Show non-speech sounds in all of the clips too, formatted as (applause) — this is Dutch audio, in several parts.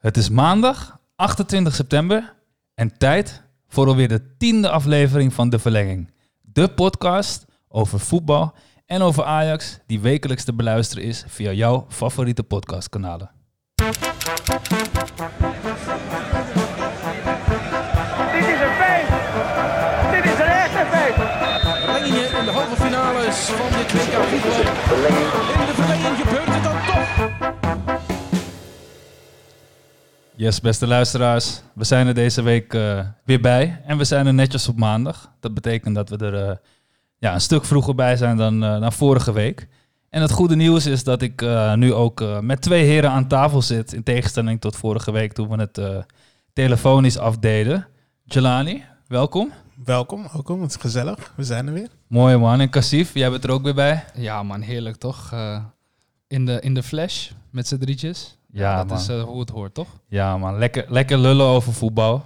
Het is maandag 28 september en tijd voor alweer de tiende aflevering van De Verlenging. De podcast over voetbal en over Ajax die wekelijks te beluisteren is via jouw favoriete podcastkanalen. Dit is een feest! Dit is een echte feest! Verlengingen in de halve finales van dit WK voetbal. In de verlenging gebeurt het dan toch. Yes, beste luisteraars, we zijn er deze week eh, weer bij en we zijn er netjes op maandag. Dat betekent dat we er eh, ja, een stuk vroeger bij zijn dan, eh, dan vorige week. En het goede nieuws is dat ik eh, nu ook eh, met twee heren aan tafel zit, in tegenstelling tot vorige week toen we het eh, telefonisch afdeden. Jelani, welkom. Welkom, welkom. Het is gezellig. We zijn er weer. Mooi man. En Kassif, jij bent er ook weer bij. Ja, man, heerlijk toch? Eh, in, de, in de flash met z'n drietjes. Ja, dat man. is eh, hoe het hoort, toch? Ja, man. Lekker, lekker lullen over voetbal.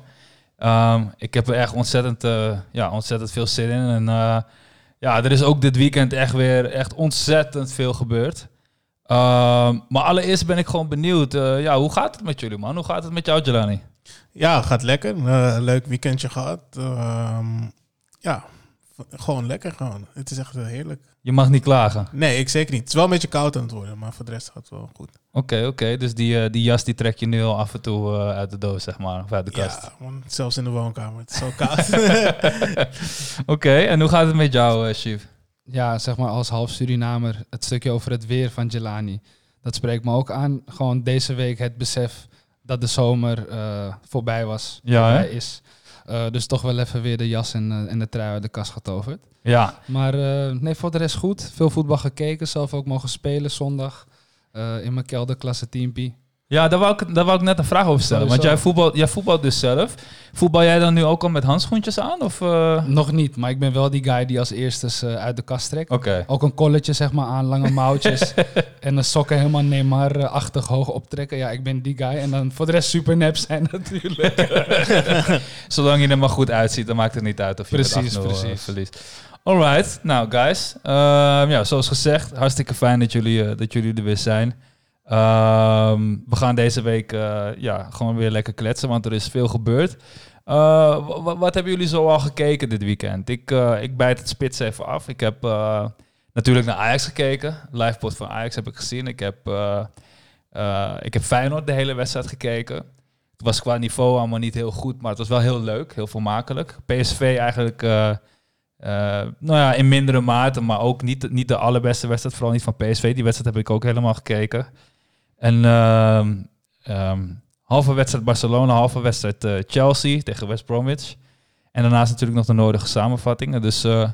Ehm, ik heb er echt ontzettend, eh, ja, ontzettend veel zin in. En eh, ja, er is ook dit weekend echt weer echt ontzettend veel gebeurd. Ehm, maar allereerst ben ik gewoon benieuwd. eh, ja, hoe gaat het met jullie, man? Hoe gaat het met jou, Jelani? Ja, gaat lekker. Leuk weekendje gehad. Ehm, ja, gewoon lekker gewoon. Het is echt eh, heerlijk. Je mag niet klagen. Nee, ik zeker niet. Het is wel een beetje koud aan het worden, maar voor de rest gaat het wel goed. Oké, oké. Dus die, eh, die jas die trek je nu al af en toe eh, uit de doos, zeg maar. Of uit de kast. Ja, man, zelfs in de woonkamer. Het is zo koud. (laughs) (laughs) Oké, en hoe gaat het met jou, uh, Chief? Ja, zeg maar als half Surinamer, het stukje over het weer van Jelani. Dat spreekt me ook aan. Gewoon deze week het besef dat de zomer eh, voorbij was. Ja, hè? is. Eh, dus toch wel even weer de jas en, eh, en de trui uit de kast getoverd. Ja, Maar eh, nee, voor de rest goed. Veel voetbal gekeken. Zelf ook mogen spelen zondag. in mijn kelderklasse teampie. Ja, daar wou, ik, daar wou ik net een vraag over stellen. Want jij voetbalt, jij voetbalt dus zelf. Voetbal jij dan nu ook al met handschoentjes aan? Of, eh? Nog niet, maar ik ben wel die guy die als eerste uit de kast trekt. Ook een colletje zeg maar aan, lange mouwtjes. (laughs) en een sokken helemaal Neymar-achtig hoog optrekken. Ja, ik ben die guy. En dan voor de rest super nep zijn (laughs) natuurlijk. (laughs) Zolang je er maar goed uitziet, dan maakt het niet uit of je Precies, met 8-0 eh, precies. verliest. Alright, nou guys. Ehm, ja, zoals gezegd, hartstikke fijn dat jullie, eh, dat jullie er weer zijn. Ehm, we gaan deze week eh, ja, gewoon weer lekker kletsen, want er is veel gebeurd. Eh, wa- wa- wat hebben jullie zo al gekeken dit weekend? Ik, eh, ik bijt het spits even af. Ik heb natuurlijk naar Ajax gekeken. Livepot van Ajax heb ik gezien. Ik heb, ik heb Feyenoord de hele wedstrijd gekeken. Het was qua niveau allemaal niet heel goed, maar het was wel heel leuk, heel vermakelijk. PSV eigenlijk, nou ja, in mindere mate, maar ook niet, niet de allerbeste wedstrijd, vooral niet van PSV. Die wedstrijd heb ik ook helemaal gekeken. En ehm, ehm, halve wedstrijd Barcelona, halve wedstrijd eh, Chelsea tegen West Bromwich. En daarnaast natuurlijk nog de nodige samenvattingen. Dus eh,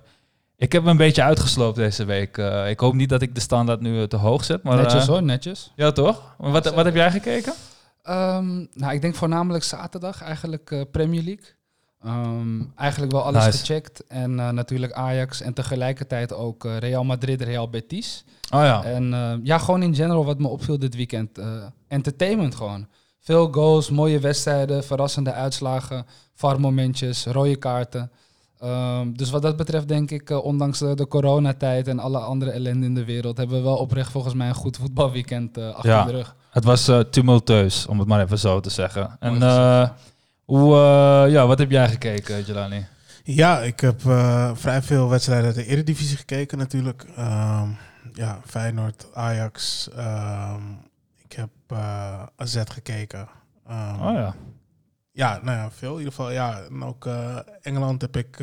ik heb me een beetje uitgesloopt deze week. Eh, ik hoop niet dat ik de standaard nu te hoog zet. Maar, netjes hoor, netjes. Ja, toch? Wat, wat heb jij gekeken? Ehm, nou, ik denk voornamelijk zaterdag eigenlijk Premier League. Ehm, eigenlijk wel alles Nice. gecheckt. En eh, natuurlijk Ajax en tegelijkertijd ook eh, Real Madrid, Real Betis. Oh ja. En eh, ja, gewoon in general wat me opviel dit weekend. entertainment gewoon. Veel goals, mooie wedstrijden, verrassende uitslagen, VAR-momentjes, rode kaarten. Ehm, dus wat dat betreft denk ik, ondanks de, de coronatijd en alle andere ellende in de wereld, hebben we wel oprecht volgens mij een goed voetbalweekend achter Ja. de rug. Het was tumultueus, om het maar even zo te zeggen. En Mooi. Hoe, eh, ja, wat heb jij gekeken, Jelani? ja, ik heb eh, vrij veel wedstrijden uit de Eredivisie gekeken natuurlijk. Ehm, ja, Feyenoord, Ajax. ehm, ik heb eh, AZ gekeken. Ehm, Oh ja. Ja, nou ja, veel in ieder geval. Ja, en ook Engeland heb ik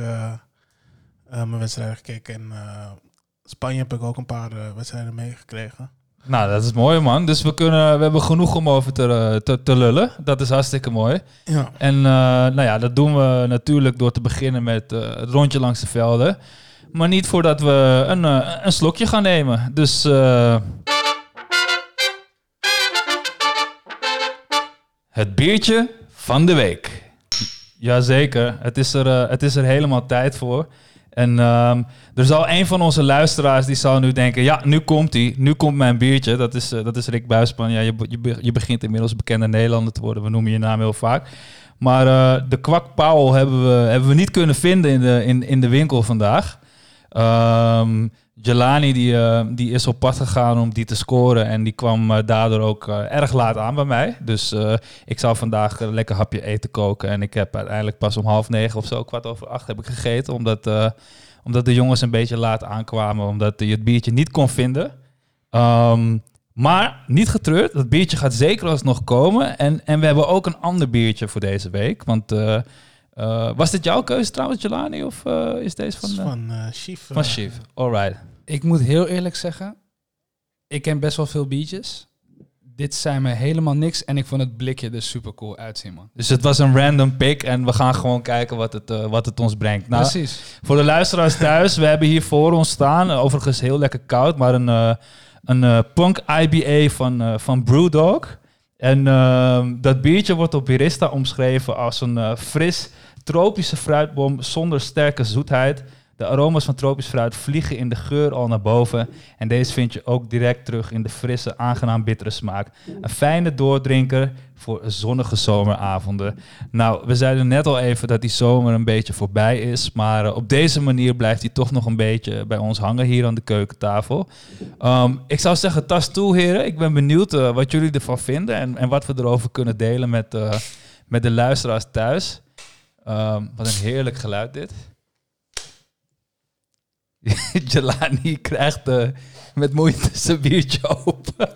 mijn wedstrijden gekeken. En Spanje heb ik ook een paar wedstrijden meegekregen. Nou, dat is mooi, man. Dus we, kunnen, we hebben genoeg om over te, eh, te, te lullen. Dat is hartstikke mooi. Ja. En eh, nou ja, dat doen we natuurlijk door te beginnen met eh, het rondje langs de velden. Maar niet voordat we een, een slokje gaan nemen. Dus... Het biertje van de week. Jazeker, het is er, het is er helemaal tijd voor. En ehm, er zal een van onze luisteraars die zal nu denken... ja, nu komt hij, nu komt mijn biertje. Dat is, eh, dat is Rick Buisman. Ja, je, je, je begint inmiddels bekende Nederlander te worden. We noemen je naam heel vaak. Maar eh, de kwak Paul hebben we, hebben we niet kunnen vinden in de, in, in de winkel vandaag. Ehm, Jelani die, eh, die is op pad gegaan om die te scoren. En die kwam eh, daardoor ook eh, erg laat aan bij mij. Dus ik zou vandaag een lekker hapje eten koken. En ik heb uiteindelijk pas om half negen of zo, kwart over acht, heb ik gegeten. Omdat, omdat de jongens een beetje laat aankwamen. Omdat je het biertje niet kon vinden. Ehm, maar niet getreurd, dat biertje gaat zeker alsnog komen. En, en we hebben ook een ander biertje voor deze week. Want eh, was dit jouw keuze trouwens, Jelani? Of eh, is deze van, Van, eh, van eh, Chief. van Chief? Alright. Ik moet heel eerlijk zeggen, ik ken best wel veel biertjes. Dit zijn me helemaal niks en ik vond het blikje er super cool uitzien, man. Dus het was een random pick en we gaan gewoon kijken wat het, eh, wat het ons brengt. Nou, Precies. voor de luisteraars thuis, we hebben hier voor ons staan, overigens heel lekker koud, maar een, eh, een eh, Punk IBA van, eh, van Brewdog. En ehm, dat biertje wordt op Birista omschreven als een fris, tropische fruitbom zonder sterke zoetheid. De aroma's van tropisch fruit vliegen in de geur al naar boven. En deze vind je ook direct terug in de frisse, aangenaam bittere smaak. Een fijne doordrinker voor zonnige zomeravonden. Nou, we zeiden net al even dat die zomer een beetje voorbij is. Maar eh, op deze manier blijft hij toch nog een beetje bij ons hangen hier aan de keukentafel. Ehm, ik zou zeggen, tas toe, heren. Ik ben benieuwd eh, wat jullie ervan vinden en, en wat we erover kunnen delen met, eh, met de luisteraars thuis. Ehm, wat een heerlijk geluid dit. (laughs) Jelani krijgt eh, met moeite zijn biertje open.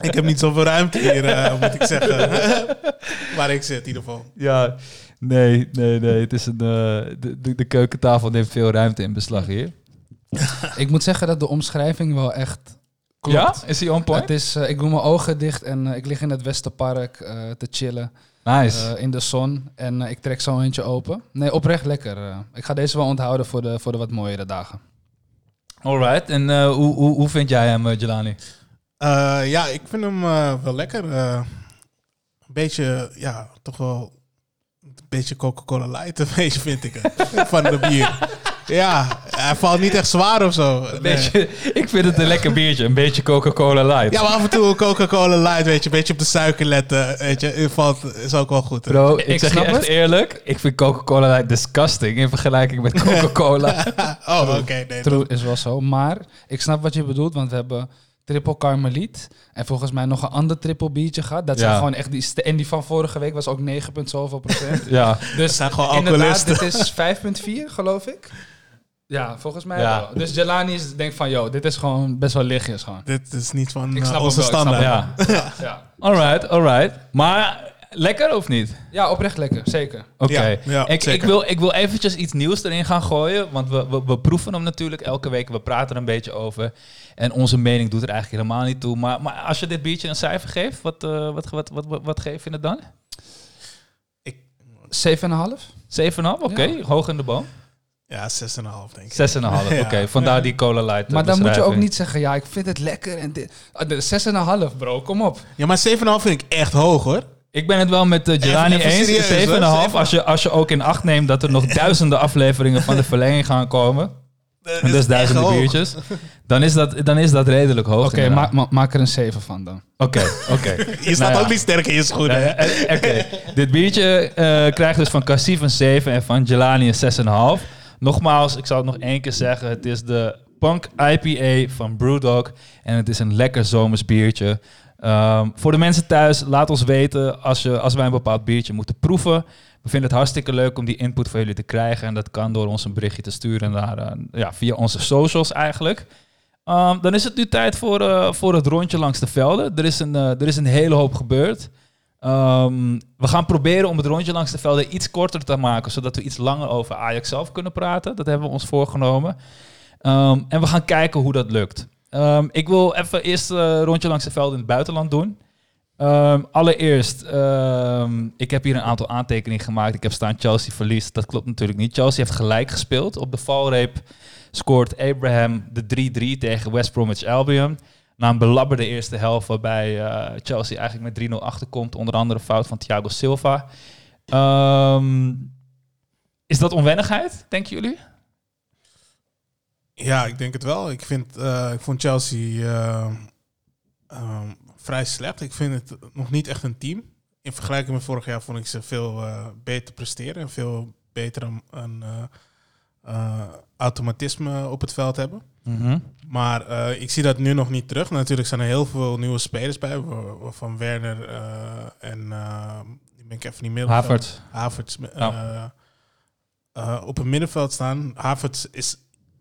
Ik heb niet zoveel ruimte hier, eh, moet ik zeggen. (laughs) Waar ik zit, in ieder geval. Ja, nee, nee, nee. Het is een, eh, de, de, de keukentafel neemt veel ruimte in beslag hier. (laughs) Ik moet zeggen dat de omschrijving wel echt klopt. Ja? Is hij on point? Het is, ik doe mijn ogen dicht en ik lig in het Westerpark eh, te chillen Nice. eh, in de zon. En eh, ik trek zo eentje open. Nee, oprecht lekker. eh. ik ga deze wel onthouden voor de, voor de wat mooiere dagen. Alright. En eh, hoe, hoe, hoe vind jij hem, Jelani? Eh, ja, ik vind hem wel lekker. eh, een beetje, ja, toch wel een beetje Coca-Cola light, (laughs) een beetje vind ik het. van de bier. Ja, hij valt niet echt zwaar of zo. Nee. beetje, ik vind het een lekker biertje. Een beetje Coca-Cola Light. Ja, maar af en toe een Coca-Cola light, weet je. Een beetje op de suiker letten, weet je. Valt, is ook wel goed. hè. Bro, ik, Ik zeg je echt het. eerlijk. Ik vind Coca-Cola Light disgusting in vergelijking met Coca-Cola. (laughs) Oh, oké. nee, True is wel zo. Maar ik snap wat je bedoelt, want we hebben triple carmeliet. En volgens mij nog een ander triple biertje gehad. Dat zijn Ja. gewoon echt die... En die van vorige week was ook 9 punt zoveel procent. (laughs) ja. Dus zijn gewoon inderdaad, alcoholisten. dit is 5,4 geloof ik. Ja, volgens mij Ja. wel. Dus Jelani is, denkt van, yo, dit is gewoon best wel lichtjes gewoon. Dit is niet van Ik eh, snap onze hem wel, ik snap standaard. ja. Ja, Alright, alright. Maar lekker of niet? ja oprecht lekker, zeker. Oké. Ja, ja, ik, ik, zeker. wil, ik wil eventjes iets nieuws erin gaan gooien. Want we, we, we proeven hem natuurlijk elke week. We praten er een beetje over. En onze mening doet er eigenlijk helemaal niet toe. Maar, maar als je dit biertje een cijfer geeft, wat, eh, wat, wat, wat, wat, wat geef je het dan? 7,5? 7,5? Oké, hoog in de boom. 6,5. Ja, 6,5 denk ik. (laughs) Oké, Ja. vandaar die cola light. eh, Maar dan moet je ook niet zeggen, ja, ik vind het lekker. En dit. Ah, de 6,5 bro, kom op. Ja, maar 7,5 vind ik echt hoog hoor. Ik ben het wel met uh, Jelani Even- even eens. serieus, 7,5. hoor. Als je, als je ook in acht neemt dat er nog (laughs) duizenden afleveringen van de verlenging gaan komen. En dus duizenden biertjes. Dan is, dat, dan is dat redelijk hoog. Oké, inderdaad. ma- ma- maak er een 7 van dan. Oké, oké. (laughs) Je staat Nou ja. ook niet sterk in je schoenen. hè? Eh, eh, Oké, dit biertje eh, krijgt dus van Cassief een 7 en van Jelani een 6,5. Nogmaals, ik zal het nog één keer zeggen. Het is de Punk IPA van Brewdog. En het is een lekker zomers biertje. Ehm, voor de mensen thuis, laat ons weten als, je, als wij een bepaald biertje moeten proeven. We vinden het hartstikke leuk om die input van jullie te krijgen. En dat kan door ons een berichtje te sturen naar, eh, ja, via onze socials eigenlijk. Ehm, dan is het nu tijd voor, eh, voor het rondje langs de velden. Er is een, eh, er is een hele hoop gebeurd. Ehm, we gaan proberen om het rondje langs de velden iets korter te maken, zodat we iets langer over Ajax zelf kunnen praten. Dat hebben we ons voorgenomen. Ehm, en we gaan kijken hoe dat lukt. Ehm, ik wil even eerst een rondje langs de velden in het buitenland doen. Allereerst, ik heb hier een aantal aantekeningen gemaakt. Ik heb staan Chelsea verliest. Dat klopt natuurlijk niet. Chelsea heeft gelijk gespeeld. Op de valreep scoort Abraham de 3-3 tegen West Bromwich Albion. Na een belabberde eerste helft waarbij eh, Chelsea eigenlijk met 3-0 achterkomt. Onder andere fout van Thiago Silva. Ehm, is dat onwennigheid, denken jullie? Ja, ik denk het wel. Ik, vind, eh, ik vond Chelsea eh, ehm, vrij slecht. Ik vind het nog niet echt een team. In vergelijking met vorig jaar vond ik ze veel beter presteren. En veel beter eh, automatisme op het veld hebben. Mhm. Maar eh, ik zie dat nu nog niet terug. Natuurlijk zijn er heel veel nieuwe spelers bij. Van Werner eh, en uh, die ben ik even niet meer. Havertz. Havertz. Ja. eh, op het middenveld staan. Havertz is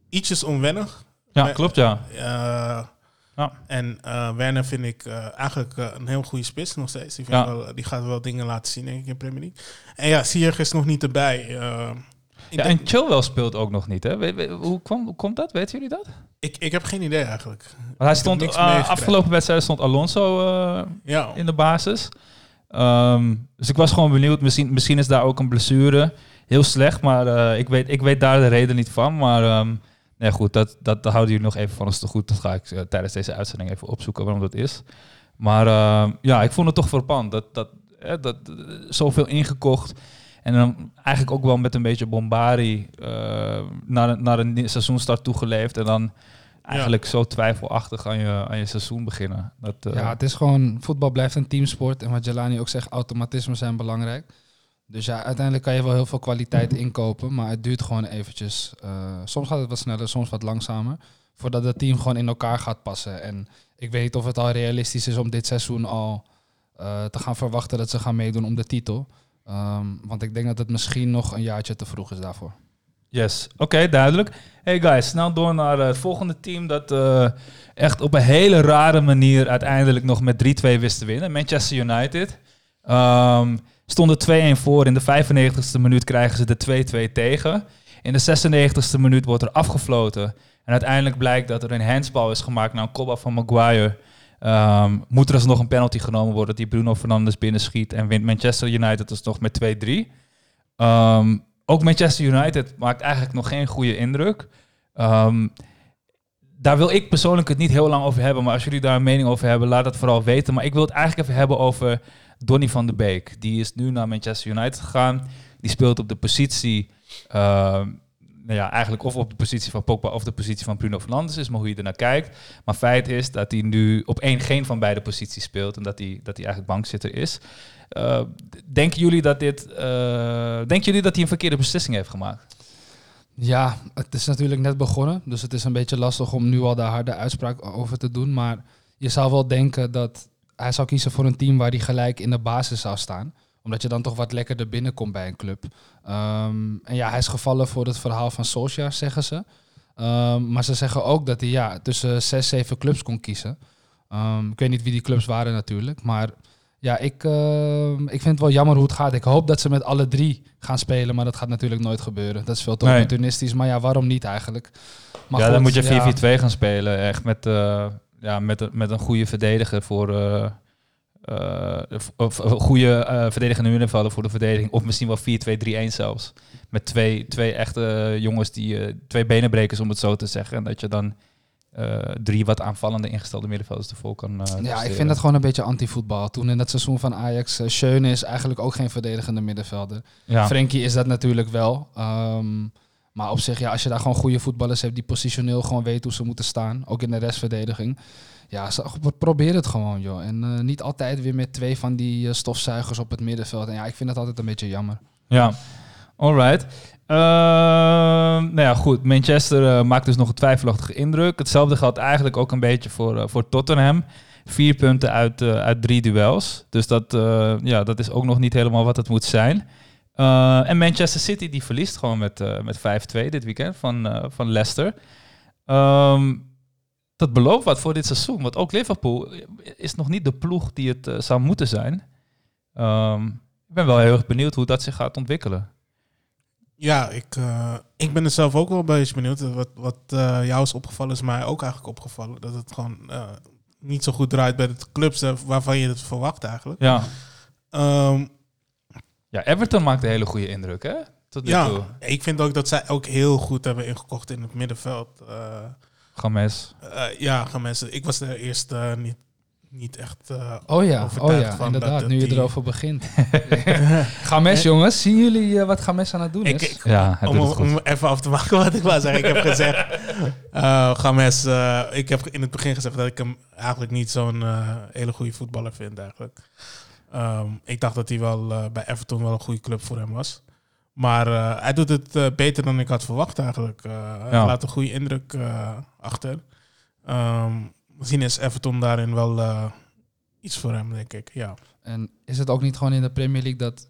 ietsjes onwennig. Ja, Maar- klopt ja. Ja. En Werner vind ik eigenlijk een heel goede spits nog steeds. Die, vind Ja. wel, die gaat wel dingen laten zien denk ik in Premier League. En ja, Sierg is nog niet erbij. Ik, Ja, denk- en Chilwell speelt ook nog niet, hè? Hoe, kwam, hoe komt dat? Weten jullie dat? ik, ik heb geen idee eigenlijk. Want hij stond, eh, afgelopen wedstrijd stond Alonso eh, Ja, in de basis. Ehm, dus ik was gewoon benieuwd. Misschien, misschien is daar ook een blessure. Heel slecht, maar eh, ik, weet, ik weet daar de reden niet van. Maar ehm, nee, goed, dat, dat, houden jullie nog even van ons te goed. Dat ga ik tijdens deze uitzending even opzoeken waarom dat is. Maar ehm, ja, ik vond het toch verpand. Dat, dat, eh, dat, zoveel ingekocht. En dan eigenlijk ook wel met een beetje bombari eh, naar, een- naar een seizoenstart toegeleefd. En dan eigenlijk zo twijfelachtig aan je, aan je seizoen beginnen. Dat, eh, Ja, het is gewoon, voetbal blijft een teamsport. En wat Jelani ook zegt, automatismen zijn belangrijk. Dus ja, uiteindelijk kan je wel heel veel kwaliteit inkopen, maar het duurt gewoon eventjes. Eh, soms gaat het wat sneller, soms wat langzamer. Voordat het team gewoon in elkaar gaat passen. En ik weet niet of het al realistisch is om dit seizoen al te gaan verwachten dat ze gaan meedoen om de titel. Ehm, want ik denk dat het misschien nog een jaartje te vroeg is daarvoor. Yes, oké, duidelijk. Hey guys, snel door naar eh, het volgende team dat eh, echt op een hele rare manier uiteindelijk nog met 3-2 wist te winnen. Manchester United. Ehm stonden 2-1 voor. In de 95ste minuut krijgen ze de 2-2 tegen. In de 96ste minuut wordt er afgefloten. En uiteindelijk blijkt dat er een handsbal is gemaakt naar een kopbal van Maguire. Ehm, moet er alsnog een penalty genomen worden die Bruno Fernandes binnenschiet. En wint Manchester United dus nog met 2-3. Ehm, ook Manchester United maakt eigenlijk nog geen goede indruk. Ehm, daar wil ik persoonlijk het niet heel lang over hebben. Maar als jullie daar een mening over hebben, laat het vooral weten. Maar ik wil het eigenlijk even hebben over Donny van de Beek. Die is nu naar Manchester United gegaan. Die speelt op de positie... nou ja, eigenlijk of op de positie van Pogba of de positie van Bruno Fernandes is, maar hoe je ernaar kijkt. Maar feit is dat hij nu op één geen van beide posities speelt en dat hij, dat hij eigenlijk bankzitter is. Eh, denken jullie dat dit, eh, denken jullie dat hij een verkeerde beslissing heeft gemaakt? Ja, het is natuurlijk net begonnen. Dus het is een beetje lastig om nu al daar harde uitspraak over te doen. Maar je zou wel denken dat hij zou kiezen voor een team waar hij gelijk in de basis zou staan. Omdat je dan toch wat lekkerder binnenkomt bij een club. Ehm, en ja, hij is gevallen voor het verhaal van Solskjaer, zeggen ze. Ehm, maar ze zeggen ook dat hij ja, tussen zes, zeven clubs kon kiezen. Ehm, ik weet niet wie die clubs waren natuurlijk. Maar ja, ik, ik vind het wel jammer hoe het gaat. Ik hoop dat ze met alle drie gaan spelen. Maar dat gaat natuurlijk nooit gebeuren. Dat is veel te Nee. opportunistisch. Maar ja, waarom niet eigenlijk? Maar ja, goed, dan moet je 4-4-2 ja. gaan spelen. Echt met, eh, ja, met, een- met een goede verdediger voor... eh eh, of, of goede eh verdedigende middenvelder voor de verdediging. Of misschien wel 4-2-3-1 zelfs. Met twee, twee echte jongens, die eh, twee benenbrekers om het zo te zeggen. En dat je dan drie wat aanvallende ingestelde middenvelders ervoor kan Ja, ik vind dat gewoon een beetje anti-voetbal. Toen in dat seizoen van Ajax, uh, Schöne is eigenlijk ook geen verdedigende middenvelder. Ja. Frenkie is dat natuurlijk wel. Ehm, maar op zich, ja, als je daar gewoon goede voetballers hebt die positioneel gewoon weten hoe ze moeten staan, ook in de restverdediging. Ja, probeer het gewoon, joh. En eh, niet altijd weer met twee van die eh, stofzuigers op het middenveld. En ja, ik vind dat altijd een beetje jammer. Ja, alright. Ehm, nou ja, goed. Manchester eh, maakt dus nog een twijfelachtige indruk. Hetzelfde geldt eigenlijk ook een beetje voor, voor Tottenham. Vier punten uit, uit drie duels. Dus dat, ja, dat is ook nog niet helemaal wat het moet zijn. En Manchester City die verliest gewoon met, met 5-2 dit weekend van, van Leicester. Ehm, dat belooft wat voor dit seizoen. Want ook Liverpool is nog niet de ploeg die het eh, zou moeten zijn. Ehm, ik ben wel heel erg benieuwd hoe dat zich gaat ontwikkelen. Ja, ik, eh, ik ben er zelf ook wel een beetje benieuwd. Wat, wat eh, jou is opgevallen, is mij ook eigenlijk opgevallen. Dat het gewoon niet zo goed draait bij de clubs waarvan je het verwacht eigenlijk. Ja. Ehm, ja, Everton maakt een hele goede indruk, hè? Tot nu toe. ja, ik vind ook dat zij ook heel goed hebben ingekocht in het middenveld. Games. eh, ja, gaan mensen. Ik was er eerst eh, niet, niet echt. eh, Oh ja, oh ja van inderdaad. dat nu je die- erover begint. (laughs) Games, jongens. Zien jullie wat Games aan het doen is? ik, Ja, om, om even af te maken wat ik wou zeggen. Ik heb gezegd, (laughs) eh Games, ik heb in het begin gezegd dat ik hem eigenlijk niet zo'n hele goede voetballer vind eigenlijk. Ehm, ik dacht dat hij wel bij Everton wel een goede club voor hem was. Maar eh, hij doet het eh, beter dan ik had verwacht eigenlijk. Eh, Ja. Hij laat een goede indruk eh, achter. Ehm misschien is Everton daarin wel eh, iets voor hem, denk ik. Ja. En is het ook niet gewoon in de Premier League dat...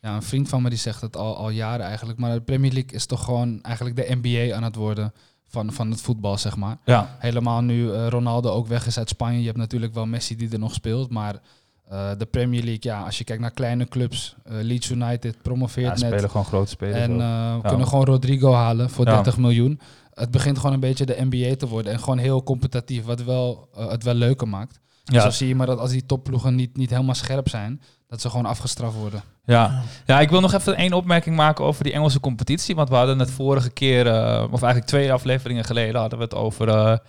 Ja, een vriend van me die zegt het al, al jaren eigenlijk. Maar de Premier League is toch gewoon eigenlijk de NBA aan het worden van, van het voetbal, zeg maar. Ja, Helemaal nu eh, Ronaldo ook weg is uit Spanje. Je hebt natuurlijk wel Messi die er nog speelt. Maar eh, de Premier League, ja, als je kijkt naar kleine clubs. eh, Leeds United ja promoveert net. spelen gewoon grote spelers. En eh, kunnen gewoon Rodrigo halen voor Ja. 30 miljoen. Het begint gewoon een beetje de NBA te worden. En gewoon heel competitief, wat wel, het wel leuker maakt. ja, dan zie je maar dat als die topploegen niet, niet helemaal scherp zijn, dat ze gewoon afgestraft worden. Ja. ja, ik wil nog even één opmerking maken over die Engelse competitie. Want we hadden het vorige keer, of eigenlijk twee afleveringen geleden, hadden we het over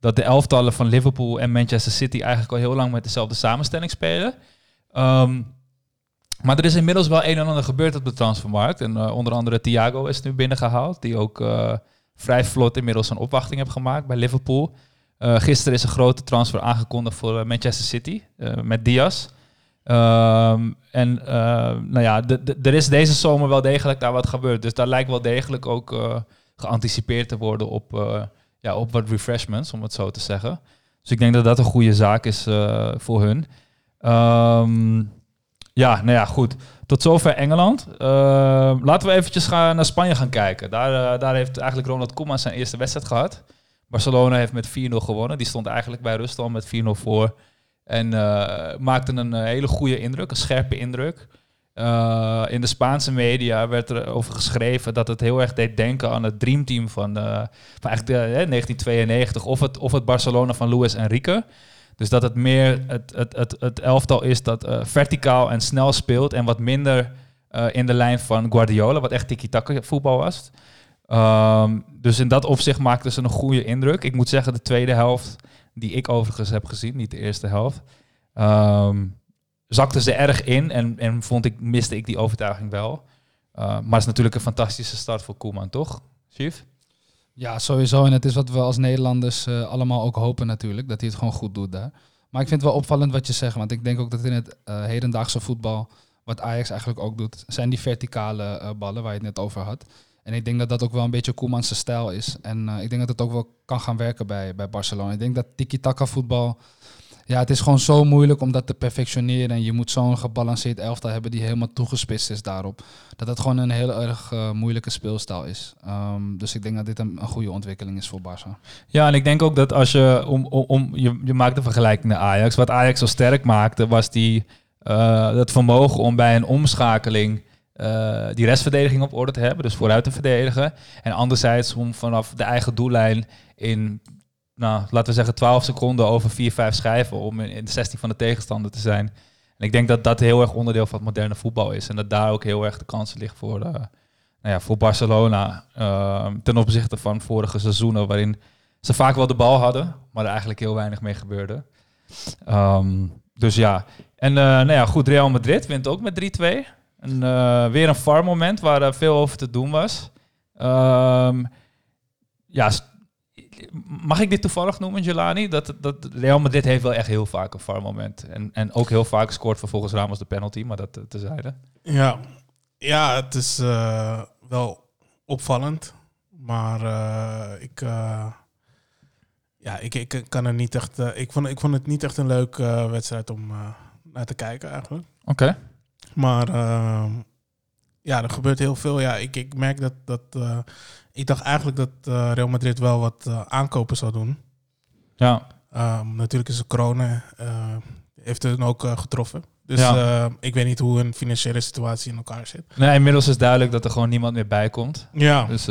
dat de elftallen van Liverpool en Manchester City eigenlijk al heel lang met dezelfde samenstelling spelen. Ehm, maar er is inmiddels wel een en ander gebeurd op de transfermarkt. En eh, onder andere Thiago is nu binnengehaald, die ook eh, vrij vlot inmiddels een opwachting heeft gemaakt bij Liverpool. Eh, gisteren is een grote transfer aangekondigd voor Manchester City met Diaz. Ehm, en nou ja, er is deze zomer wel degelijk daar wat gebeurd. Dus daar lijkt wel degelijk ook geanticipeerd te worden op, ja, op wat refreshments, om het zo te zeggen. Dus ik denk dat dat een goede zaak is eh, voor hun. Ehm, ja, nou ja, goed. Tot zover Engeland. Ehm, laten we eventjes gaan naar Spanje gaan kijken. Daar, eh, daar heeft eigenlijk Ronald Koeman zijn eerste wedstrijd gehad. Barcelona heeft met 4-0 gewonnen. Die stond eigenlijk bij rust al met 4-0 voor. En eh, maakte een hele goede indruk, een scherpe indruk. Eh, in de Spaanse media werd er over geschreven dat het heel erg deed denken aan het dreamteam van, eh, van eigenlijk de, hè, 1992 of het, of het Barcelona van Luis Enrique. Dus dat het meer het, het, het, het elftal is dat eh, verticaal en snel speelt en wat minder eh, in de lijn van Guardiola, wat echt tiki-taka voetbal was. Ehm, dus in dat opzicht maakte ze een goede indruk. Ik moet zeggen, de tweede helft, die ik overigens heb gezien, niet de eerste helft, ehm, zakte ze erg in en, en vond ik, miste ik die overtuiging wel. Uh, maar het is natuurlijk een fantastische start voor Koeman, toch, Chief? Ja, sowieso. En het is wat we als Nederlanders eh, allemaal ook hopen natuurlijk, dat hij het gewoon goed doet daar. Maar ik vind het wel opvallend wat je zegt, want ik denk ook dat in het eh, hedendaagse voetbal, wat Ajax eigenlijk ook doet, zijn die verticale eh, ballen waar je het net over had. En ik denk dat dat ook wel een beetje Koeman's stijl is. En eh, ik denk dat het ook wel kan gaan werken bij, bij Barcelona. Ik denk dat tiki-taka voetbal, ja, het is gewoon zo moeilijk om dat te perfectioneren. En je moet zo'n gebalanceerd elftal hebben die helemaal toegespitst is daarop. Dat het gewoon een heel erg eh, moeilijke speelstijl is. Ehm, dus ik denk dat dit een, goede ontwikkeling is voor Barça. Ja, en ik denk ook dat als je, om, om, je, maakt een vergelijking naar Ajax. Wat Ajax zo sterk maakte, was die, dat vermogen om bij een omschakeling uh, die restverdediging op orde te hebben, dus vooruit te verdedigen. En anderzijds om vanaf de eigen doellijn in, nou, laten we zeggen, 12 seconden over 4, 5 schijven om in, de 16 van de tegenstander te zijn. En ik denk dat dat heel erg onderdeel van het moderne voetbal is. En dat daar ook heel erg de kansen ligt voor, uh, nou ja, voor Barcelona. Uh, ten opzichte van vorige seizoenen, waarin ze vaak wel de bal hadden, maar er eigenlijk heel weinig mee gebeurde. Um, dus ja. En uh, nou ja, goed, Real Madrid wint ook met 3-2. En, uh, weer een far moment waar veel over te doen was. Um, ja, mag ik dit toevallig noemen, Jelani? Dat, dat Real Madrid heeft wel echt heel vaak een far moment. En, en ook heel vaak scoort vervolgens Ramos de penalty, maar dat tezijde. Ja. ja, het is uh, wel opvallend. Maar uh, ik, uh, ja, ik, ik kan er niet echt. ik, vond, ik vond het niet echt een leuke wedstrijd om naar te kijken eigenlijk. Oké. Okay. Maar uh, ja, er gebeurt heel veel. Ja, ik, ik merk dat. dat uh, ik dacht eigenlijk dat uh, Real Madrid wel wat uh, aankopen zou doen. Ja. Um, natuurlijk is de corona. heeft het ook getroffen. Dus ja. ik weet niet hoe hun financiële situatie in elkaar zit. Nee, inmiddels is duidelijk dat er gewoon niemand meer bij komt. Ja. Dus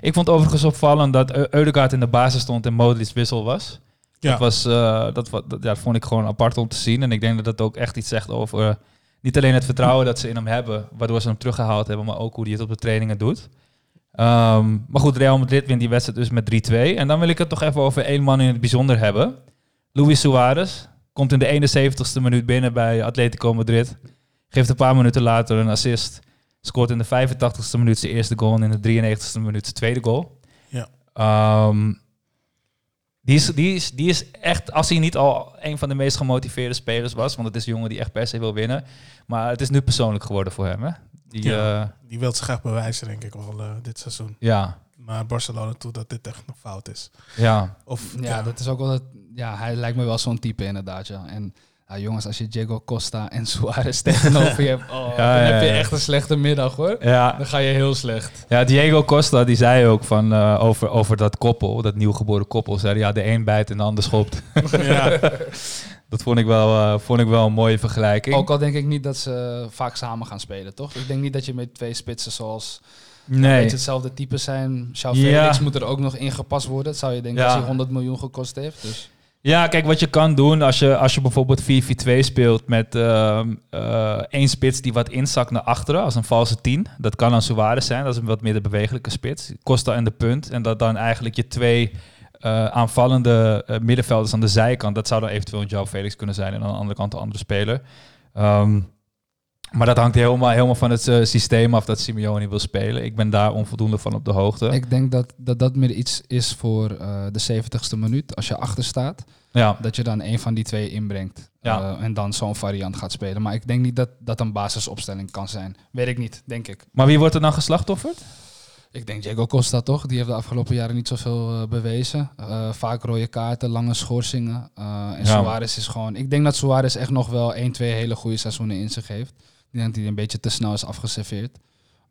ik vond overigens opvallend dat Eudegaard in de basis stond en Modric wissel was. Ja. Dat, was, dat, dat, ja, dat vond ik gewoon apart om te zien. En ik denk dat dat ook echt iets zegt over niet alleen het vertrouwen dat ze in hem hebben, waardoor ze hem teruggehaald hebben, maar ook hoe hij het op de trainingen doet. Um, maar goed, Real Madrid wint die wedstrijd dus met 3-2. En dan wil ik het toch even over één man in het bijzonder hebben. Luis Suarez komt in de 71ste minuut binnen bij Atletico Madrid. Geeft een paar minuten later een assist. Scoort in de 85ste minuut zijn eerste goal en in de 93ste minuut zijn tweede goal. Ja. Um, die is, die, is, die is echt, als hij niet al een van de meest gemotiveerde spelers was, want het is een jongen die echt per se wil winnen. Maar het is nu persoonlijk geworden voor hem. Hè? Die, Ja. ja. Die wil zich echt bewijzen, denk ik wel, eh, dit seizoen. ja, Naar Barcelona toe dat dit echt een fout is. ja. Of, Ja, dat is ook wel... Het, ja, hij lijkt me wel zo'n type inderdaad, ja. En ja, jongens, als je Diego Costa en Suarez (laughs) tegenover je hebt... Oh, Ja, dan ja, heb je ja. echt een slechte middag, hoor. Ja, Dan ga je heel slecht. ja, Diego Costa die zei ook van, eh, over, over dat koppel, dat nieuwgeboren koppel. Zei hij, ja, de een bijt en de ander schopt. (laughs) ja. (laughs) Dat vond ik wel, eh, vond ik wel een mooie vergelijking. Ook al denk ik niet dat ze vaak samen gaan spelen, toch? Ik denk niet dat je met twee spitsen zoals... nee. Hetzelfde type zijn. Xiao Ja. Felix moet er ook nog ingepast worden. Dat zou je denken Ja. als hij 100 miljoen gekost heeft. Dus Ja, kijk, wat je kan doen als je, als je bijvoorbeeld 4-4-2 speelt met eh, één spits die wat inzakt naar achteren, als een valse 10. Dat kan dan Suarez zijn, dat is een wat meer bewegelijke spits. Costa en de punt. En dat dan eigenlijk je twee eh, aanvallende eh, middenvelders aan de zijkant, dat zou dan eventueel een Joao Felix kunnen zijn en aan de andere kant een andere speler. Ehm, maar dat hangt helemaal, helemaal van het eh, systeem af dat Simeone wil spelen. Ik ben daar onvoldoende van op de hoogte. ik denk dat, dat dat meer iets is voor eh, de 70ste minuut. Als je achter staat, ja. dat je dan een van die twee inbrengt. Ja. Eh, en dan zo'n variant gaat spelen. Maar ik denk niet dat dat een basisopstelling kan zijn. Weet ik niet, denk ik. Maar wie wordt er dan geslachtofferd? Ik denk Diego Costa toch? Die heeft de afgelopen jaren niet zoveel bewezen. Vaak rode kaarten, lange schorsingen. En Ja. Suarez is gewoon... Ik denk dat Suarez echt nog wel 1, 2 hele goede seizoenen in zich heeft. Ik denk dat hij een beetje te snel is afgeserveerd.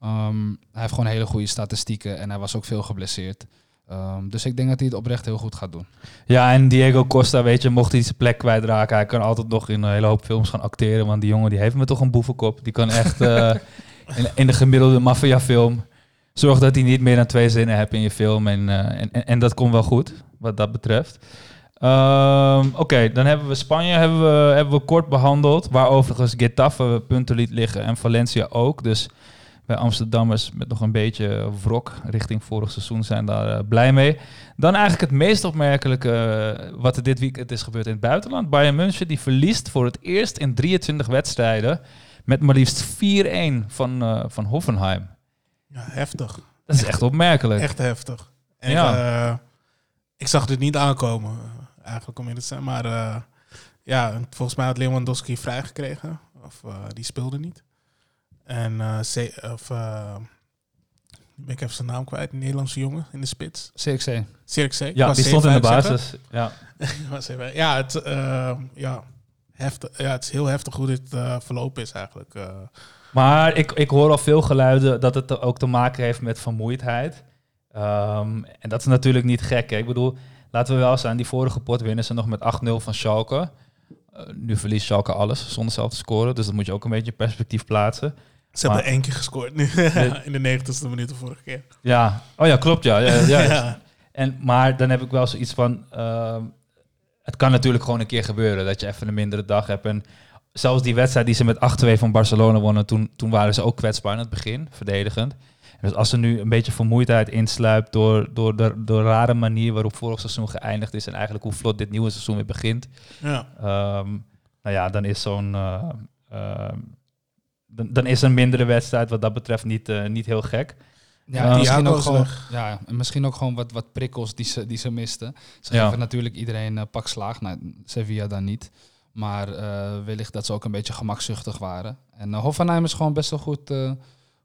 Ehm, hij heeft gewoon hele goede statistieken en hij was ook veel geblesseerd. Ehm, dus ik denk dat hij het oprecht heel goed gaat doen. Ja, en Diego Costa, weet je, mocht hij zijn plek kwijtraken, hij kan altijd nog in een hele hoop films gaan acteren. Want die jongen die heeft me toch een boevenkop. Die kan echt (laughs) eh, in, in de gemiddelde maffia-film. Zorg dat hij niet meer dan twee zinnen hebt in je film. En, eh, en, en, en dat komt wel goed, wat dat betreft. Ehm, Oké, dan hebben we Spanje hebben we, hebben we kort behandeld. Waar overigens Getafe punten liet liggen en Valencia ook. Dus wij Amsterdammers met nog een beetje wrok richting vorig seizoen zijn daar eh, blij mee. Dan eigenlijk het meest opmerkelijke eh, wat er dit weekend is gebeurd in het buitenland. Bayern München die verliest voor het eerst in 23 wedstrijden met maar liefst 4-1 van, eh, van Hoffenheim. ja, heftig. Dat is echt opmerkelijk. Echt heftig. En, Ja. ik zag dit niet aankomen, eigenlijk om eerlijk te zijn. Maar eh, ja, volgens mij had Lewandowski vrijgekregen. Of eh, die speelde niet. En eh, C- of, eh, ben ik even zijn naam kwijt. Een Nederlandse jongen in de spits. CXC. Cirque ja, die stond in de basis. Ja. (laughs) ja, het, eh, ja, heftig, ja, het is heel heftig hoe dit eh, verlopen is eigenlijk. eh. Maar ik, ik hoor al veel geluiden dat het ook te maken heeft met vermoeidheid. Ehm, en dat is natuurlijk niet gek. Hè? Ik bedoel, laten we wel zijn, die vorige pot winnen ze nog met 8-0 van Schalke. Eh, nu verliest Schalke alles zonder zelf te scoren. Dus dat moet je ook een beetje in perspectief plaatsen. Ze Maar- hebben één keer gescoord nu, (laughs) in de negentigste minuut de vorige keer. Ja, oh ja, klopt ja. ja, ja. Ja. En, maar dan heb ik wel zoiets van... ehm, het kan natuurlijk gewoon een keer gebeuren dat je even een mindere dag hebt. En zelfs die wedstrijd die ze met 8-2 van Barcelona wonnen... Toen, toen waren ze ook kwetsbaar in het begin, verdedigend. Dus als er nu een beetje vermoeidheid insluipt... door, door de, de rare manier waarop vorig seizoen geëindigd is... en eigenlijk hoe vlot dit nieuwe seizoen weer begint... Ja. ehm, nou ja, dan is zo'n... eh, ehm, dan, dan is een mindere wedstrijd wat dat betreft niet, eh, niet heel gek. Ja, Ja, misschien, ook gewoon, ja, en misschien ook gewoon wat, wat prikkels die ze, die ze misten. Ze Ja. geven natuurlijk iedereen eh, pak slaag. Nou, Sevilla dan niet. Maar eh, wellicht dat ze ook een beetje gemakzuchtig waren. En Hoffenheim is gewoon best wel goed, eh,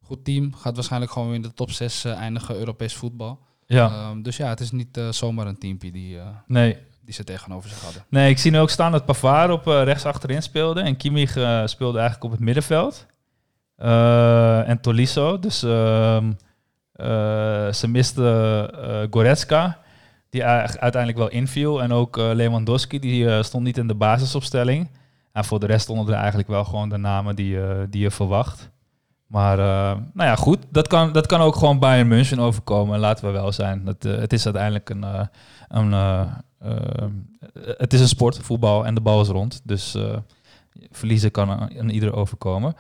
goed team. Gaat waarschijnlijk gewoon weer in de top 6 eindigen Europees voetbal. Ja, Ehm, dus ja, het is niet eh, zomaar een teampje die, eh, nee. die ze tegenover zich hadden. Nee, ik zie nu ook staan dat Pavard op eh, rechts achterin speelde. En Kimmich eh, speelde eigenlijk op het middenveld. Eh, en Tolisso. Dus ehm, eh, ze misten eh, Goretzka, die uiteindelijk wel inviel. En ook eh, Lewandowski, die eh, stond niet in de basisopstelling. En voor de rest stonden er eigenlijk wel gewoon de namen die, eh, die je verwacht. Maar eh, nou ja, goed. Dat kan, dat kan ook gewoon Bayern München overkomen. En laten we wel zijn. Dat, eh, het is uiteindelijk een... eh, een het is een sport, voetbal, en de bal is rond. Dus verliezen kan aan, ieder overkomen.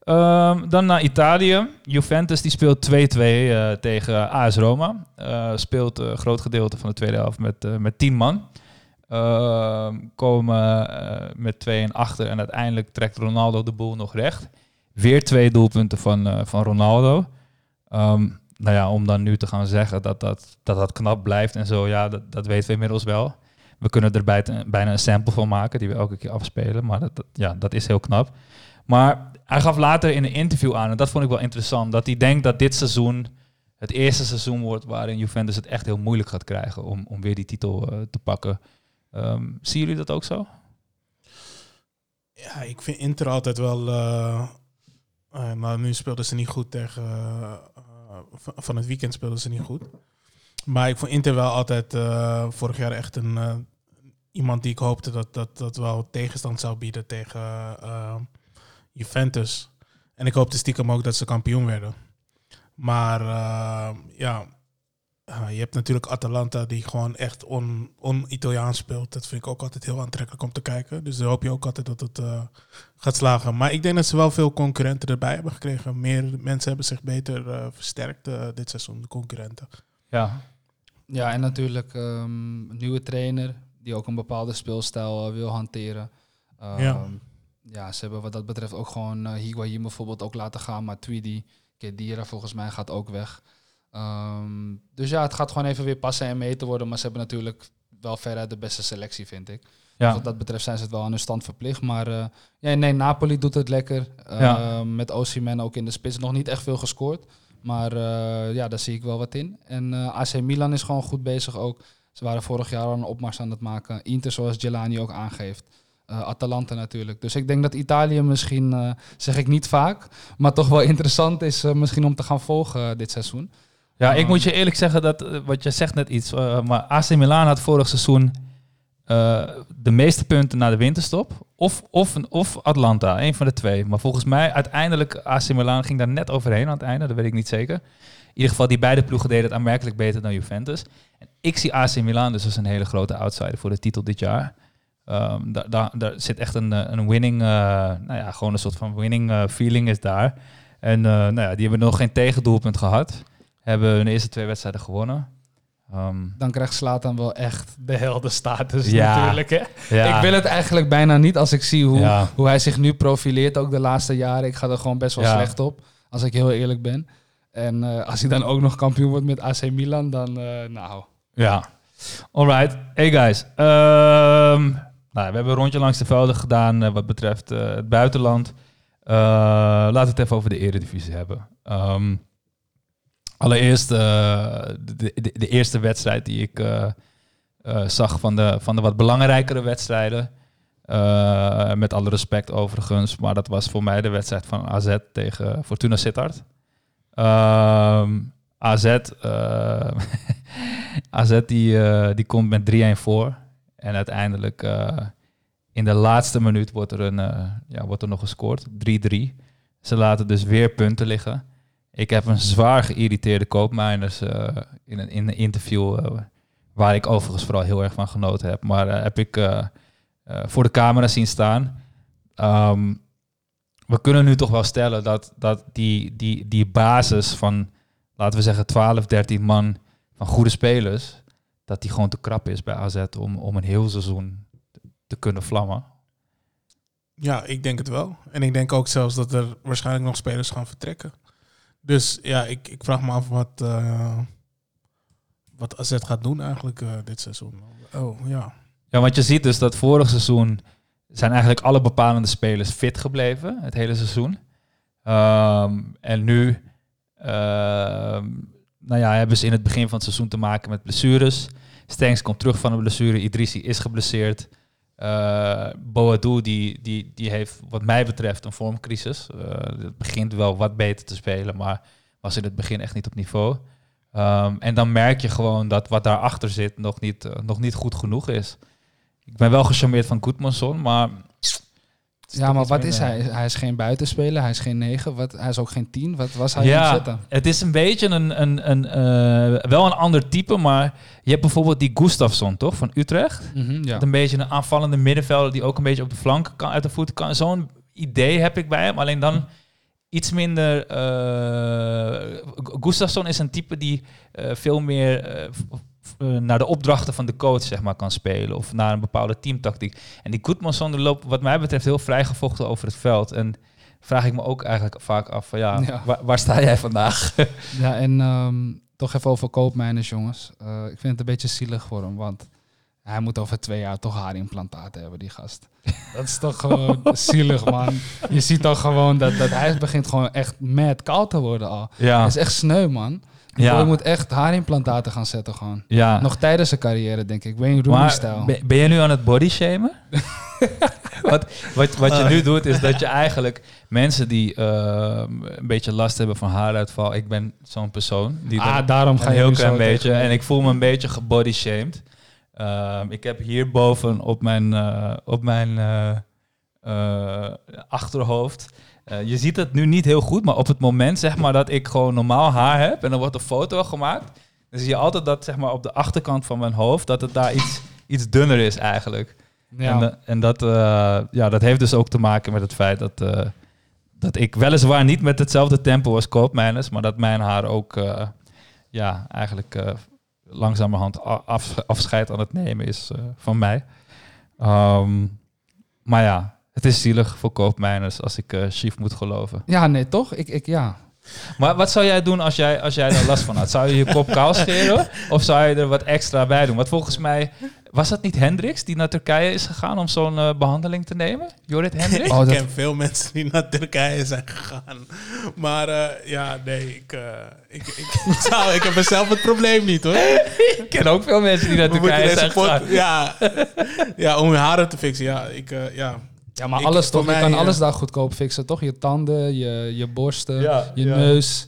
Ehm, dan naar Italië. Juventus die speelt 2-2 eh, tegen AS Roma. Speelt een groot gedeelte van de tweede helft met, met 10 man. Ehm, komen met 2 en achter en uiteindelijk trekt Ronaldo de boel nog recht. Weer twee doelpunten van, eh, van Ronaldo. Ehm, nou ja, om dan nu te gaan zeggen dat dat, dat, dat knap blijft en zo, ja, dat, dat weten we inmiddels wel. We kunnen er bijna, een sample van maken die we elke keer afspelen, maar dat, ja, dat is heel knap. Maar hij gaf later in een interview aan, en dat vond ik wel interessant, dat hij denkt dat dit seizoen het eerste seizoen wordt waarin Juventus het echt heel moeilijk gaat krijgen om, om weer die titel eh, te pakken. Ehm, zien jullie dat ook zo? Ja, ik vind Inter altijd wel. eh eh, nou, nu speelden ze niet goed tegen. eh, eh, van- het weekend speelden ze niet goed. Maar ik vond Inter wel altijd vorig jaar echt een. iemand die ik hoopte dat dat, dat wel tegenstand zou bieden tegen Juventus. En ik hoopte stiekem ook dat ze kampioen werden. Maar ja, uh, je hebt natuurlijk Atalanta die gewoon echt on- on-Italiaans speelt. Dat vind ik ook altijd heel aantrekkelijk om te kijken. Dus dan hoop je ook altijd dat het eh, gaat slagen. Maar ik denk dat ze wel veel concurrenten erbij hebben gekregen. Meer mensen hebben zich beter eh, versterkt eh, dit seizoen, de concurrenten. Ja. Ja, en natuurlijk ehm, een nieuwe trainer die ook een bepaalde speelstijl eh, wil hanteren. Ehm, Ja. ja, ze hebben wat dat betreft ook gewoon eh Higuain bijvoorbeeld ook laten gaan, maar Tweedy, Kedira volgens mij gaat ook weg. Ehm, dus ja, het gaat gewoon even weer passen en meten worden, maar ze hebben natuurlijk wel veruit de beste selectie, vind ik. Dus wat dat betreft zijn ze het wel aan hun stand verplicht. Maar eh, ja, nee, Napoli doet het lekker. Eh, Ja. Met Osimhen ook in de spits. Nog niet echt veel gescoord. Maar eh, ja, daar zie ik wel wat in. En eh, AC Milan is gewoon goed bezig ook. Ze waren vorig jaar al een opmars aan het maken. Inter, zoals Gelani ook aangeeft. Eh, Atalanta natuurlijk. Dus ik denk dat Italië misschien, zeg ik niet vaak, maar toch wel (laughs) interessant is misschien om te gaan volgen dit seizoen. Ja, ik Ehm, moet je eerlijk zeggen dat, eh, wat je zegt net iets, eh, maar AC Milan had vorig seizoen eh, de meeste punten na de winterstop. Of, of, of Atlanta, een van de twee. Maar volgens mij uiteindelijk AC Milan ging daar net overheen aan het einde, dat weet ik niet zeker. In ieder geval, die beide ploegen deden het aanmerkelijk beter dan Juventus. En ik zie AC Milan dus als een hele grote outsider voor de titel dit jaar. Ehm, daar, daar, daar zit echt een, een winning, nou ja, gewoon een soort van winning feeling is daar. En nou ja, die hebben nog geen tegendoelpunt gehad. Hebben hun eerste twee wedstrijden gewonnen. Ehm, Dan krijgt Slatan wel echt de heldenstatus Ja. natuurlijk. Hè? ja. Ik wil het eigenlijk bijna niet als ik zie hoe, Ja. hoe hij zich nu profileert, ook de laatste jaren. Ik ga er gewoon best wel slecht op, als ik heel eerlijk ben. En eh, als hij dan ook nog kampioen wordt met AC Milan, dan uh, nou... Ja. Alright. Hey guys. Ehm, nou, we hebben een rondje langs de velden gedaan uh, wat betreft het buitenland. Laten we het even over de eredivisie hebben. Um, allereerst uh, de, de, eerste wedstrijd die ik zag van de, van de wat belangrijkere wedstrijden. Met alle respect overigens, maar dat was voor mij de wedstrijd van AZ tegen Fortuna Sittard. Um, AZ, AZ die, die komt met 3-1 voor. En uiteindelijk in de laatste minuut wordt er, een, ja, wordt er nog gescoord. 3-3. Ze laten dus weer punten liggen. Ik heb een zwaar geïrriteerde koopmijners in, een, in een interview... waar ik overigens vooral heel erg van genoten heb. Maar heb ik voor de camera zien staan. Um, we kunnen nu toch wel stellen dat, dat die, die, die basis van laten we zeggen 12, 13 man van goede spelers, dat die gewoon te krap is bij AZ om, om een heel seizoen te kunnen vlammen. Ja, ik denk het wel. En ik denk ook zelfs dat er waarschijnlijk nog spelers gaan vertrekken. Dus ja, ik, ik vraag me af wat, uh, wat AZ gaat doen eigenlijk uh, dit seizoen. Oh, ja. Ja, want je ziet dus dat vorig seizoen zijn eigenlijk alle bepalende spelers fit gebleven, het hele seizoen. Um, en nu uh, nou ja, hebben ze in het begin van het seizoen te maken met blessures. Stengs komt terug van een blessure. Idrissi is geblesseerd. Uh, Boadu die, die, die heeft wat mij betreft een vormcrisis. Uh, het begint wel wat beter te spelen, maar was in het begin echt niet op niveau. Um, en dan merk je gewoon dat wat daarachter zit nog niet, uh, nog niet goed genoeg is. Ik ben wel gecharmeerd van Goedmanson, maar... Ja, maar wat is hij? Hij is geen buitenspeler, hij is geen negen, wat, hij is ook geen tien. Wat was hij ja? Het is een beetje een, een, een uh, wel een ander type, maar je hebt bijvoorbeeld die Gustafsson, toch, van Utrecht? Mm -hmm, ja. Een beetje een aanvallende middenvelder die ook een beetje op de flank kan, uit de voeten kan. Zo'n idee heb ik bij hem, alleen dan iets minder... Uh, Gustafsson is een type die uh, veel meer uh, naar de opdrachten van de coach zeg maar, kan spelen. Of naar een bepaalde teamtactiek. En die Goedmanson loopt wat mij betreft heel vrijgevochten over het veld. En vraag ik me ook eigenlijk vaak af van ja, ja. Waar, waar, sta jij vandaag? (laughs) ja, en um, toch even over koopmijners jongens. Uh, ik vind het een beetje zielig voor hem, want Hij moet over twee jaar toch haarimplantaten hebben, die gast. (laughs) Dat is toch gewoon zielig, man. Je ziet toch gewoon dat, dat hij begint gewoon echt mad koud te worden al. Ja, Dat is echt sneu, man. Ja. Je moet echt haarimplantaten gaan zetten gewoon. ja. Nog tijdens zijn carrière, denk ik. Wayne Maar Rooney-stijl. ben, ben je nu aan het body shamen? (laughs) wat, wat, wat je nu doet, is dat je eigenlijk mensen die eh, een beetje last hebben van haaruitval. Ik ben zo'n persoon. Die Ah, daarom ga je heel klein beetje. En ik voel me een beetje gebody shamed. Ehm, ik heb hierboven op mijn, eh, op mijn eh, eh, achterhoofd. Eh, je ziet het nu niet heel goed, maar op het moment zeg maar dat ik gewoon normaal haar heb en dan wordt een foto gemaakt, dan zie je altijd dat zeg maar op de achterkant van mijn hoofd dat het daar iets, iets dunner is eigenlijk. Ja. En, eh, en dat, eh, ja, dat heeft dus ook te maken met het feit dat, dat ik weliswaar niet met hetzelfde tempo als koopmijners, maar dat mijn haar ook ja, eigenlijk langzamerhand af, afscheid aan het nemen is van mij. Ehm, maar ja, het is zielig voor koopmijners als ik eh Chief moet geloven. ja, nee, toch? Ik, ik, ja. Maar wat zou jij doen als jij, als jij er last van had? Zou je je kop kaal scheren? Of zou je er wat extra bij doen? Want volgens mij, was dat niet Hendricks die naar Turkije is gegaan om zo'n eh, behandeling te nemen? Jorrit Hendricks? (laughs) Oh, ik dat- ken veel mensen die naar Turkije zijn gegaan. Maar eh, ja, nee, ik, eh, ik, ik, (laughs) ik, zou, ik heb er zelf het probleem niet hoor. Ik ken ook veel mensen die naar Turkije zijn pot- gegaan. ja, ja, om je haren te fixen. Ja, ik, eh, ja. Ja, maar Ik- alles toch? Je mij, kan alles daar goedkoop fixen, toch? Je tanden, je, je borsten, Ja, je ja. neus.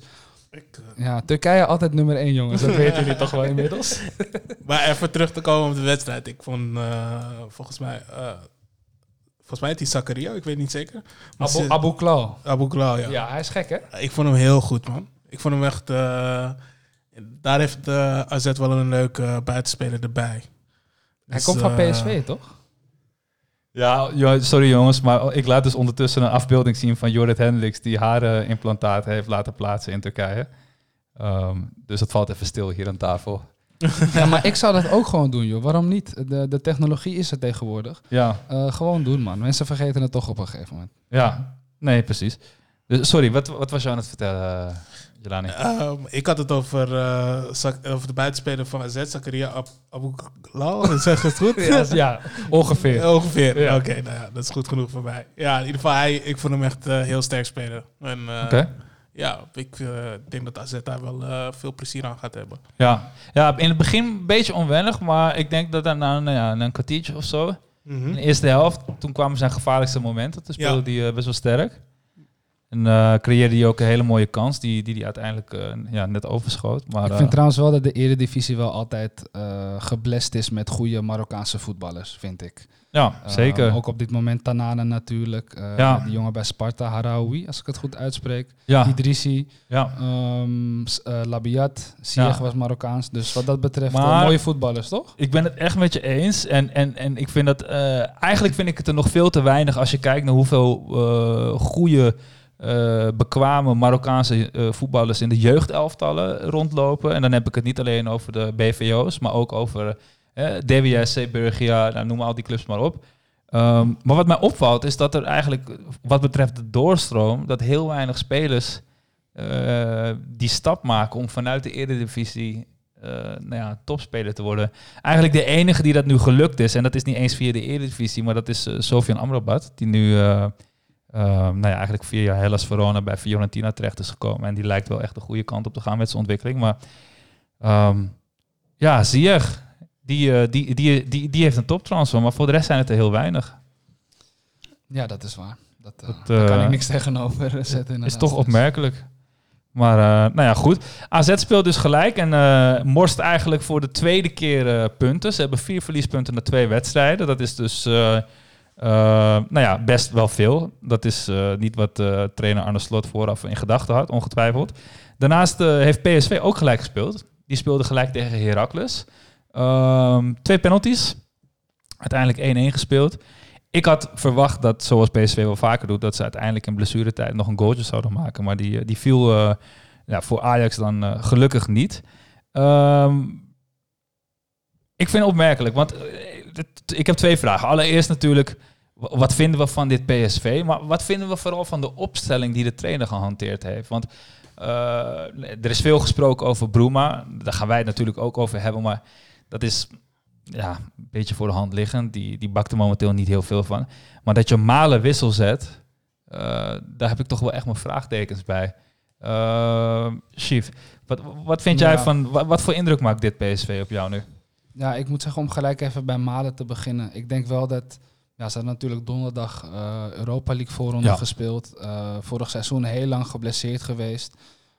Ik, eh, Ja, Turkije altijd nummer één, jongens. Dat weten jullie toch wel inmiddels? (laughs) maar even terug te komen op de wedstrijd. Ik vond eh, volgens mij, eh, volgens mij heet die Zakaria, ik weet niet zeker. Maar Abu, Abu. Abu Klal, ja. Ja, hij is gek, hè? Ik vond hem heel goed, man. Ik vond hem echt... daar heeft AZ wel een leuke uh, buitenspeler erbij. Hij Dus, komt van PSV, toch? Ja, sorry jongens, maar ik laat dus ondertussen een afbeelding zien van Jorrit Hendricks die harimplantaten heeft laten plaatsen in Turkije. Ehm, dus het valt even stil hier aan tafel. (laughs) Ja, maar ik zou dat ook gewoon doen, joh. Waarom niet? De, de technologie is er tegenwoordig. Ja, Eh, gewoon doen, man. Mensen vergeten het toch op een gegeven moment. ja. Nee, precies. Dus, sorry, wat, wat was je aan het vertellen, uh, Jelani? Ehm, ik had het over, eh, over de buitenspeler van AZ, Zakaria Ab Abu Klal. (laughs) Zeg het goed? Ja, ja, ongeveer. (laughs) Ongeveer. Ja. Oké, nou ja, dat is goed genoeg voor mij. Ja, in ieder geval, hij, ik vond hem echt eh, heel sterk spelen. En eh, Oké. ja, ik eh, denk dat AZ daar wel eh, veel plezier aan gaat hebben. Ja. ja, in het begin een beetje onwennig, maar ik denk dat na nou ja, een kwartiertje of zo, in de eerste helft, toen kwamen zijn gevaarlijkste momenten. Toen speelde Ja. hij eh, best wel sterk. En eh, creëerde hij ook een hele mooie kans die die, die uiteindelijk eh, ja, net overschoot. Maar, Ik eh, vind trouwens wel dat de Eredivisie wel altijd eh geblest is met goede Marokkaanse voetballers, vind ik. ja, Eh, zeker. ook op dit moment Tanana natuurlijk. Eh, Ja. Die jongen bij Sparta, Haraoui, als ik het goed uitspreek. ja, Idrissi, ja. eh, Labiat, Sieg Ja. was Marokkaans. Dus wat dat betreft, Maar- eh, mooie voetballers, toch? Ik ben het echt met je eens. En, en, en ik vind dat. eh, eigenlijk vind ik het er nog veel te weinig als je kijkt naar hoeveel eh goede, eh, bekwame Marokkaanse eh, voetballers in de jeugdelftallen rondlopen. En dan heb ik het niet alleen over de BVO's, maar ook over eh DWS, Burgia, nou, noem al die clubs maar op. Ehm, maar wat mij opvalt is dat er eigenlijk, wat betreft de doorstroom, dat heel weinig spelers eh, die stap maken om vanuit de Eredivisie nou ja, topspeler te worden. Eigenlijk de enige die dat nu gelukt is, en dat is niet eens via de Eredivisie, maar dat is Sofian Amrabat, die nu nou ja, eigenlijk via Hellas Verona bij Fiorentina terecht is gekomen. En die lijkt wel echt de goede kant op te gaan met zijn ontwikkeling. Maar ehm, ja, Ziyech, die, eh, die, die, die, die heeft een toptransfer, maar voor de rest zijn het er heel weinig. Ja, dat is waar. Dat, eh, daar kan eh, ik niks tegenover (laughs) zetten. is inderdaad. toch opmerkelijk. Maar eh, nou ja, goed. AZ speelt dus gelijk en eh, morst eigenlijk voor de tweede keer eh, punten. Ze hebben vier verliespunten na twee wedstrijden. Dat is dus eh, nou ja, best wel veel. Dat is eh, niet wat eh, trainer Arne Slot vooraf in gedachten had, ongetwijfeld. Daarnaast heeft PSV ook gelijk gespeeld. Die speelde gelijk tegen Heracles. Ehm, twee penalties. Uiteindelijk 1-1 gespeeld. Ik had verwacht dat, zoals PSV wel vaker doet, dat ze uiteindelijk in blessuretijd nog een goaltje zouden maken. Maar die, die viel ja, voor Ajax dan gelukkig niet. Ehm, ik vind het opmerkelijk, want ik heb twee vragen. Allereerst natuurlijk, wat vinden we van dit PSV? Maar wat vinden we vooral van de opstelling die de trainer gehanteerd heeft? Want eh, er is veel gesproken over Bruma. Daar gaan wij het natuurlijk ook over hebben. Maar dat is ja, een beetje voor de hand liggend. Die, die bakt er momenteel niet heel veel van. Maar dat je Malen wissel zet, eh, daar heb ik toch wel echt mijn vraagtekens bij. Uh, Chief, wat, wat vind jij Ja. van... Wat, wat voor indruk maakt dit PSV op jou nu? Ja, ik moet zeggen om gelijk even bij Malen te beginnen. Ik denk wel dat... Ja, ze hadden natuurlijk donderdag eh, Europa League voorronde Ja. gespeeld. Eh, vorig seizoen heel lang geblesseerd geweest.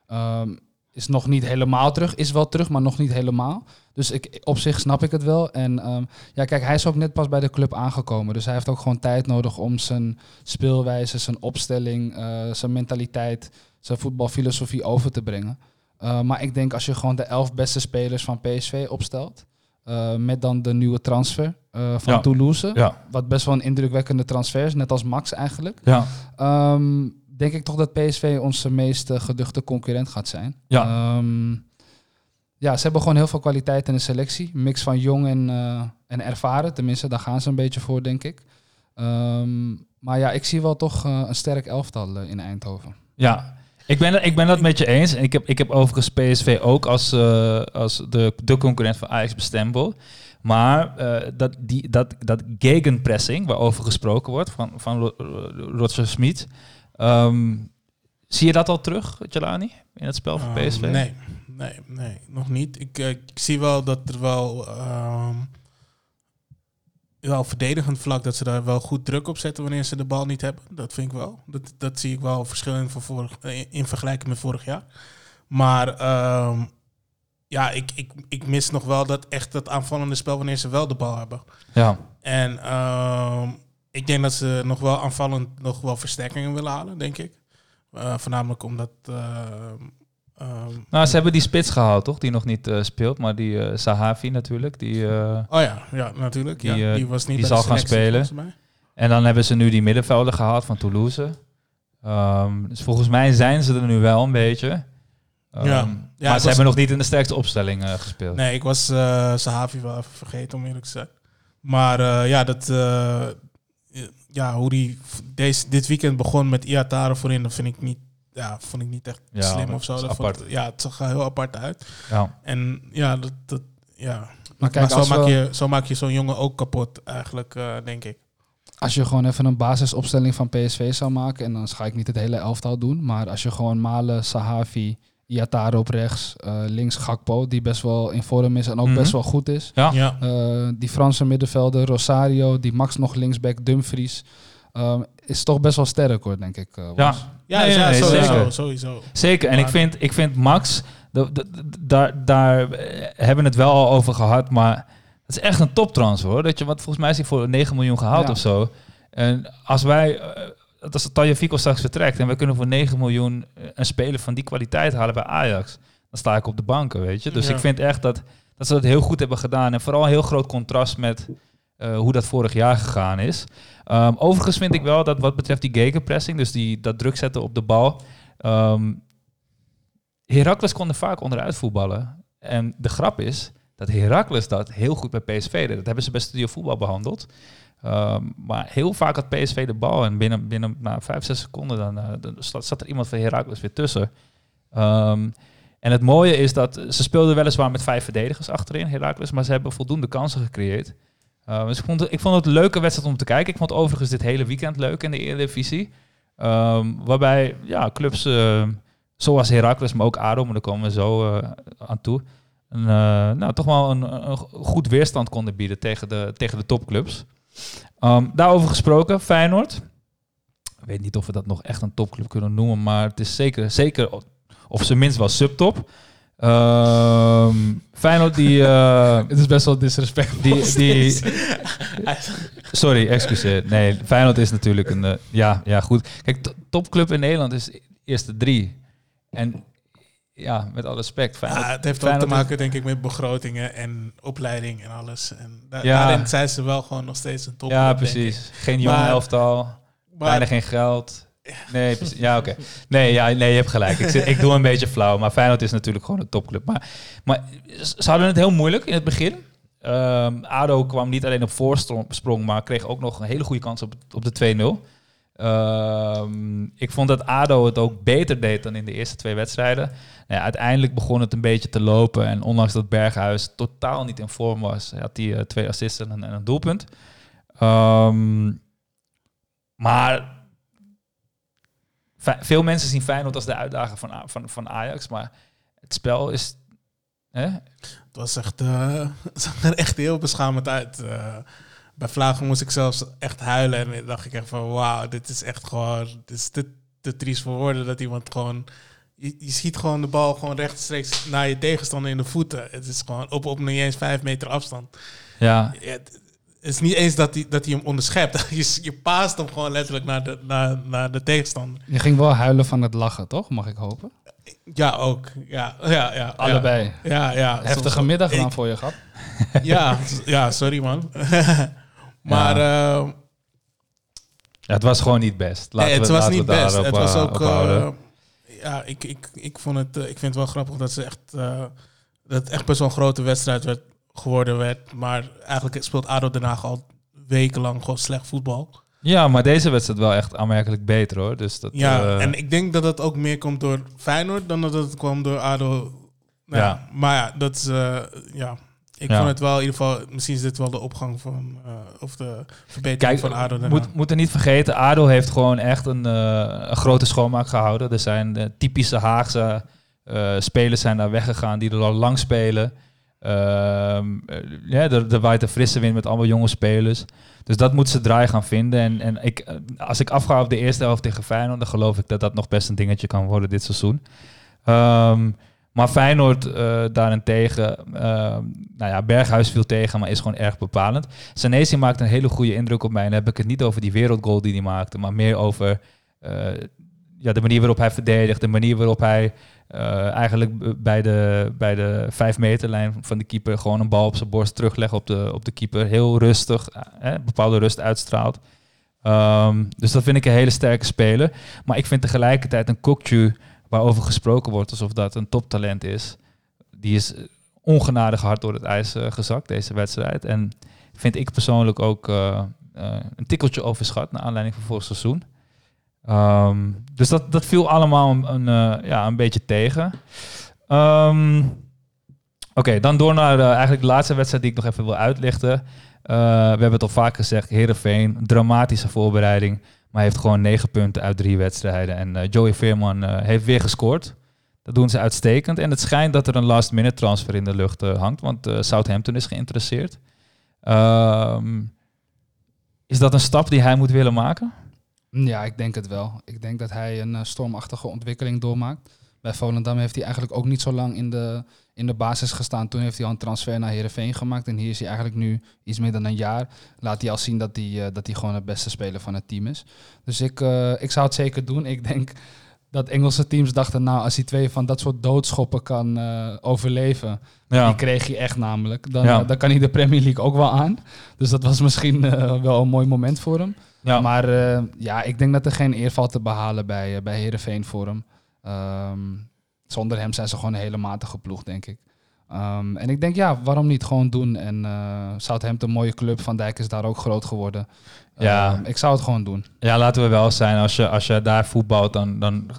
Ehm, is nog niet helemaal terug. Is wel terug, maar nog niet helemaal. Dus ik, op zich snap ik het wel. En ehm, ja, kijk, hij is ook net pas bij de club aangekomen. Dus hij heeft ook gewoon tijd nodig om zijn speelwijze, zijn opstelling, eh, zijn mentaliteit, zijn voetbalfilosofie over te brengen. Maar ik denk als je gewoon de elf beste spelers van PSV opstelt, met dan de nieuwe transfer eh, van Ja. Toulouse, Ja, wat best wel een indrukwekkende transfer is, net als Max eigenlijk. ja, Ehm, denk ik toch dat PSV onze meest eh, geduchte concurrent gaat zijn. Ja. Ehm, ja, ze hebben gewoon heel veel kwaliteit in de selectie. Mix van jong en, eh, en ervaren. Tenminste, daar gaan ze een beetje voor, denk ik. Ehm, maar ja, ik zie wel toch een sterk elftal in Eindhoven. ja. Ik ben, ik ben dat met je eens. En ik heb, ik heb overigens PSV ook als, als de, de concurrent van Ajax bestempeld. Maar eh, dat, die, dat, dat gegenpressing, waarover gesproken wordt, van, van Ro- Ro- Roger Smit. ehm, zie je dat al terug, Jelani, in het spel van Ehm, PSV? nee, nee, nee, nog niet. Ik, eh, ik zie wel dat er wel, ehm wel verdedigend vlak dat ze daar wel goed druk op zetten wanneer ze de bal niet hebben. Dat vind ik wel. Dat, dat zie ik wel verschil in, vorig, in vergelijking met vorig jaar. Maar ja, ik, ik, ik mis nog wel dat echt dat aanvallende spel wanneer ze wel de bal hebben. Ja, En ehm, ik denk dat ze nog wel aanvallend nog wel versterkingen willen halen, denk ik. Eh, voornamelijk omdat. ehm, ehm, nou, ze hebben die spits gehaald, toch? Die nog niet eh, speelt, maar die eh, Sahavi natuurlijk. Die, eh, oh ja, ja, natuurlijk. Die, ja, eh, die was niet die zal gaan spelen. En dan hebben ze nu die middenvelder gehaald van Toulouse. Ehm, dus volgens mij zijn ze er nu wel een beetje. Ehm, Ja. Ja, maar ze was- hebben nog niet in de sterkste opstelling eh, gespeeld. Nee, ik was eh Sahavi wel even vergeten, om eerlijk te zijn. Maar eh, ja, dat, eh, ja, hoe die deze, dit weekend begon met Iatare voorin, dat vind ik niet, ja, vond ik niet echt Ja, slim of zo. is Dat apart. vond- ja, het zag er heel apart uit. Ja. En ja, dat, dat ja. Maar Maar, kijk, zo, als, maak we- je, zo maak je zo'n jongen ook kapot, eigenlijk, eh, denk ik. als je gewoon even een basisopstelling van PSV zou maken, en dan ga ik niet het hele elftal doen, maar als je gewoon Malen, Sahavi, Iatare op rechts, eh, links Gakpo, die best wel in vorm is en ook Mhm. best wel goed is. Ja. Ja. Eh, die Franse middenvelder, Rosario, die Max nog linksback, Dumfries. ehm, is toch best wel sterk hoor, denk ik. eh, Ja. Ja, Nee, ja, nee, sowieso, zeker. sowieso. Zeker. En Maar- ik vind, ik vind Max, daar, daar hebben we het wel al over gehad, maar het is echt een toptransfer hoor. Dat je, wat volgens mij is hij voor 9 miljoen gehaald Ja. of zo. En als wij, eh, als Tanja Fico straks vertrekt en we kunnen voor 9 miljoen eh, een speler van die kwaliteit halen bij Ajax, dan sta ik op de banken, weet je. Dus Ja. ik vind echt dat, dat ze dat heel goed hebben gedaan. En vooral een heel groot contrast met eh, hoe dat vorig jaar gegaan is. Ehm, overigens vind ik wel dat wat betreft die gegenpressing, dus die, dat druk zetten op de bal, ehm Heracles kon er vaak onderuit voetballen. En de grap is dat Heracles dat heel goed bij PSV deed. Dat hebben ze bij Studio Voetbal behandeld. Ehm, maar heel vaak had PSV de bal en binnen, binnen na vijf, zes seconden dan, dan zat, er iemand van Heracles weer tussen. Ehm, en het mooie is dat ze speelden weliswaar met vijf verdedigers achterin, Heracles, maar ze hebben voldoende kansen gecreëerd. Ehm, dus ik vond, het, ik vond het een leuke wedstrijd om te kijken. Ik vond overigens dit hele weekend leuk in de Eredivisie. Ehm waarbij ja, clubs eh, zoals Heracles, maar ook ADO, daar komen we zo eh, aan toe, nou, toch wel een, een goed weerstand konden bieden tegen de, tegen de topclubs. Ehm, daarover gesproken, Feyenoord. Ik weet niet of we dat nog echt een topclub kunnen noemen, maar het is zeker, zeker of zijn minst wel subtop. Ehm Feyenoord die... eh, (laughs) Het is best wel disrespect. die, die, (laughs) sorry, excuseer. Nee, Feyenoord is natuurlijk een... eh, ja, ja, goed. Kijk, to- topclub in Nederland is de eerste drie. En ja, met alle respect. Ja, het heeft ook te maken, denk ik, met begrotingen en opleiding en alles. En da- Ja. daarin zijn ze wel gewoon nog steeds een top. ja, precies. Geen jong elftal. Maar, bijna geen geld. Nee. Ja, oké. Nee, ja, nee, je hebt gelijk. Ik, zit- ik doe een (laughs) beetje flauw. Maar Feyenoord is natuurlijk gewoon een topclub. Maar, maar ze hadden het heel moeilijk in het begin. Ehm, ADO kwam niet alleen op voorsprong, maar kreeg ook nog een hele goede kans op, op de 2-0. Ehm, ik vond dat ADO het ook beter deed dan in de eerste twee wedstrijden. Nou uiteindelijk begon het een beetje te lopen. En ondanks dat Berghuis totaal niet in vorm was, had hij eh, twee assists en een, en een doelpunt. Ehm, maar veel mensen zien Feyenoord als de uitdager van, van, van Ajax. Maar het spel is... Hè? Het was echt, eh, (laughs) het zag er echt heel beschamend uit. Eh, bij Vlagen moest ik zelfs echt huilen. En dan dacht ik echt van, wauw, dit is echt gewoon... Dit is te, te triest voor woorden dat iemand gewoon... Je, je ziet gewoon de bal gewoon rechtstreeks naar je tegenstander in de voeten. Het is gewoon op, op niet eens vijf meter afstand. Ja, het het is niet eens dat hij, dat hij hem onderschept. (laughs) Je, je paast hem gewoon letterlijk naar de, naar, naar de tegenstander. Je ging wel huilen van het lachen, toch? Mag ik hopen? Ja, ook. Ja, ja, ja. Allebei. Ja, ja. Heftige middag dan voor je, grap. (laughs) Ja, ja, sorry man. (laughs) maar eh, ja, het was gewoon niet best. Laten nee, het we, was niet best. Het was eh, ook. eh, ja, ik, ik, ik, vond het, ik vind het wel grappig dat, ze echt, eh, dat het echt best wel een grote wedstrijd werd, geworden werd. Maar eigenlijk speelt ADO Den Haag al wekenlang gewoon slecht voetbal. Ja, maar deze wedstrijd wel echt aanmerkelijk beter hoor. Dus dat, Ja, en ik denk dat het ook meer komt door Feyenoord dan dat het kwam door ADO. Nou, Ja. Maar ja, dat is, ja. Ik Ja. vond het wel in ieder geval, misschien is dit wel de opgang van, eh, of de verbetering Kijk, van ADO Haag. moet, moet er niet vergeten, ADO heeft gewoon echt een, eh, een grote schoonmaak gehouden. Er zijn eh, typische Haagse eh, spelers zijn daar weggegaan die er al lang spelen. Ehm, eh, ja, er, er waait een frisse wind met allemaal jonge spelers. Dus dat moet ze draai gaan vinden. En, en ik, als ik afga op de eerste helft tegen Feyenoord, dan geloof ik dat dat nog best een dingetje kan worden dit seizoen. Ehm, maar Feyenoord eh, daarentegen, ehm, nou ja, Berghuis viel tegen, maar is gewoon erg bepalend. Sanesi maakt een hele goede indruk op mij. En dan heb ik het niet over die wereldgoal die hij maakte, maar meer over eh, ja, de manier waarop hij verdedigt, de manier waarop hij eh, eigenlijk bij de, bij de vijf meterlijn van de keeper gewoon een bal op zijn borst teruglegt op de, op de keeper. Heel rustig, eh, bepaalde rust uitstraalt. Ehm, dus dat vind ik een hele sterke speler. Maar ik vind tegelijkertijd een Kokju, waarover gesproken wordt alsof dat een toptalent is, die is eh, ongenadig hard door het ijs eh, gezakt deze wedstrijd. En vind ik persoonlijk ook eh, een tikkeltje overschat naar aanleiding van vorig seizoen. Ehm, dus dat, dat viel allemaal een, ja, een beetje tegen. Ehm, Oké, dan door naar eigenlijk de laatste wedstrijd die ik nog even wil uitlichten. We hebben het al vaak gezegd, Heerenveen, dramatische voorbereiding. Maar heeft gewoon negen punten uit drie wedstrijden. En eh, Joey Veerman eh, heeft weer gescoord. Dat doen ze uitstekend. En het schijnt dat er een last-minute transfer in de lucht eh, hangt. Want Southampton is geïnteresseerd. Ehm, is dat een stap die hij moet willen maken? Ja, ik denk het wel. Ik denk dat hij een stormachtige ontwikkeling doormaakt. Bij Volendam heeft hij eigenlijk ook niet zo lang in de, in de basis gestaan. Toen heeft hij al een transfer naar Heerenveen gemaakt. En hier is hij eigenlijk nu iets meer dan een jaar. Laat hij al zien dat hij, eh, dat hij gewoon het beste speler van het team is. Dus ik, eh, ik zou het zeker doen. Ik denk dat Engelse teams dachten, nou, als hij twee van dat soort doodschoppen kan eh, overleven, die kreeg hij echt namelijk, dan, Ja. dan kan hij de Premier League ook wel aan. Dus dat was misschien wel een mooi moment voor hem. ja. Maar ja, ik denk dat er geen eer valt te behalen bij, bij Heerenveen voor hem. Ehm, zonder hem zijn ze gewoon een hele matige ploeg, denk ik. Ehm, en ik denk, ja, waarom niet gewoon doen? En uh, Southampton, een mooie club. Van Dijk is daar ook groot geworden. Ja. Um, ik zou het gewoon doen. Ja, laten we wel zijn. Als je, als je daar voetbalt, dan, dan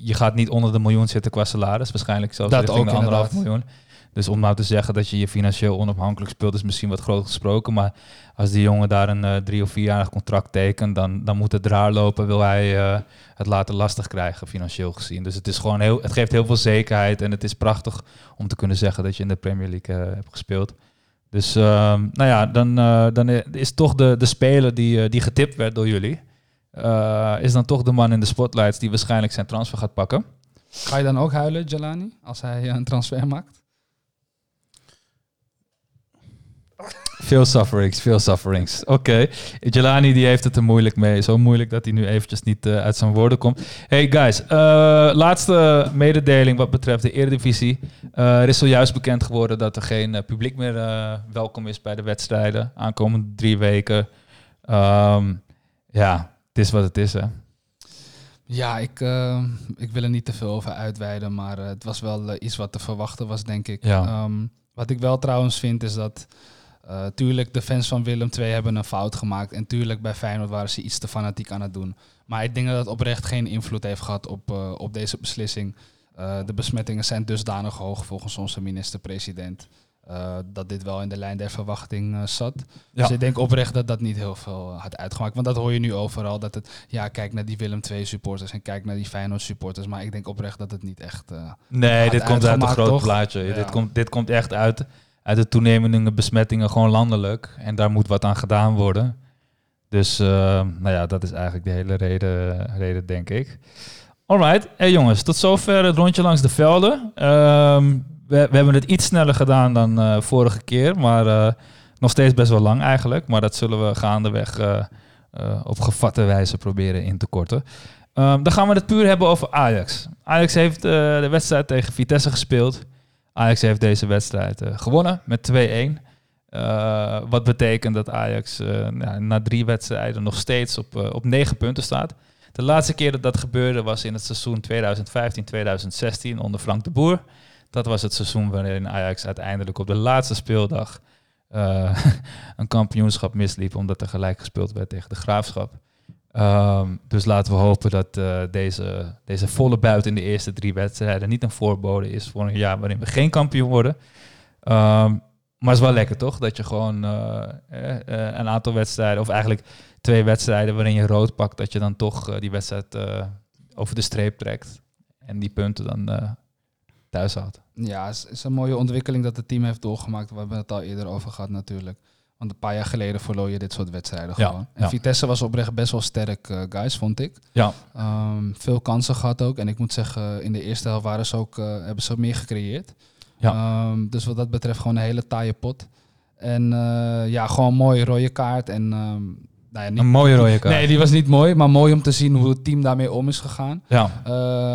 je gaat niet onder de miljoen zitten qua salaris. Waarschijnlijk zelfs Dat richting ook de anderhalf miljoen. Dus om nou te zeggen dat je je financieel onafhankelijk speelt, is misschien wat groot gesproken. Maar als die jongen daar een uh, drie of vierjarig contract tekent, dan, dan moet het raar lopen. Wil hij uh, het later lastig krijgen, financieel gezien. Dus het, is gewoon heel, het geeft heel veel zekerheid. En het is prachtig om te kunnen zeggen dat je in de Premier League uh, hebt gespeeld. Dus uh, nou ja, dan, dan is toch de, de speler die, die getipt werd door jullie. Is dan toch de man in de spotlights die waarschijnlijk zijn transfer gaat pakken. Ga je dan ook huilen, Jelani, als hij een transfer maakt? Veel sufferings, veel sufferings. Oké, okay. Jelani die heeft het er moeilijk mee. Zo moeilijk dat hij nu eventjes niet uh, uit zijn woorden komt. Hey guys, uh, laatste mededeling wat betreft de Eredivisie. Uh, er is zojuist bekend geworden dat er geen publiek meer welkom is bij de wedstrijden. Aankomende drie weken. Um, ja, het is wat het is hè. Ja, ik, ik wil er niet te veel over uitweiden, maar het was wel iets wat te verwachten was, denk ik. Ja. Um, wat ik wel trouwens vind is dat, uh, tuurlijk, de fans van Willem II hebben een fout gemaakt. En tuurlijk, bij Feyenoord waren ze iets te fanatiek aan het doen. Maar ik denk dat het oprecht geen invloed heeft gehad op, eh, op deze beslissing. Eh, de besmettingen zijn dusdanig hoog volgens onze minister-president. eh, dat dit wel in de lijn der verwachting eh, zat. Ja. Dus ik denk oprecht dat dat niet heel veel had uitgemaakt. Want dat hoor je nu overal. Dat het, ja, kijk naar die Willem II supporters en kijk naar die Feyenoord supporters. Maar ik denk oprecht dat het niet echt... eh, Nee, dit komt uit een groot toch? plaatje. Ja. Dit, komt, dit komt echt uit, uit de toenemende besmettingen, gewoon landelijk. En daar moet wat aan gedaan worden. Dus, eh, nou ja, dat is eigenlijk de hele reden, reden denk ik. Alright, hey jongens, tot zover het rondje langs de velden. Ehm, we, we hebben het iets sneller gedaan dan eh, vorige keer, maar eh, nog steeds best wel lang eigenlijk. Maar dat zullen we gaandeweg op gevatte wijze proberen in te korten. Ehm, dan gaan we het puur hebben over Ajax. Ajax heeft de wedstrijd tegen Vitesse gespeeld. Ajax heeft deze wedstrijd eh, gewonnen met 2-1. Eh, wat betekent dat Ajax eh, nou, na drie wedstrijden nog steeds op, op negen punten staat. De laatste keer dat dat gebeurde was in het seizoen 2015-2016 onder Frank de Boer. Dat was het seizoen waarin Ajax uiteindelijk op de laatste speeldag (laughs) een kampioenschap misliep, omdat er gelijk gespeeld werd tegen de Graafschap. Ehm, dus laten we hopen dat eh, deze, deze volle buit in de eerste drie wedstrijden niet een voorbode is voor een jaar waarin we geen kampioen worden. Ehm, maar het is wel lekker toch? Dat je gewoon eh, eh, eh, een aantal wedstrijden, of eigenlijk twee wedstrijden waarin je rood pakt, dat je dan toch die wedstrijd over de streep trekt. En die punten dan thuis houdt. Ja, het is, is een mooie ontwikkeling dat het team heeft doorgemaakt. We hebben het al eerder over gehad natuurlijk. Want een paar jaar geleden verloor je dit soort wedstrijden Ja, gewoon. En ja. Vitesse was oprecht best wel sterk, eh, guys, vond ik. Ja, Ehm, veel kansen gehad ook. En ik moet zeggen, in de eerste helft waren ze ook, eh, hebben ze ook meer gecreëerd. Ja. Ehm, dus wat dat betreft gewoon een hele taaie pot. En eh, ja, gewoon een mooie rode kaart. En ehm, nou ja, niet, een mooie rode kaart. Nee, die was niet mooi, maar mooi om te zien hoe het team daarmee om is gegaan. Ja,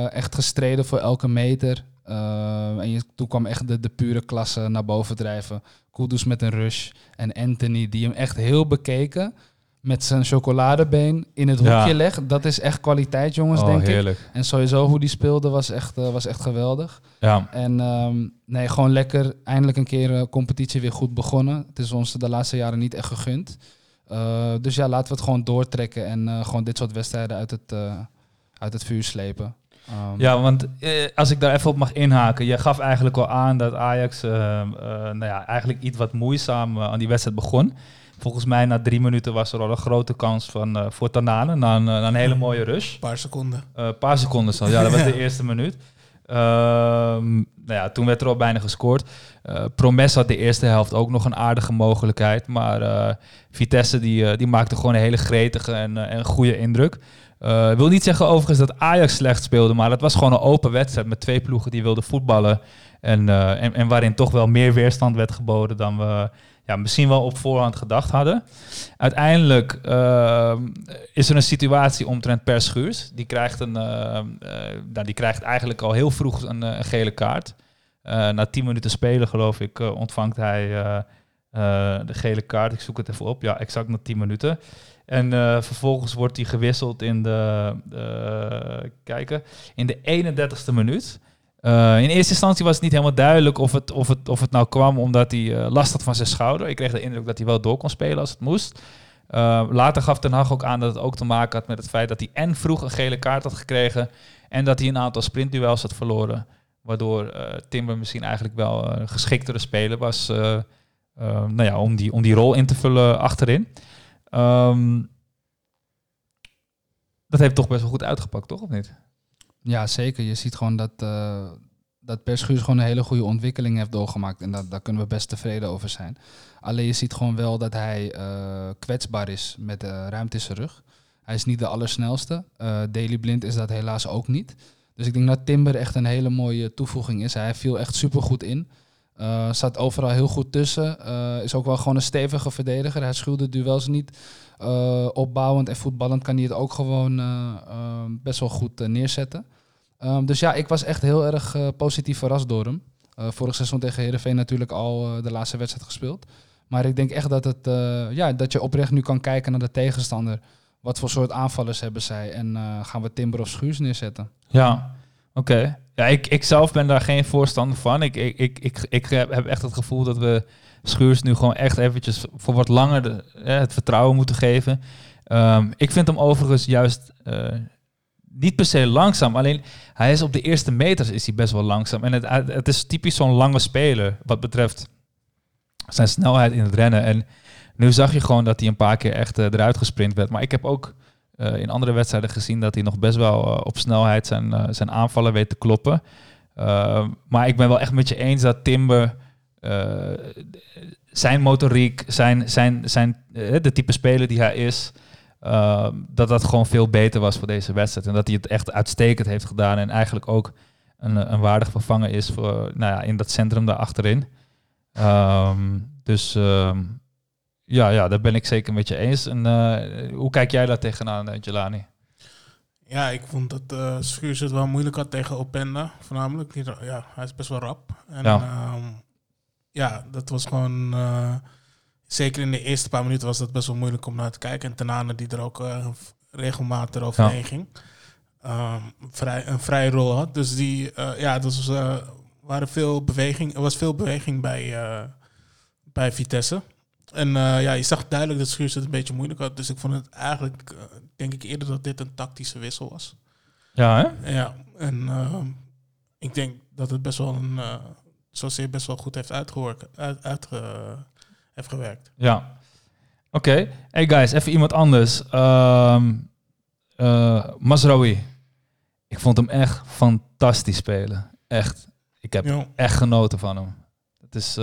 echt gestreden voor elke meter. En je, toen kwam echt de, de pure klasse naar boven drijven. Kudus met een rush. En Anthony, die hem echt heel bekeken. Met zijn chocoladebeen in het Ja. hoekje legt. Dat is echt kwaliteit, jongens, oh, denk ik. En sowieso hoe die speelde was echt, eh, was echt geweldig. Ja. En ehm, nee, gewoon lekker eindelijk een keer eh, competitie weer goed begonnen. Het is ons de laatste jaren niet echt gegund. Eh, dus ja, laten we het gewoon doortrekken en gewoon dit soort wedstrijden uit het, uit het vuur slepen. Ehm, Ja, want eh, als ik daar even op mag inhaken. Je gaf eigenlijk al aan dat Ajax eh, eh, nou ja, eigenlijk iets wat moeizaam eh, aan die wedstrijd begon. Volgens mij na drie minuten was er al een grote kans van, eh, voor Tanane. Na een, na een hele mooie rush. Een paar seconden. Eh, Een paar seconden zo. Ja, dat was de (laughs) eerste minuut. Ehm, nou ja, toen werd er al bijna gescoord. Eh Promes had de eerste helft ook nog een aardige mogelijkheid. Maar eh, Vitesse die, eh, die maakte gewoon een hele gretige en, en goede indruk. Ik wil niet zeggen overigens dat Ajax slecht speelde, maar het was gewoon een open wedstrijd met twee ploegen die wilden voetballen. En, eh, en, en waarin toch wel meer weerstand werd geboden dan we ja, misschien wel op voorhand gedacht hadden. Uiteindelijk eh, is er een situatie omtrent Per Schuurs. Die krijgt, een, nou, die krijgt eigenlijk al heel vroeg een, een gele kaart. Na tien minuten spelen, geloof ik, ontvangt hij de gele kaart. Ik zoek het even op. Ja, exact na 10 minuten. En eh, vervolgens wordt hij gewisseld in de, eh, kijken, in de 31ste minuut. Eh, in eerste instantie was het niet helemaal duidelijk of het, of het, of het nou kwam omdat hij last had van zijn schouder. Ik kreeg de indruk dat hij wel door kon spelen als het moest. Later gaf Ten Hag ook aan dat het ook te maken had met het feit dat hij en vroeg een gele kaart had gekregen en dat hij een aantal sprintduels had verloren. Waardoor Timber misschien eigenlijk wel een geschiktere speler was nou ja, om, die, om die rol in te vullen achterin. Ehm, dat heeft toch best wel goed uitgepakt, toch? Of niet? Ja, zeker. Je ziet gewoon dat, eh dat gewoon een hele goede ontwikkeling heeft doorgemaakt. En dat, daar kunnen we best tevreden over zijn. Alleen je ziet gewoon wel dat hij eh, kwetsbaar is met de ruimte in zijn rug. Hij is niet de allersnelste. Eh Daily Blind is dat helaas ook niet. Dus ik denk dat Timber echt een hele mooie toevoeging is. Hij viel echt super goed in. Eh staat overal heel goed tussen. Eh, is ook wel gewoon een stevige verdediger. Hij schuwde duels niet. Eh, opbouwend en voetballend kan hij het ook gewoon eh, eh, best wel goed neerzetten. Ehm, dus ja, ik was echt heel erg positief verrast door hem. Vorig seizoen tegen Heerenveen natuurlijk al de laatste wedstrijd gespeeld. Maar ik denk echt dat, het, ja, dat je oprecht nu kan kijken naar de tegenstander. Wat voor soort aanvallers hebben zij? En gaan we Timber of Schuurs neerzetten? Ja, oké. Ja, ik, ik zelf ben daar geen voorstander van. Ik, ik, ik, ik, ik heb echt het gevoel dat we Schuurs nu gewoon echt eventjes voor wat langer het vertrouwen moeten geven. Ehm, ik vind hem overigens juist eh, niet per se langzaam. Alleen hij is op de eerste meters is hij best wel langzaam. En het, het is typisch zo'n lange speler wat betreft zijn snelheid in het rennen. En nu zag je gewoon dat hij een paar keer echt eh, eruit gesprint werd. Maar ik heb ook eh, in andere wedstrijden gezien dat hij nog best wel eh, op snelheid zijn, eh, zijn aanvallen weet te kloppen. Maar ik ben wel echt met je eens dat Timber zijn motoriek, zijn, zijn, zijn, de type speler die hij is, dat dat gewoon veel beter was voor deze wedstrijd. En dat hij het echt uitstekend heeft gedaan en eigenlijk ook een, een waardig vervanger is voor, nou ja, in dat centrum daar achterin. Um, dus um, ja, ja, daar ben ik zeker met je eens. En hoe kijk jij daar tegenaan, Jelani? Ja, ik vond dat uh, Schuurs het wel moeilijk had tegen Openda, voornamelijk. Ja, hij is best wel rap. En ja, um, ja dat was gewoon... Uh, zeker in de eerste paar minuten was dat best wel moeilijk om naar te kijken. En Tenane die er ook uh, regelmatig eroverheen ja. ging. Um, vrij, een vrije rol had. Dus die, ja, dat was, waren veel beweging, er was veel beweging bij, bij Vitesse. En uh, ja, je zag duidelijk dat Schuurs het een beetje moeilijk had. Dus ik vond het eigenlijk, uh, denk ik eerder dat dit een tactische wissel was. Ja, hè? Ja, en uh, ik denk dat het best wel een, zoals hij best wel goed heeft uitgewerkt, uit, uitge, heeft gewerkt. Ja. Oké. Okay. Hey guys, even iemand anders. Um, Masraoui. Ik vond hem echt fantastisch spelen. Echt. Ik heb echt genoten van hem. Het is...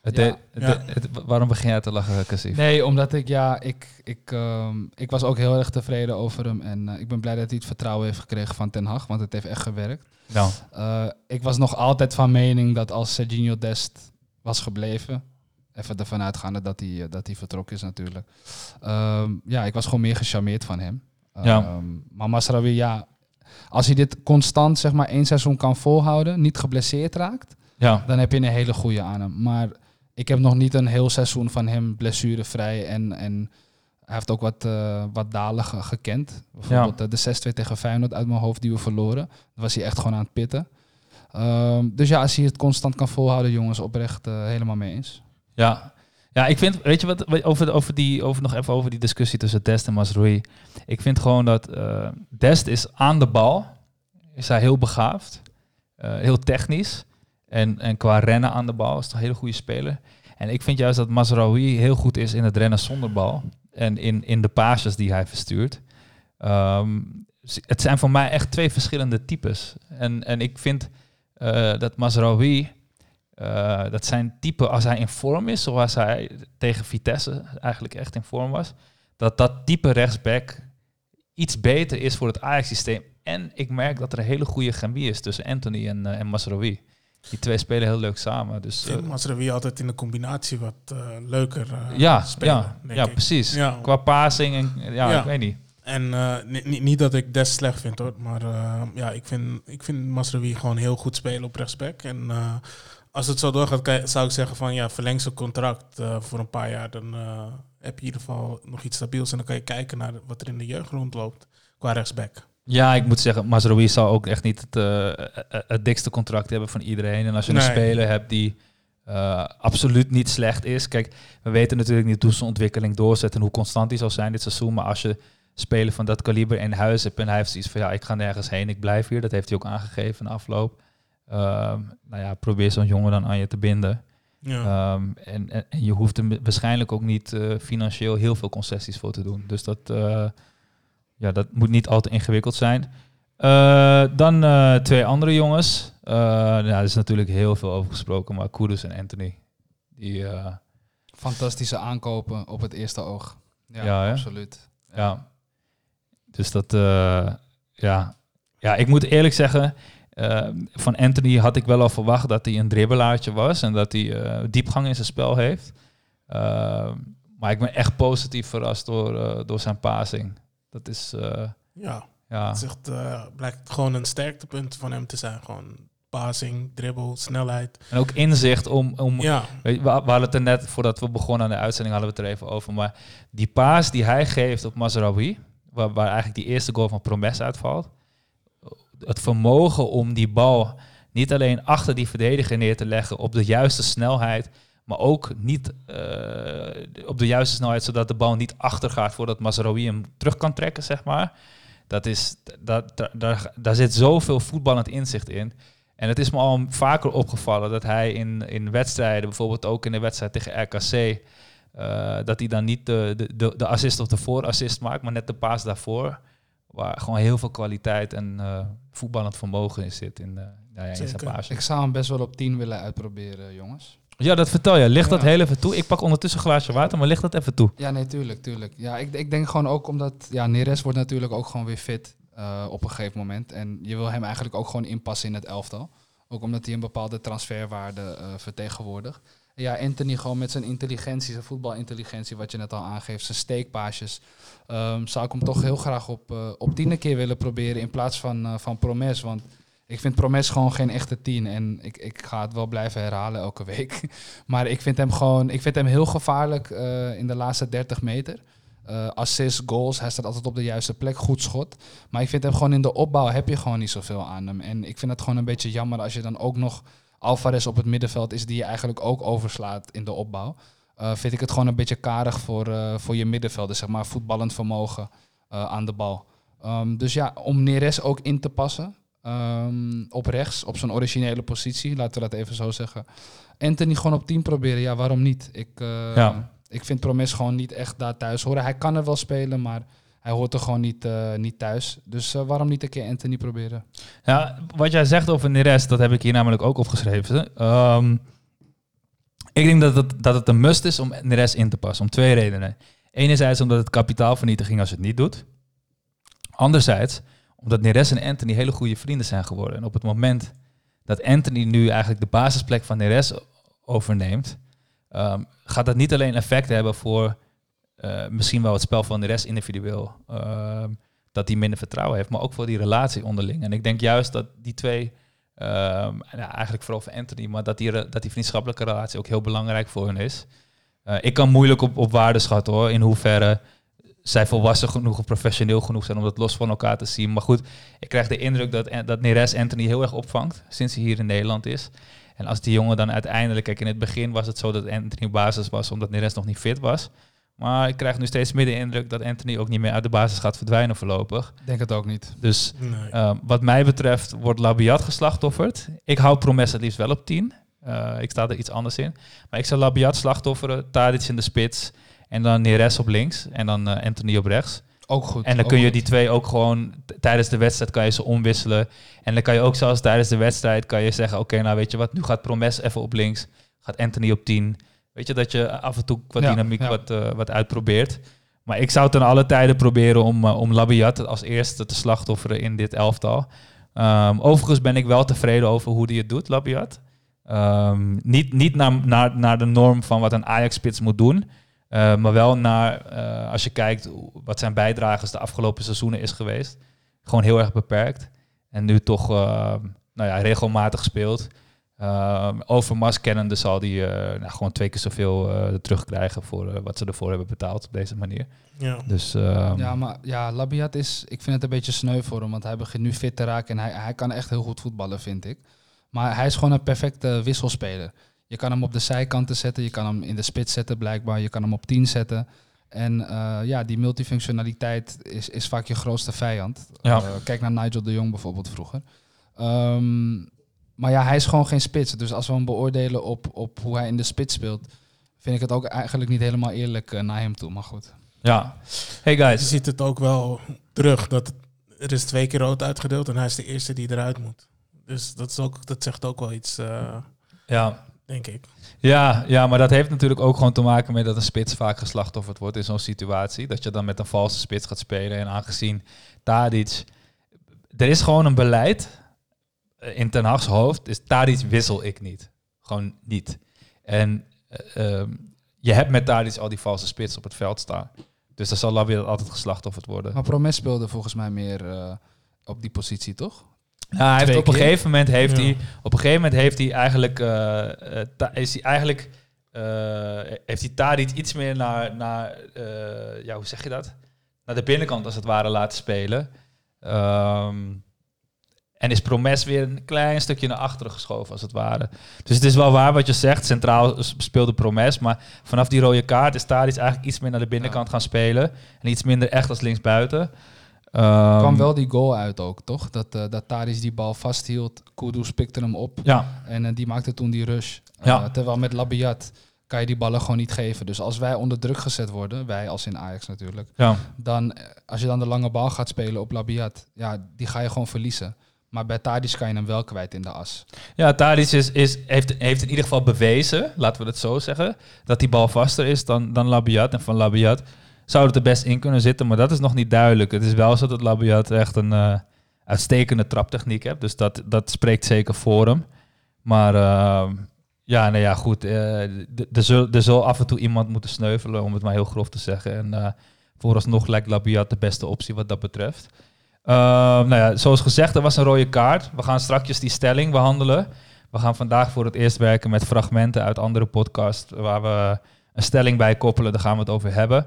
Het ja, de, ja. Het, het, waarom begin jij te lachen, Cassief? Nee, omdat ik, ja, ik, ik, um, ik was ook heel erg tevreden over hem. En uh, ik ben blij dat hij het vertrouwen heeft gekregen van Ten Hag, want het heeft echt gewerkt. Ja. Uh, ik was nog altijd van mening dat als Serginho Dest was gebleven, even ervan uitgaande dat hij, dat hij vertrokken is natuurlijk. Um, ja, ik was gewoon meer gecharmeerd van hem. Ja. Um, maar Masraoui, ja, als hij dit constant zeg maar één seizoen kan volhouden, niet geblesseerd raakt, ja. dan heb je een hele goede aan hem. Maar ik heb nog niet een heel seizoen van hem blessurevrij. En, en hij heeft ook wat, uh, wat dalen ge gekend. Bijvoorbeeld ja. de 6-2 tegen Feyenoord uit mijn hoofd die we verloren. Daar was hij echt gewoon aan het pitten. Um, dus ja, als hij het constant kan volhouden, jongens, oprecht uh, helemaal mee eens. Ja. Ja, ik vind, weet je wat, over, over die, over nog even over die discussie tussen Dest en Masrui. Ik vind gewoon dat uh, Dest is aan de bal, is hij heel begaafd, heel technisch. En, en qua rennen aan de bal is het een hele goede speler. En ik vind juist dat Mazraoui heel goed is in het rennen zonder bal. En in, in de paasjes die hij verstuurt. Um, het zijn voor mij echt twee verschillende types. En, en ik vind uh, dat Mazraoui, uh, dat zijn type als hij in vorm is, zoals hij tegen Vitesse eigenlijk echt in vorm was, dat dat type rechtsback iets beter is voor het Ajax-systeem. En ik merk dat er een hele goede chemie is tussen Anthony en, uh, en Mazraoui. Die twee spelen heel leuk samen. Dus, ik vind Masraoui altijd in de combinatie wat uh, leuker uh, ja, spelen. Ja, ja precies. Ja. Qua passing en ja, ja, ik weet niet. En uh, niet dat ik Des slecht vind hoor, maar ja, ik vind, ik vind Masraoui gewoon heel goed spelen op rechtsback. En als het zo doorgaat, zou ik zeggen van ja, verleng zijn contract voor een paar jaar. Dan heb je in ieder geval nog iets stabiels en dan kan je kijken naar wat er in de jeugd rondloopt qua rechtsback. Ja, ik moet zeggen, Mazraoui zal ook echt niet het, uh, het dikste contract hebben van iedereen. En als je nee. een speler hebt die uh, absoluut niet slecht is. Kijk, we weten natuurlijk niet hoe zijn ontwikkeling doorzet en hoe constant hij zal zijn dit seizoen. Maar als je speler van dat kaliber in huis hebt en hij heeft zoiets van ja, ik ga nergens heen, ik blijf hier. Dat heeft hij ook aangegeven in de afloop. nou ja, probeer zo'n jongen dan aan je te binden. Ja. Um, en, en, en, je hoeft er waarschijnlijk ook niet uh, financieel heel veel concessies voor te doen. Dus dat, uh, ja, dat moet niet al te ingewikkeld zijn. Uh, dan uh, twee andere jongens. Uh, nou, er is natuurlijk heel veel over gesproken, maar Kudus en Anthony. Die, Fantastische aankopen op het eerste oog. Ja, ja absoluut. Ja. Dus dat, ja. Ja, ik moet eerlijk zeggen, van Anthony had ik wel al verwacht dat hij een dribbelaartje was en dat hij diepgang in zijn spel heeft. maar ik ben echt positief verrast door, door zijn passing. Dat is... Uh, ja, ja. Het is echt, uh, blijkt gewoon een sterktepunt van hem te zijn. Gewoon passing, dribbel, snelheid. En ook inzicht om... om ja. weet we hadden het er net, voordat we begonnen aan de uitzending, hadden we het er even over. Maar die paas die hij geeft op Mazraoui, waar, waar eigenlijk die eerste goal van Promes uitvalt. Het vermogen om die bal niet alleen achter die verdediger neer te leggen op de juiste snelheid, Maar ook niet eh, op de juiste snelheid, zodat de bal niet achter gaat voordat Mazraoui hem terug kan trekken, zeg maar. Dat is, dat, daar, daar, daar zit zoveel voetballend inzicht in. En het is me al vaker opgevallen dat hij in, in wedstrijden, bijvoorbeeld ook in de wedstrijd tegen RKC, eh, dat hij dan niet de, de, de, de assist of de voorassist maakt, maar net de paas daarvoor. Waar gewoon heel veel kwaliteit en eh, voetballend vermogen in zit in, eh, nou ja, in zijn paasje. Ik zou hem best wel op 10 willen uitproberen, jongens. Ja, dat vertel je. Ligt dat heel even toe. Ik pak ondertussen een glaasje water, maar ligt dat even toe. Ja, nee, tuurlijk, tuurlijk. Ja, ik, ik denk gewoon ook omdat... Ja, Neres wordt natuurlijk ook gewoon weer fit eh, op een gegeven moment. En je wil hem eigenlijk ook gewoon inpassen in het elftal. Ook omdat hij een bepaalde transferwaarde eh, vertegenwoordigt. En ja, Anthony gewoon met zijn intelligentie, zijn voetbalintelligentie, wat je net al aangeeft, zijn steekpaasjes, ehm, zou ik hem toch heel graag op, eh op tien een keer willen proberen in plaats van, van Promes. Want ik vind Promes gewoon geen echte tien. En ik, ik ga het wel blijven herhalen elke week. (laughs) Maar ik vind hem gewoon, ik vind hem heel gevaarlijk eh, in de laatste 30 meter. Eh assist, goals, hij staat altijd op de juiste plek, goed schot. Maar ik vind hem gewoon in de opbouw heb je gewoon niet zoveel aan hem. En ik vind het gewoon een beetje jammer als je dan ook nog Alvarez op het middenveld is die je eigenlijk ook overslaat in de opbouw. Eh, vind ik het gewoon een beetje karig voor, eh, voor je middenvelder, zeg maar, voetballend vermogen aan de bal. Ehm, dus ja, om Neres ook in te passen ehm, op rechts, op zijn originele positie, laten we dat even zo zeggen. Anthony gewoon op 10 proberen, ja, waarom niet? Ik, eh, Ja. ik vind Promes gewoon niet echt daar thuis horen. Hij kan er wel spelen, maar hij hoort er gewoon niet, eh, niet thuis. Dus eh, waarom niet een keer Anthony proberen? Ja, wat jij zegt over Neres, dat heb ik hier namelijk ook opgeschreven. Ehm, ik denk dat het, dat het een must is om Neres in te passen, om twee redenen. Enerzijds omdat het kapitaalvernietiging als het niet doet. Anderzijds omdat Neres en Anthony hele goede vrienden zijn geworden. En op het moment dat Anthony nu eigenlijk de basisplek van Neres overneemt, ehm, gaat dat niet alleen effect hebben voor eh, misschien wel het spel van Neres individueel. ehm, dat hij minder vertrouwen heeft, maar ook voor die relatie onderling. En ik denk juist dat die twee, ehm, eigenlijk vooral voor Anthony, maar dat die, dat die vriendschappelijke relatie ook heel belangrijk voor hun is. Eh, ik kan moeilijk op, op waarde schatten hoor, in hoeverre zij volwassen genoeg of professioneel genoeg zijn om dat los van elkaar te zien. Maar goed, ik krijg de indruk dat, dat Neres Anthony heel erg opvangt sinds hij hier in Nederland is. En als die jongen dan uiteindelijk, kijk in het begin was het zo dat Anthony basis was omdat Neres nog niet fit was. Maar ik krijg nu steeds meer de indruk dat Anthony ook niet meer uit de basis gaat verdwijnen voorlopig. Ik denk het ook niet. Dus Nee. uh, wat mij betreft wordt Labiat geslachtofferd. Ik hou Promes het liefst wel op 10. Uh, ik sta er iets anders in. Maar ik zou Labiat slachtofferen, Tadic in de spits en dan Neres op links en dan uh, Anthony op rechts. Ook goed. En dan kun je goed. die twee ook gewoon tijdens de wedstrijd kan je ze omwisselen. En dan kan je ook zelfs tijdens de wedstrijd kan je zeggen, oké, nou weet je wat, nu gaat Promes even op links, gaat Anthony op 10. Weet je, dat je af en toe wat Ja, dynamiek ja. Wat, uh, wat uitprobeert. Maar ik zou ten alle tijden proberen om, uh, om Labiat als eerste te slachtofferen in dit elftal. Um, overigens ben ik wel tevreden over hoe hij het doet, Labiat. Um, niet niet naar, naar, naar de norm van wat een Ajax-spits moet doen. Uh, maar wel naar, uh, als je kijkt wat zijn bijdrages de afgelopen seizoenen is geweest. Gewoon heel erg beperkt. En nu toch uh, nou ja, regelmatig speelt. Uh, Overmars kennende zal die uh, nou, gewoon twee keer zoveel uh, terugkrijgen voor uh, wat ze ervoor hebben betaald op deze manier. Ja. Dus, uh, Ja, maar ja, Labiat is, ik vind het een beetje sneu voor hem, want hij begint nu fit te raken en hij, hij kan echt heel goed voetballen, vind ik. Maar hij is gewoon een perfecte wisselspeler. Je kan hem op de zijkanten zetten, je kan hem in de spits zetten blijkbaar, je kan hem op 10 zetten. En uh, ja, die multifunctionaliteit is, is vaak je grootste vijand. Ja. Uh, kijk naar Nigel de Jong bijvoorbeeld vroeger. Um, maar ja, hij is gewoon geen spits. Dus als we hem beoordelen op, op hoe hij in de spits speelt, vind ik het ook eigenlijk niet helemaal eerlijk uh, naar hem toe. Maar goed. Ja. Hey guys. Je ziet het ook wel terug. Dat er is twee keer rood uitgedeeld en hij is de eerste die eruit moet. Dus dat, is ook, dat zegt ook wel iets, uh, ja. Denk ik. Ja, ja, maar dat heeft natuurlijk ook gewoon te maken met dat een spits vaak geslachtofferd wordt in zo'n situatie. Dat je dan met een valse spits gaat spelen. En aangezien Tadic... Er is gewoon een beleid in Ten Hag's hoofd is Tadic wissel ik niet. Gewoon niet. En uh, um, je hebt met Tadic al die valse spits op het veld staan. Dus dan zal weer altijd geslachtofferd worden. Maar Promes speelde volgens mij meer uh, op die positie, toch? Ja, hij heeft op een gegeven moment heeft ja. hij op een gegeven moment heeft hij eigenlijk uh, is hij eigenlijk heeft hij Tadic iets meer naar naar ja hoe zeg je dat naar de binnenkant als het ware laten spelen. Um, En is Promes weer een klein stukje naar achteren geschoven, als het ware. Dus het is wel waar wat je zegt. Centraal speelde Promes. Maar vanaf die rode kaart is Tadic eigenlijk iets meer naar de binnenkant gaan spelen. En iets minder echt als linksbuiten. Ehm, kwam wel die goal uit ook, toch? Dat, eh dat Tadic die bal vasthield. Kudus pikte hem op. Ja, En eh, die maakte toen die rush. Eh, terwijl met Labiat kan je die ballen gewoon niet geven. Dus als wij onder druk gezet worden, wij als in Ajax natuurlijk, ja. dan als je dan de lange bal gaat spelen op Labiat, ja, die ga je gewoon verliezen. Maar bij Tadic kan je hem wel kwijt in de as. Ja, Tadic is, is, heeft, heeft in ieder geval bewezen, laten we het zo zeggen, dat die bal vaster is dan, dan Labiat. En van Labiat zou het er best in kunnen zitten, maar dat is nog niet duidelijk. Het is wel zo dat Labiat echt een eh, uitstekende traptechniek heeft, dus dat, dat spreekt zeker voor hem. Maar eh, ja, nou ja, goed. eh, er, zal, af en toe iemand moeten sneuvelen, om het maar heel grof te zeggen. En vooralsnog lijkt Labiat de beste optie wat dat betreft. Ehm, nou ja, zoals gezegd, er was een rode kaart. We gaan straks die stelling behandelen. We gaan vandaag voor het eerst werken met fragmenten uit andere podcasts waar we een stelling bij koppelen. Daar gaan we het over hebben.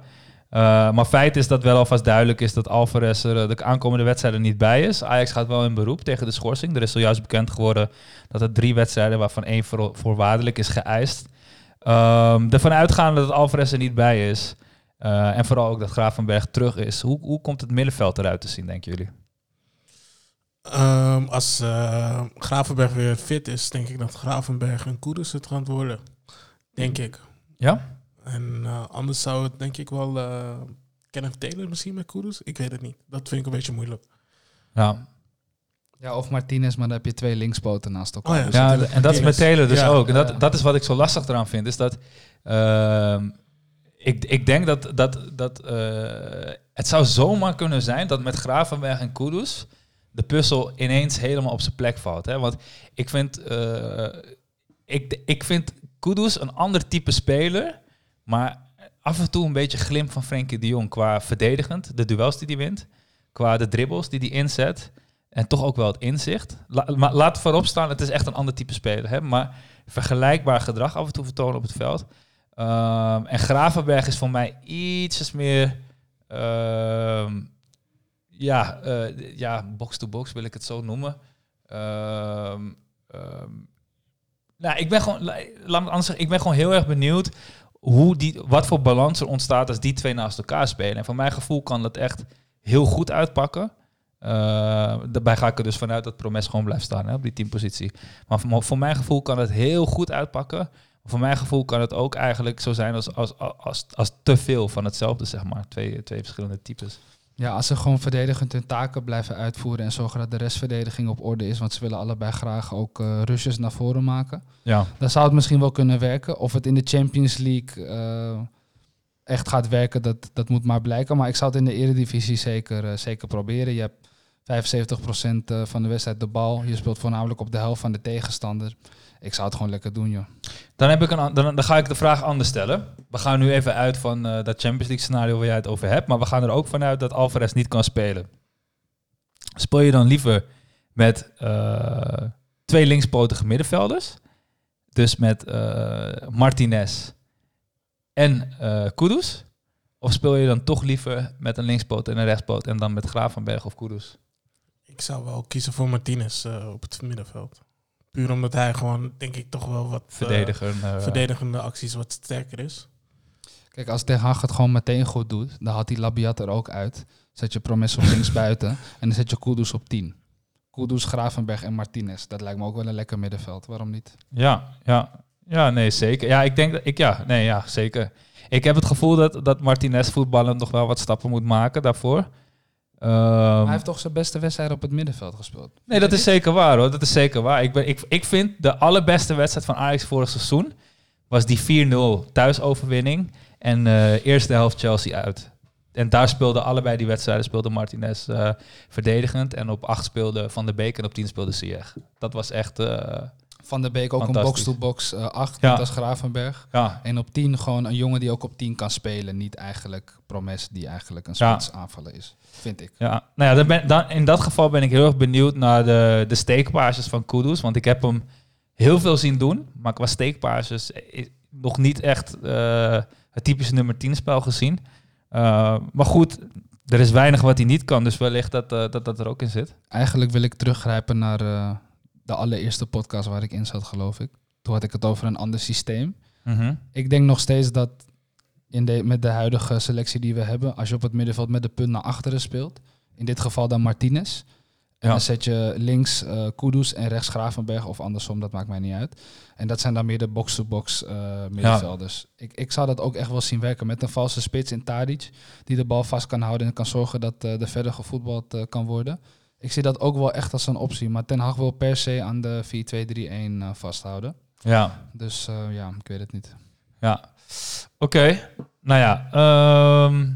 Eh, maar feit is dat wel alvast duidelijk is dat Alvarez er eh, de aankomende wedstrijden niet bij is. Ajax gaat wel in beroep tegen de schorsing. Er is zojuist bekend geworden dat er drie wedstrijden, waarvan één voor, voorwaardelijk is geëist. Ehm ervan uitgaande dat Alvarez er niet bij is. eh, en vooral ook dat Gravenberg terug is. Hoe, hoe komt het middenveld eruit te zien, denken jullie? Ehm, als eh, Gravenberg weer fit is, denk ik dat Gravenberg en Koeders het gaan worden. Denk ik. Ja? En eh, anders zou het denk ik wel eh Kenneth Taylor misschien met Koeders. Ik weet het niet. Dat vind ik een beetje moeilijk. Ja, Ja, of Martinez, maar dan heb je twee linkspoten naast elkaar. Oh ja, Dus Ja, en dat is met Taylor dus Ja. ook. En dat, dat is wat ik zo lastig eraan vind. Is dat ehm, ik, ik denk dat, dat, dat eh, het zou zomaar kunnen zijn dat met Gravenberg en Kudus de puzzel ineens helemaal op zijn plek valt. Hè? Want ik vind, eh, ik, ik vind Kudus een ander type speler, maar af en toe een beetje glimp van Frenkie de Jong qua verdedigend, de duels die hij wint, qua de dribbles die hij inzet. En toch ook wel het inzicht. Maar laat voorop staan, het is echt een ander type speler. Hè? Maar vergelijkbaar gedrag af en toe vertonen op het veld. Ehm, en Gravenberg is voor mij ietsjes meer... ehm, ja, eh, ja, box-to-box wil ik het zo noemen. Ehm, nou, ik ben gewoon, la- laat me anders zeggen, ik ben gewoon heel erg benieuwd hoe die, wat voor balans er ontstaat als die twee naast elkaar spelen. En voor mijn gevoel kan dat echt heel goed uitpakken. Eh, daarbij ga ik er dus vanuit dat Promes gewoon blijft staan hè, op die teampositie. Maar voor, voor mijn gevoel kan het heel goed uitpakken. Voor mijn gevoel kan het ook eigenlijk zo zijn als, als, als, als te veel van hetzelfde, zeg maar. Twee, twee verschillende types. Ja, als ze gewoon verdedigend hun taken blijven uitvoeren en zorgen dat de restverdediging op orde is, want ze willen allebei graag ook eh rushes naar voren maken, Ja, dan zou het misschien wel kunnen werken. Of het in de Champions League eh, echt gaat werken, dat, dat moet maar blijken. Maar ik zou het in de Eredivisie zeker, eh, zeker proberen. Je hebt 75% eh, van de wedstrijd de bal. Je speelt voornamelijk op de helft van de tegenstander. Ik zou het gewoon lekker doen, joh. Dan, heb ik een, an- dan, dan ga ik de vraag anders stellen. We gaan nu even uit van eh, dat Champions League scenario waar jij het over hebt. Maar we gaan er ook vanuit dat Alvarez niet kan spelen. Speel je dan liever met eh, twee linkspotige middenvelders? Dus met eh, Martinez en eh Kudus? Of speel je dan toch liever met een linkspoot en een rechtspoot en dan met Gravenberg of Kudus? Ik zou wel kiezen voor Martinez eh, op het middenveld. Puur omdat hij gewoon, denk ik, toch wel wat eh, Verdediger. eh, verdedigende acties wat sterker is. Kijk, als Ten Hag het gewoon meteen goed doet, dan had hij Labiat er ook uit. Zet je Promes op links (laughs) buiten en dan zet je Kudus op 10. Kudus, Gravenberg en Martinez. Dat lijkt me ook wel een lekker middenveld. Waarom niet? Ja, ja. Ja, nee, zeker. Ja, ik denk dat ik, ja, nee, ja, zeker. Ik heb het gevoel dat, dat Martinez voetballen nog wel wat stappen moet maken daarvoor. Ehm, hij heeft toch zijn beste wedstrijd op het middenveld gespeeld. nee, dat is zeker waar hoor. Dat is zeker waar. Ik, ben, ik, ik vind de allerbeste wedstrijd van Ajax vorig seizoen was die 4-0 thuisoverwinning en eh, eerste helft Chelsea uit. En daar speelden allebei die wedstrijden speelde Martinez eh, verdedigend. En op 8 speelde Van der Beek en op 10 speelde Ziyech. Dat was echt... eh, Van der Beek ook een box-to-box 8, Ja. net als Gravenberg. ja, En op 10 gewoon een jongen die ook op 10 kan spelen. Niet eigenlijk Promes die eigenlijk een Ja. spits aanvallen is. Vind ik. Ja, nou ja, dan ben, dan, in dat geval ben ik heel erg benieuwd naar de, de steekpaasjes van Kudus. Want ik heb hem heel veel zien doen. Maar qua steekpaasjes eh, nog niet echt eh, het typische nummer 10 spel gezien. Uh, maar goed, er is weinig wat hij niet kan, dus wellicht dat, eh, dat dat er ook in zit. Eigenlijk wil ik teruggrijpen naar eh, de allereerste podcast waar ik in zat, geloof ik. Toen had ik het over een ander systeem. Mhm. Ik denk nog steeds dat in de, met de huidige selectie die we hebben, als je op het middenveld met de punt naar achteren speelt, in dit geval dan Martinez. En Ja. dan zet je links eh Kudus en rechts Gravenberg of andersom, dat maakt mij niet uit. En dat zijn dan meer de box-to-box eh, middenvelders. Ik, ik zou dat ook echt wel zien werken met een valse spits in Tadic, die de bal vast kan houden en kan zorgen dat eh er verder gevoetbald kan worden. Ik zie dat ook wel echt als een optie, maar Ten Hag wil per se aan de 4-2-3-1 eh, vasthouden. Ja, Dus eh, ja, ik weet het niet. ja. Oké, nou ja. ehm,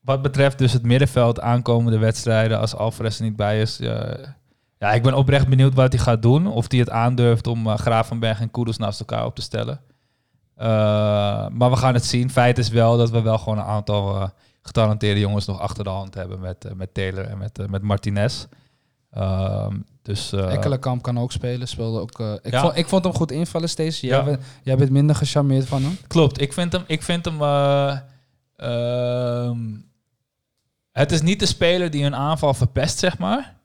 wat betreft dus het middenveld aankomende wedstrijden, als Alvarez er niet bij is. eh, ja, ik ben oprecht benieuwd wat hij gaat doen. Of hij het aandurft om eh, Gravenberg en Kudus naast elkaar op te stellen. Maar we gaan het zien. Feit is wel dat we wel gewoon een aantal getalenteerde jongens nog achter de hand hebben met, eh, met Taylor en met, eh, met Martinez. Ehm, dus, eh, Ekkelenkamp kan ook spelen. Speelde ook, ik, Ja. vond, ik vond hem goed invallen steeds. Jij, Ja. jij bent minder gecharmeerd van hem. Klopt, ik vind hem. Ik vind hem eh, ehm, het is niet de speler die een aanval verpest, zeg maar.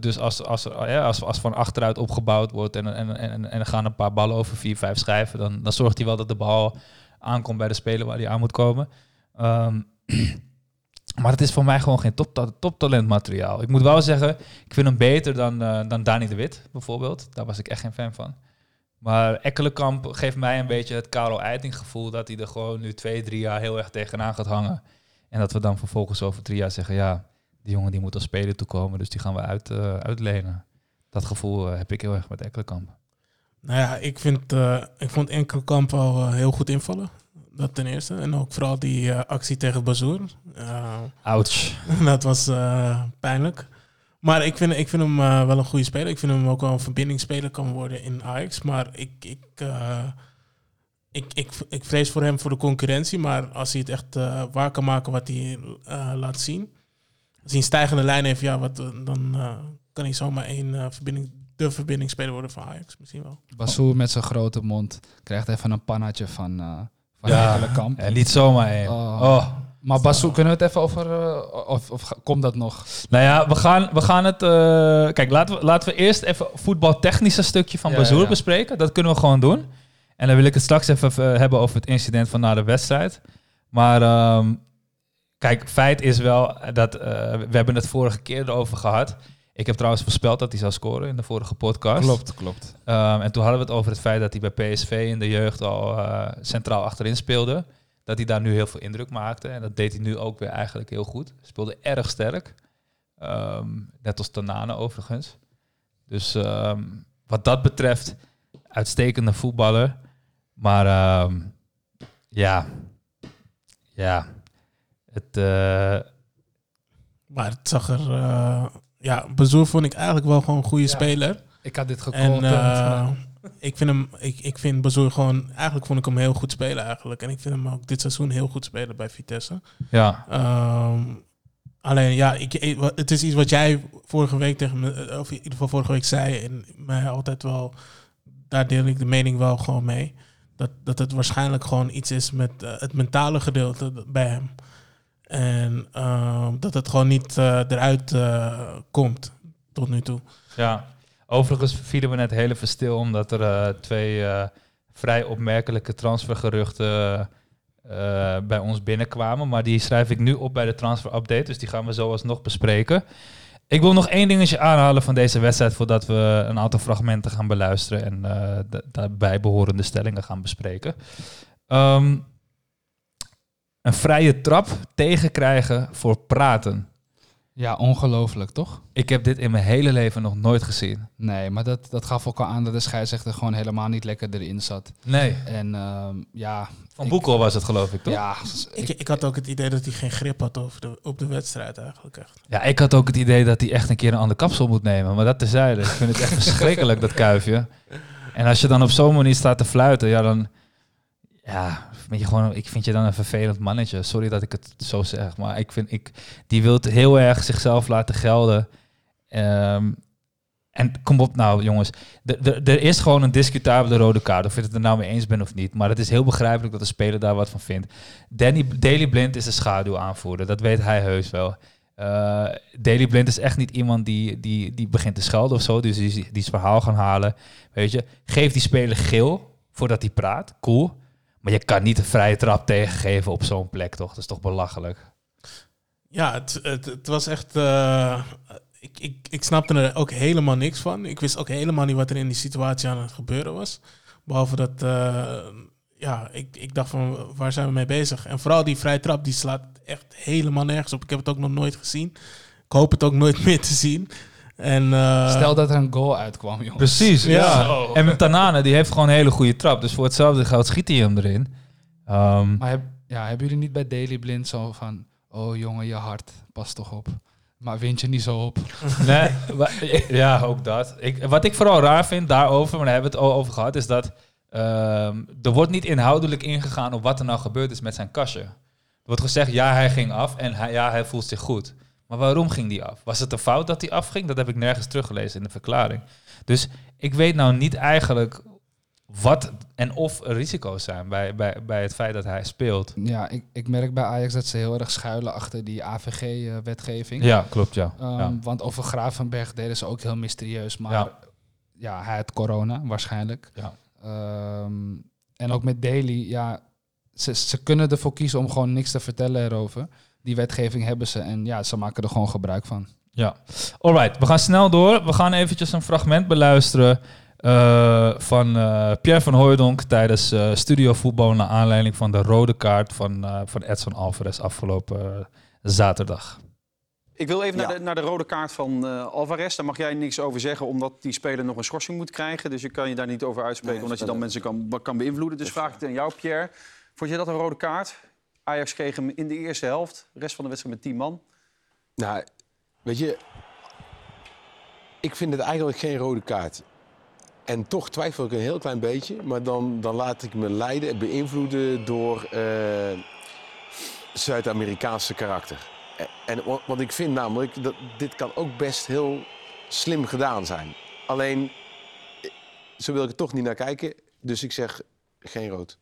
Dus als, als, ja, als, als van achteruit opgebouwd wordt en, en, en, en er gaan een paar ballen over vier, vijf schijven, dan, dan zorgt hij wel dat de bal aankomt bij de speler waar hij aan moet komen. Ehm, (clears throat) maar het is voor mij gewoon geen top, toptalentmateriaal. Ik moet wel zeggen, ik vind hem beter dan, eh, dan Dani de Wit bijvoorbeeld. Daar was ik echt geen fan van. Maar Ekkelenkamp geeft mij een beetje het Karel Eiting gevoel dat hij er gewoon nu twee, drie jaar heel erg tegenaan gaat hangen. En dat we dan vervolgens over drie jaar zeggen, ja, die jongen die moet als speler toekomen, dus die gaan we uit, eh, uitlenen. Dat gevoel eh, heb ik heel erg met Ekkelenkamp. Nou ja, ik, vind, ik vond Enkelkamp al heel goed invallen. Dat ten eerste. En ook vooral die eh, actie tegen Bazoer. Eh, Ouch. (laughs) dat was eh, pijnlijk. Maar ik vind, ik vind hem wel een goede speler. Ik vind hem ook wel een verbindingsspeler kan worden in Ajax. Maar ik, ik, ik, ik, ik vrees voor hem voor de concurrentie. Maar als hij het echt waar kan maken wat hij laat zien. Als hij een stijgende lijn heeft, ja, wat, dan kan hij zomaar één verbinding, de verbindingsspeler worden van Ajax. Misschien wel. Basoer met zijn grote mond krijgt even een pannatje van, van Ja, Ekkelenkamp. En niet zomaar één. Oh. Oh. Maar Basoer, kunnen we het even over... eh, of, of komt dat nog? Nou ja, we gaan, we gaan het... eh, kijk, laten we, laten we eerst even voetbaltechnische stukje van Ja, Bazoer ja. bespreken. Dat kunnen we gewoon doen. En dan wil ik het straks even eh, hebben over het incident van na de wedstrijd. Maar ehm, kijk, feit is wel dat... eh, we hebben het vorige keer erover gehad. Ik heb trouwens voorspeld dat hij zou scoren in de vorige podcast. Klopt, klopt. Ehm, en toen hadden we het over het feit dat hij bij PSV in de jeugd al eh, centraal achterin speelde. Dat hij daar nu heel veel indruk maakte. En dat deed hij nu ook weer eigenlijk heel goed. Speelde erg sterk. Ehm, net als Tanane overigens. Dus ehm, wat dat betreft, uitstekende voetballer. Maar ehm, ja, ja, het, eh, Maar het zag er... eh, ja, Bazoer vond ik eigenlijk wel gewoon een goede Ja. speler. Ik had dit En gecallt. eh, ik vind hem, ik, ik vind Bazoer gewoon, eigenlijk vond ik hem heel goed spelen eigenlijk. En ik vind hem ook dit seizoen heel goed spelen bij Vitesse. ja, Ehm, alleen ja, ik, het is iets wat jij vorige week tegen me, eh, of in ieder geval vorige week zei. En mij altijd wel, daar deel ik de mening wel gewoon mee. Dat, dat het waarschijnlijk gewoon iets is met eh, het mentale gedeelte bij hem. En ehm, dat het gewoon niet eh, eruit eh, komt tot nu toe. Ja, overigens vielen we net heel even stil omdat er eh, twee vrij opmerkelijke transfergeruchten bij ons binnenkwamen. Maar die schrijf ik nu op bij de transfer update, dus die gaan we zo alsnog bespreken. Ik wil nog één dingetje aanhalen van deze wedstrijd voordat we een aantal fragmenten gaan beluisteren en daarbij behorende stellingen gaan bespreken. Ehm, een vrije trap tegenkrijgen voor praten. Ja, ongelooflijk, toch? Ik heb dit in mijn hele leven nog nooit gezien. Nee, maar dat, dat gaf ook al aan dat de scheidsrechter gewoon helemaal niet lekker erin zat. Nee. En ehm, ja... Van ik- Boekel was het geloof ik, toch? Ja. Ja, Ik, ik had ook het idee dat hij geen grip had over de, op de wedstrijd eigenlijk echt. ik had ook het idee dat hij echt een keer een ander kapsel moet nemen. Maar dat terzijde. Ik vind het echt (laughs) verschrikkelijk, dat kuifje. En als je dan op zo'n manier staat te fluiten, ja, dan... Ja, ben je gewoon, ik vind je dan een vervelend mannetje. Sorry dat ik het zo zeg, maar ik vind... Ik, die wil heel erg zichzelf laten gelden. Ehm, En kom op nou, jongens. Er is gewoon een discutabele rode kaart. Of je het er nou mee eens bent of niet. Maar het is heel begrijpelijk dat de speler daar wat van vindt. Danny, Daily Blind is een schaduwaanvoerder. Dat weet hij heus wel. Eh Daily Blind is echt niet iemand die, die, die begint te schelden of zo. Dus die, die is verhaal gaan halen. Weet je, geef die speler geel voordat hij praat. Cool. Maar je kan niet een vrije trap tegengeven op zo'n plek, toch? Dat is toch belachelijk? Ja, het, het, het was echt. eh, ik, ik, ik snapte er ook helemaal niks van. Ik wist ook helemaal niet wat er in die situatie aan het gebeuren was. Behalve dat. eh, ja, ik, ik dacht van waar zijn we mee bezig? En vooral die vrije trap, die slaat echt helemaal nergens op. Ik heb het ook nog nooit gezien. Ik hoop het ook nooit (laughs) meer te zien. En, eh, Stel dat er een goal uitkwam, jongens. Precies, Ja. En met Tanane, die heeft gewoon een hele goede trap. Dus voor hetzelfde geld schiet hij hem erin. Ehm, Maar heb, ja, hebben jullie niet bij Daily Blind zo van... Oh jongen, je hart, pas toch op. Maar wind je niet zo op. (laughs) nee, ja, ook dat. Ik, wat ik vooral raar vind daarover, maar daar hebben we het al over gehad, is dat ehm, er wordt niet inhoudelijk ingegaan op wat er nou gebeurd is met zijn kastje. Er wordt gezegd, ja, hij ging af en hij, ja, hij voelt zich goed. Maar waarom ging die af? Was het een fout dat hij afging? Dat heb ik nergens teruggelezen in de verklaring. Dus ik weet nou niet eigenlijk wat en of er risico's zijn bij, bij, bij het feit dat hij speelt. Ja, ik, ik merk bij Ajax dat ze heel erg schuilen achter die AVG-wetgeving. Ja, klopt, ja. Ja. Want over Gravenberg deden ze ook heel mysterieus. Maar Ja. ja, hij had corona waarschijnlijk. Ja. Ehm, en ook met Daly, ja, ze, ze kunnen ervoor kiezen om gewoon niks te vertellen erover. Die wetgeving hebben ze en ja, ze maken er gewoon gebruik van. Ja, alright. We gaan snel door. We gaan eventjes een fragment beluisteren eh, van eh, Pierre van Hooijdonk tijdens eh studiovoetbal naar aanleiding van de rode kaart van, eh, van Edson Alvarez afgelopen zaterdag. Ik wil even Ja. naar, de, naar de rode kaart van eh, Alvarez. Daar mag jij niks over zeggen, omdat die speler nog een schorsing moet krijgen. Dus je kan je daar niet over uitspreken, Nee, omdat je dan mensen kan, kan beïnvloeden. Dus vraag ik het aan jou, Pierre. Vond je dat een rode kaart? Ajax kreeg hem in de eerste helft. De rest van de wedstrijd met 10 man. Nou, weet je, ik vind het eigenlijk geen rode kaart. En toch twijfel ik een heel klein beetje, maar dan, dan laat ik me leiden en beïnvloeden door eh, Zuid-Amerikaanse karakter. En, en wa- want ik vind namelijk dat dit kan ook best heel slim gedaan zijn. Alleen, eh, zo wil ik er toch niet naar kijken, dus ik zeg geen rood.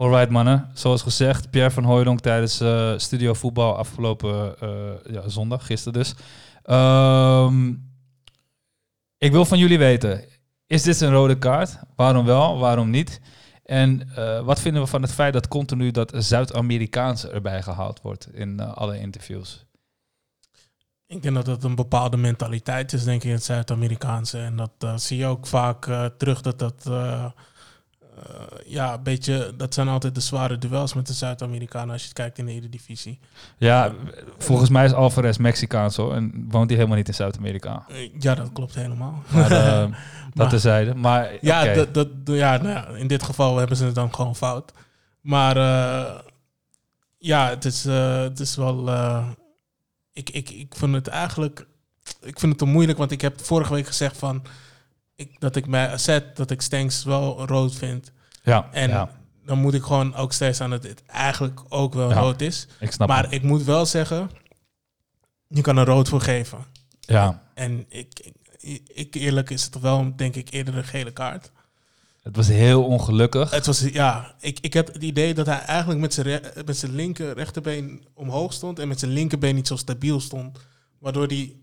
Alright mannen, zoals gezegd, Pierre van Hooijdonk tijdens eh studio voetbal afgelopen eh, ja, zondag, gisteren dus. Ehm, ik wil van jullie weten, is dit een rode kaart? Waarom wel, waarom niet? En eh, wat vinden we van het feit dat continu dat Zuid-Amerikaanse erbij gehaald wordt in alle interviews? Ik denk dat het een bepaalde mentaliteit is, denk ik, in het Zuid-Amerikaanse. En dat zie je ook vaak terug, dat dat... eh, ja, een beetje... Dat zijn altijd de zware duels met de Zuid-Amerikanen als je het kijkt in de Eredivisie. Ja, volgens mij is Alvarez Mexicaans hoor, en woont hij helemaal niet in Zuid-Amerika. Eh, Ja, dat klopt helemaal. Maar eh, (laughs) dat Maar- terzijde. Maar Ja, dat, dat, ja, nou ja, in dit geval hebben ze het dan gewoon fout. Maar ja, het is, het is wel. ik, ik, ik vind het eigenlijk. Ik vind het te moeilijk, want ik heb vorige week gezegd van. Ik, dat ik bij AZ, dat ik Stenks wel rood vind. ja, En ja, dan moet ik gewoon ook steeds aan dat het eigenlijk ook wel Ja, rood is. ik snap maar het. ik moet wel zeggen, je kan er rood voor geven. Ja, En ik, ik, ik eerlijk is het wel, denk ik, eerder een gele kaart. het was heel ongelukkig. Het was, ja, ik, ik heb het idee dat hij eigenlijk met zijn, re- met zijn linker rechterbeen omhoog stond en met zijn linkerbeen niet zo stabiel stond. Waardoor hij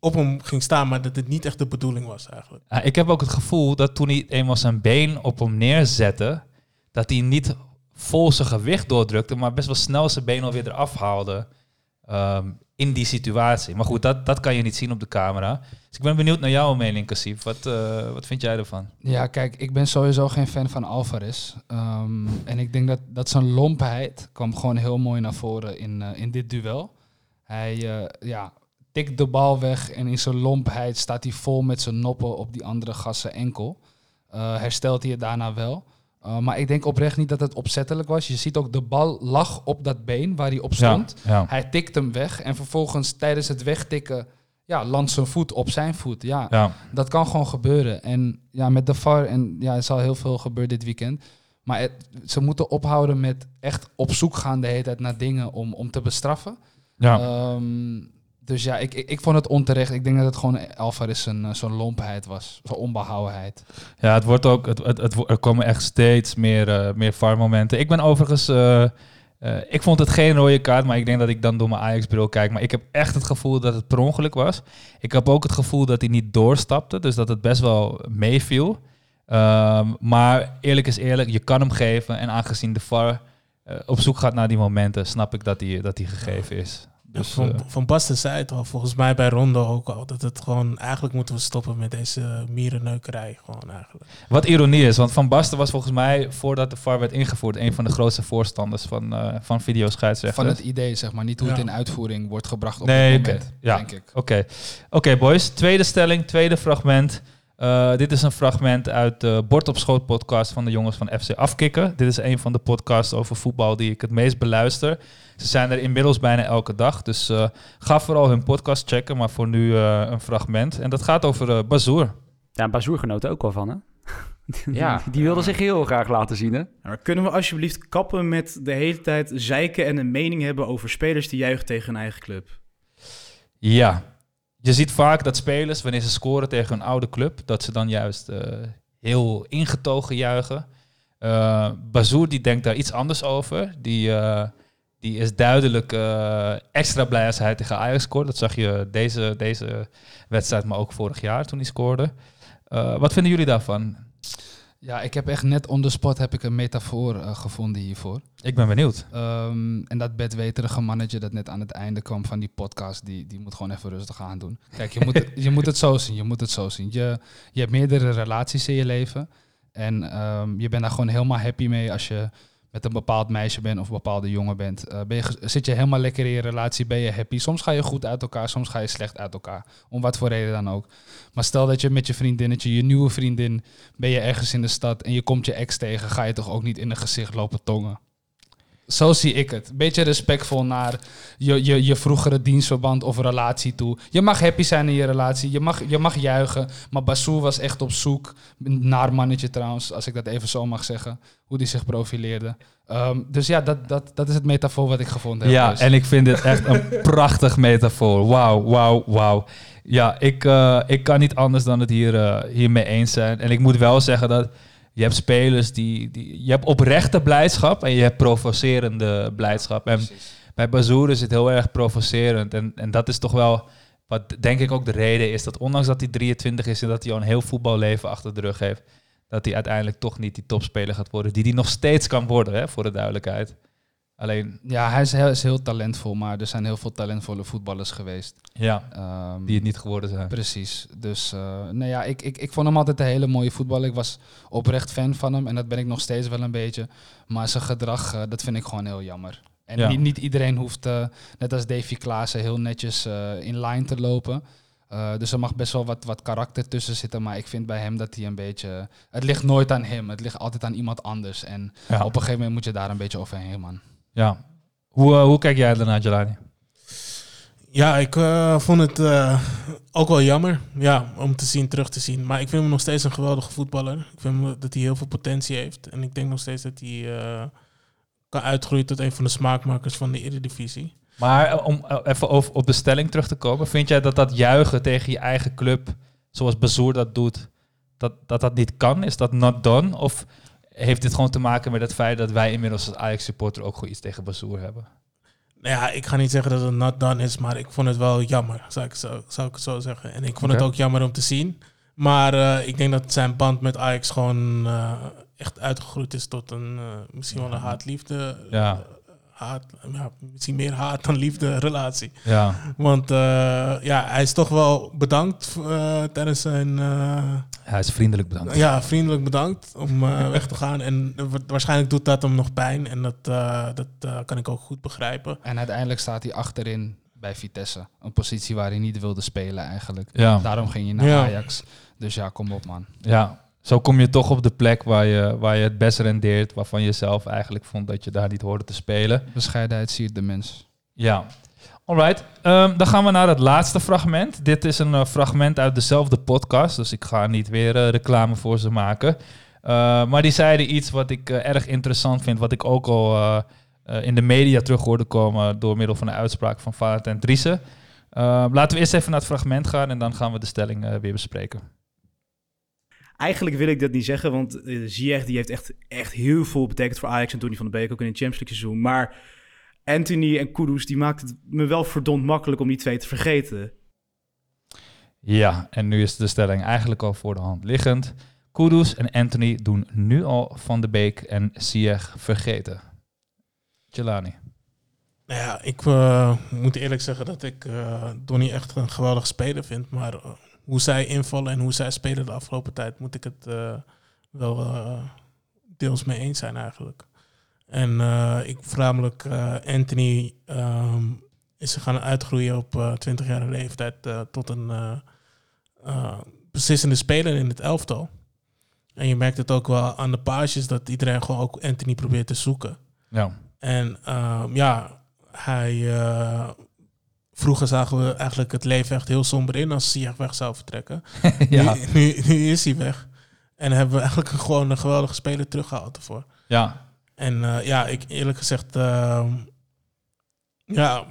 op hem ging staan, maar dat het niet echt de bedoeling was eigenlijk. Ja, ik heb ook het gevoel dat toen hij eenmaal zijn been op hem neerzette, dat hij niet vol zijn gewicht doordrukte, maar best wel snel zijn been alweer eraf haalde ehm, in die situatie. Maar goed, dat, dat kan je niet zien op de camera. Dus ik ben benieuwd naar jouw mening, Cassief. Wat, eh, wat vind jij ervan? Ja, kijk, ik ben sowieso geen fan van Alvarez. Ehm, en ik denk dat, dat zijn lompheid kwam gewoon heel mooi naar voren in, eh, in dit duel. Hij eh, ja, tikt de bal weg en in zijn lompheid staat hij vol met zijn noppen op die andere gassen enkel. Eh, herstelt hij het daarna wel. Eh, maar ik denk oprecht niet dat het opzettelijk was. Je ziet ook, de bal lag op dat been waar hij op stond. Ja, Hij tikt hem weg en vervolgens tijdens het wegtikken ja, landt zijn voet op zijn voet. Ja, ja, dat kan gewoon gebeuren. En ja, met de VAR, en ja, er zal heel veel gebeuren dit weekend. Maar het- ze moeten ophouden met echt op zoek gaan de hele tijd naar dingen om, om te bestraffen. ja. Ehm, dus ja, ik, ik, vond het onterecht. Ik denk dat het gewoon Alvarez zijn eh, zo'n lompheid was. Zo'n onbehouwenheid. Ja, het wordt ook, het, het, er komen echt steeds meer, eh meer VAR-momenten. Ik ben overigens, eh, ik vond het geen rode kaart, maar ik denk dat ik dan door mijn Ajax-bril kijk. Maar ik heb echt het gevoel dat het per ongeluk was. Ik heb ook het gevoel dat hij niet doorstapte, dus dat het best wel meeviel. Ehm, maar eerlijk is eerlijk, je kan hem geven. En aangezien de VAR op zoek gaat naar die momenten, snap ik dat die, dat die gegeven is. Dus, van, eh, van Basten zei het al, volgens mij bij Rondo ook al, dat het gewoon, eigenlijk moeten we stoppen met deze mierenneukerij, gewoon eigenlijk. Wat ironie is, want Van Basten was volgens mij, voordat de VAR werd ingevoerd, een van de grootste voorstanders van, eh van. Van het idee, zeg maar. Niet hoe het Ja. in uitvoering wordt gebracht op Nee, moment, Ja. denk ik. Oké, Oké, boys. Tweede stelling, tweede fragment. Eh, dit is een fragment uit de Bord op Schoot podcast van de jongens van FC Afkikken. Dit is een van de podcasts over voetbal die ik het meest beluister. Ze zijn er inmiddels bijna elke dag, dus eh, ga vooral hun podcast checken. Maar voor nu eh, een fragment. En dat gaat over eh Bazoer. Ja, Bazoer genoot er ook wel van, hè? (laughs) Ja. Die wilde zich heel graag laten zien, hè? Maar kunnen we alsjeblieft kappen met de hele tijd zeiken en een mening hebben over spelers die juichen tegen hun eigen club? Ja, je ziet vaak dat spelers, wanneer ze scoren tegen een oude club, dat ze dan juist eh, heel ingetogen juichen. Eh Bazoer die denkt daar iets anders over. Die, eh, die is duidelijk eh, extra blij als hij tegen Ajax scoort. Dat zag je deze, deze wedstrijd, maar ook vorig jaar toen hij scoorde. Eh, wat vinden jullie daarvan? Ja, ik heb echt net on the spot heb ik een metafoor eh, gevonden hiervoor. Ik ben benieuwd. Ehm, en dat bedweterige mannetje dat net aan het einde kwam van die podcast, die, die moet gewoon even rustig aan doen. Kijk, je moet, het, je moet het zo zien. Je moet het zo zien. Je, je hebt meerdere relaties in je leven. En ehm, je bent daar gewoon helemaal happy mee als je met een bepaald meisje bent of een bepaalde jongen bent. Eh, ben je, zit je helemaal lekker in je relatie, ben je happy. Soms ga je goed uit elkaar, soms ga je slecht uit elkaar. Om wat voor reden dan ook. Maar stel dat je met je vriendinnetje, je nieuwe vriendin, ben je ergens in de stad en je komt je ex tegen, ga je toch ook niet in een gezicht lopen tongen. Zo zie ik het. Beetje respectvol naar je, je, je vroegere dienstverband of relatie toe. Je mag happy zijn in je relatie, je mag, je mag juichen. Maar Basoer was echt op zoek, naar mannetje trouwens, als ik dat even zo mag zeggen, hoe die zich profileerde. Ehm, dus ja, dat, dat, dat is het metafoor wat ik gevonden heb. Ja, dus. en ik vind dit echt een (laughs) prachtig metafoor. Wauw, wauw, wauw. Ja, ik, eh, ik kan niet anders dan het hier, eh, hiermee eens zijn. En ik moet wel zeggen dat je hebt spelers die, die... Je hebt oprechte blijdschap en je hebt provocerende blijdschap. En bij Bazoer is het heel erg provocerend. En, en dat is toch wel wat denk ik ook de reden is. Dat ondanks dat hij 23 is en dat hij al een heel voetballeven achter de rug heeft... dat hij uiteindelijk toch niet die topspeler gaat worden. Die hij nog steeds kan worden, hè, voor de duidelijkheid. Alleen, Ja, hij is heel, is heel talentvol, maar er zijn heel veel talentvolle voetballers geweest. ja, Ehm, die het niet geworden zijn. Precies. Dus uh, nou ja, ik, ik, ik vond hem altijd een hele mooie voetballer. Ik was oprecht fan van hem en dat ben ik nog steeds wel een beetje. Maar zijn gedrag, uh, dat vind ik gewoon heel jammer. En Ja. niet, niet iedereen hoeft, uh, net als Davy Klaassen, heel netjes in line te lopen. Uh, dus er mag best wel wat, wat karakter tussen zitten. Maar ik vind bij hem dat hij een beetje... Het ligt nooit aan hem. Het ligt altijd aan iemand anders. En Ja. op een gegeven moment moet je daar een beetje overheen, man. Ja. Hoe, uh, hoe kijk jij daarnaar, Jelani? Ja, ik uh, vond het uh, ook wel jammer ja, om te zien, terug te zien. Maar ik vind hem nog steeds een geweldige voetballer. Ik vind dat hij heel veel potentie heeft. En ik denk nog steeds dat hij kan uitgroeien tot een van de smaakmakers van de Eredivisie. Maar om even over, op de stelling terug te komen. Vind jij dat dat juichen tegen je eigen club, zoals Bazoer dat doet, dat, dat dat niet kan? Is dat not done? Of heeft dit gewoon te maken met het feit dat wij inmiddels als Ajax-supporter ook gewoon iets tegen Bazoer hebben? Nou ja, ik ga niet zeggen dat het not done is, maar ik vond het wel jammer, zou ik, zo, zou ik het zo zeggen. En ik vond het ook jammer om te zien. Maar uh, ik denk dat zijn band met Ajax gewoon uh, echt uitgegroeid is tot een uh, misschien wel een haat-liefde. Ja. Haat, ja, misschien meer haat dan liefde relatie. Ja. Want uh, ja, hij is toch wel bedankt uh, tijdens zijn. Uh, Hij is vriendelijk bedankt. ja, vriendelijk bedankt om uh, weg te gaan. En uh, wa- waarschijnlijk doet dat hem nog pijn. En dat, uh, dat uh, kan ik ook goed begrijpen. En uiteindelijk staat hij achterin bij Vitesse. Een positie waar hij niet wilde spelen eigenlijk. Ja. Daarom ging hij naar Ja. Ajax. Dus ja, kom op man. Ja, zo kom je toch op de plek waar je, waar je het best rendeert, waarvan je zelf eigenlijk vond dat je daar niet hoorde te spelen. Bescheidenheid siert de mens. Ja. Alright, Ehm, dan gaan we naar het laatste fragment. Dit is een eh, fragment uit dezelfde podcast, dus ik ga niet weer eh, reclame voor ze maken. Eh, maar die zeiden iets wat ik eh, erg interessant vind, wat ik ook al in de media terug hoorde komen door middel van de uitspraak van Valentijn Driessen. Eh, laten we eerst even naar het fragment gaan en dan gaan we de stelling weer bespreken. Eigenlijk wil ik dat niet zeggen, want uh, Ziyech die heeft echt, echt heel veel betekend voor Ajax en Tony van de Beek, ook in het Champions League seizoen. Maar Anthony en Kudus, die maakt het me wel verdomd makkelijk om die twee te vergeten. Ja, en nu is de stelling eigenlijk al voor de hand liggend. Kudus en Anthony doen nu al Van de Beek en Ziyech vergeten. Jelani. Nou ja, ik uh, moet eerlijk zeggen dat ik uh, Donny echt een geweldige speler vind. Maar uh, hoe zij invallen en hoe zij spelen de afgelopen tijd, moet ik het wel deels mee eens zijn eigenlijk. En ik voornamelijk Anthony um, is gaan uitgroeien op 20-jarige leeftijd tot een beslissende speler in het elftal. En je merkt het ook wel aan de pages dat iedereen gewoon ook Anthony probeert te zoeken. Ja. En um, ja, hij. Vroeger zagen we eigenlijk het leven echt heel somber in als Ziyech weg zou vertrekken. (laughs) ja. nu, nu, nu, is hij weg. En hebben we eigenlijk gewoon een geweldige speler teruggehaald ervoor. Ja. En uh, ja, ik eerlijk gezegd. Uh, ja,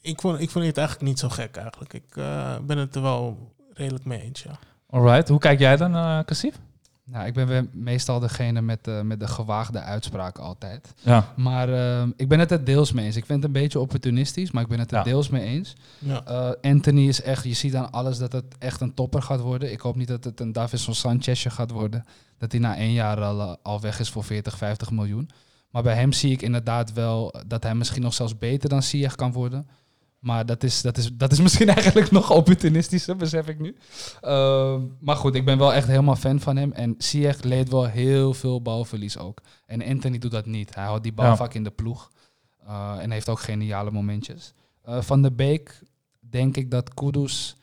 ik vond, ik vond het eigenlijk niet zo gek eigenlijk. Ik uh, ben het er wel redelijk mee eens, ja. Alright, hoe kijk jij dan, Cassief? Nou, ik ben meestal degene met, uh, met de gewaagde uitspraken altijd. Ja. Maar uh, ik ben het er deels mee eens. Ik vind het een beetje opportunistisch, maar ik ben het er Ja. deels mee eens. ja. Uh, Anthony is echt, je ziet aan alles dat het echt een topper gaat worden. Ik hoop niet dat het een Davison Sanchezje gaat worden. Dat hij na één jaar al, al weg is voor 40, 50 miljoen. Maar bij hem zie ik inderdaad wel dat hij misschien nog zelfs beter dan Ziyech kan worden. Maar dat is, dat, is, dat is (laughs) misschien eigenlijk nog opportunistischer, besef ik nu. Uh, maar goed, ik ben wel echt helemaal fan van hem. En Ziyech leed wel heel veel balverlies ook. En Anthony doet dat niet. Hij houdt die bal Ja. vaak in de ploeg. Uh, en heeft ook geniale momentjes. Uh, van de Beek denk ik dat Kudus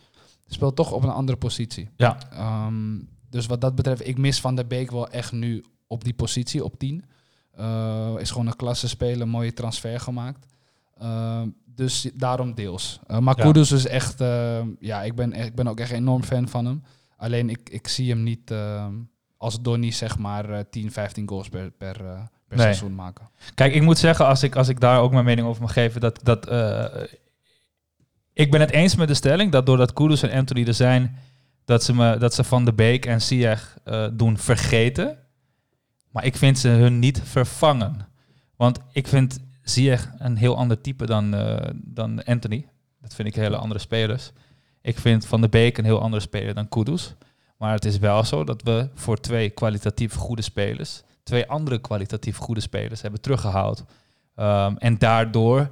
speelt toch op een andere positie. Ja. Um, dus wat dat betreft, ik mis Van der Beek wel echt nu op die positie, op 10. Uh, is gewoon een klasse speler, mooie transfer gemaakt. Uh, dus daarom deels. Uh, maar Ja. Kudus is echt, uh, ja, ik ben, ik ben ook echt enorm fan van hem. Alleen ik, ik zie hem niet uh, als Donny zeg maar uh, 10, 15 goals per, per, per Nee. seizoen maken. Kijk, ik moet zeggen, als ik, als ik daar ook mijn mening over mag geven, dat, dat eh, ik ben het eens met de stelling dat doordat Kudus en Anthony er zijn, dat ze, me, dat ze Van de Beek en eh, doen vergeten. Maar ik vind ze hun niet vervangen. Want ik vind Ziyech een heel ander type dan, eh, dan Anthony. Dat vind ik hele andere spelers. Ik vind Van de Beek een heel andere speler dan Kudus. Maar het is wel zo dat we voor twee kwalitatief goede spelers, twee andere kwalitatief goede spelers hebben teruggehaald. Um, en daardoor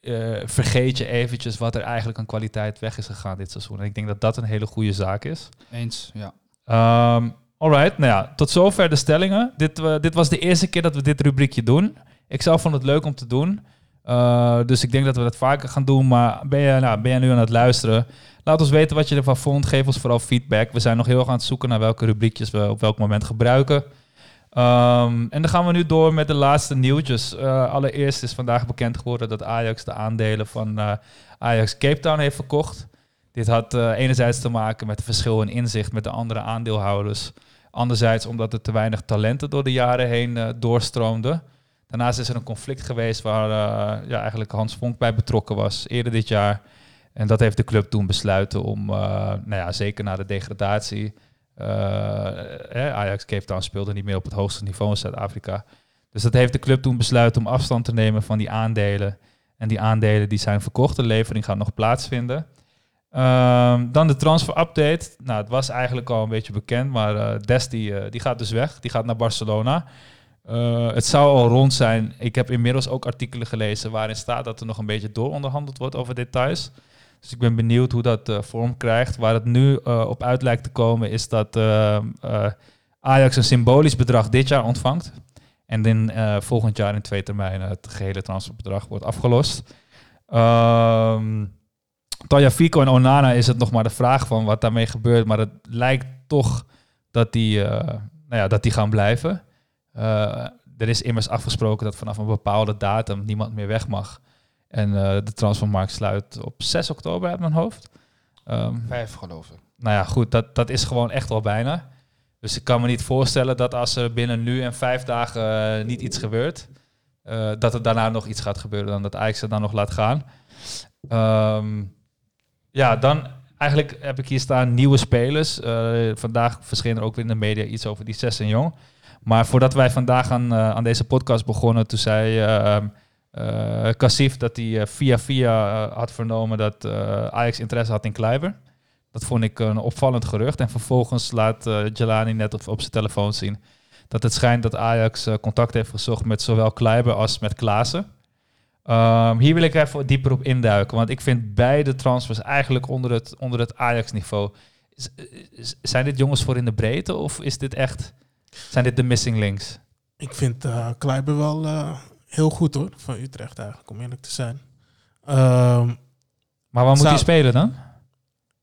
uh, vergeet je eventjes wat er eigenlijk aan kwaliteit weg is gegaan dit seizoen. En ik denk dat dat een hele goede zaak is. Eens, ja. Um, alright, nou ja, tot zover de stellingen. Dit, uh, dit was de eerste keer dat we dit rubriekje doen. Ik zelf vond het leuk om te doen. Uh, dus ik denk dat we dat vaker gaan doen. Maar ben je, nou, ben je nu aan het luisteren? Laat ons weten wat je ervan vond. Geef ons vooral feedback. We zijn nog heel erg aan het zoeken naar welke rubriekjes we op welk moment gebruiken. Um, en dan gaan we nu door met de laatste nieuwtjes. Uh, allereerst is vandaag bekend geworden dat Ajax de aandelen van uh, Ajax Cape Town heeft verkocht. Dit had enerzijds te maken met het verschil in inzicht met de andere aandeelhouders. Anderzijds omdat er te weinig talenten door de jaren heen doorstroomden. Daarnaast is er een conflict geweest waar uh, ja, eigenlijk Hans Vonk bij betrokken was eerder dit jaar. En dat heeft de club toen besluiten om, uh, nou ja, zeker na de degradatie. Uh, Ajax Cape Town speelde niet meer op het hoogste niveau in Zuid-Afrika. Dus dat heeft de club toen besluiten om afstand te nemen van die aandelen. En die aandelen die zijn verkocht. De levering gaat nog plaatsvinden. Um, dan de transfer update. Nou, het was eigenlijk al een beetje bekend, maar uh, Des die gaat dus weg. Die gaat naar Barcelona. Uh, het zou al rond zijn. Ik heb inmiddels ook artikelen gelezen waarin staat dat er nog een beetje dooronderhandeld wordt over details. Dus ik ben benieuwd hoe dat uh, vorm krijgt. Waar het nu uh, op uit lijkt te komen is dat Ajax een symbolisch bedrag dit jaar ontvangt. En in, volgend jaar in twee termijnen het gehele transferbedrag wordt afgelost. Um, Tanja Fico en Onana is het nog maar de vraag van wat daarmee gebeurt. Maar het lijkt toch dat die, nou ja, dat die gaan blijven. Er is immers afgesproken dat vanaf een bepaalde datum niemand meer weg mag. En uh, de transfermarkt sluit op 6 oktober uit mijn hoofd. Um, Vijf geloof ik. Nou ja, goed, dat, dat is gewoon echt al bijna. Dus ik kan me niet voorstellen dat als er binnen nu en vijf dagen uh, niet iets gebeurt, uh, dat er daarna nog iets gaat gebeuren dan dat Ajax het dan nog laat gaan. Ehm, ja, dan eigenlijk heb ik hier staan nieuwe spelers. Eh, vandaag verscheen er ook weer in de media iets over die zes en jong. Maar voordat wij vandaag aan, eh, aan deze podcast begonnen, toen zei Cassif dat hij eh, via via had vernomen dat Ajax interesse had in Kleiber. Dat vond ik een opvallend gerucht. En vervolgens laat Jelani net op, zijn telefoon zien dat het schijnt dat Ajax contact heeft gezocht met zowel Kleiber als met Klaassen. Ehm, hier wil ik even dieper op induiken, want ik vind beide transfers eigenlijk onder het, onder het Ajax-niveau. Zijn dit jongens voor in de breedte of is dit echt, zijn dit de missing links? Ik vind eh Kleiber wel eh, heel goed hoor, van Utrecht eigenlijk, om eerlijk te zijn. Ehm Maar waar moet hij spelen dan?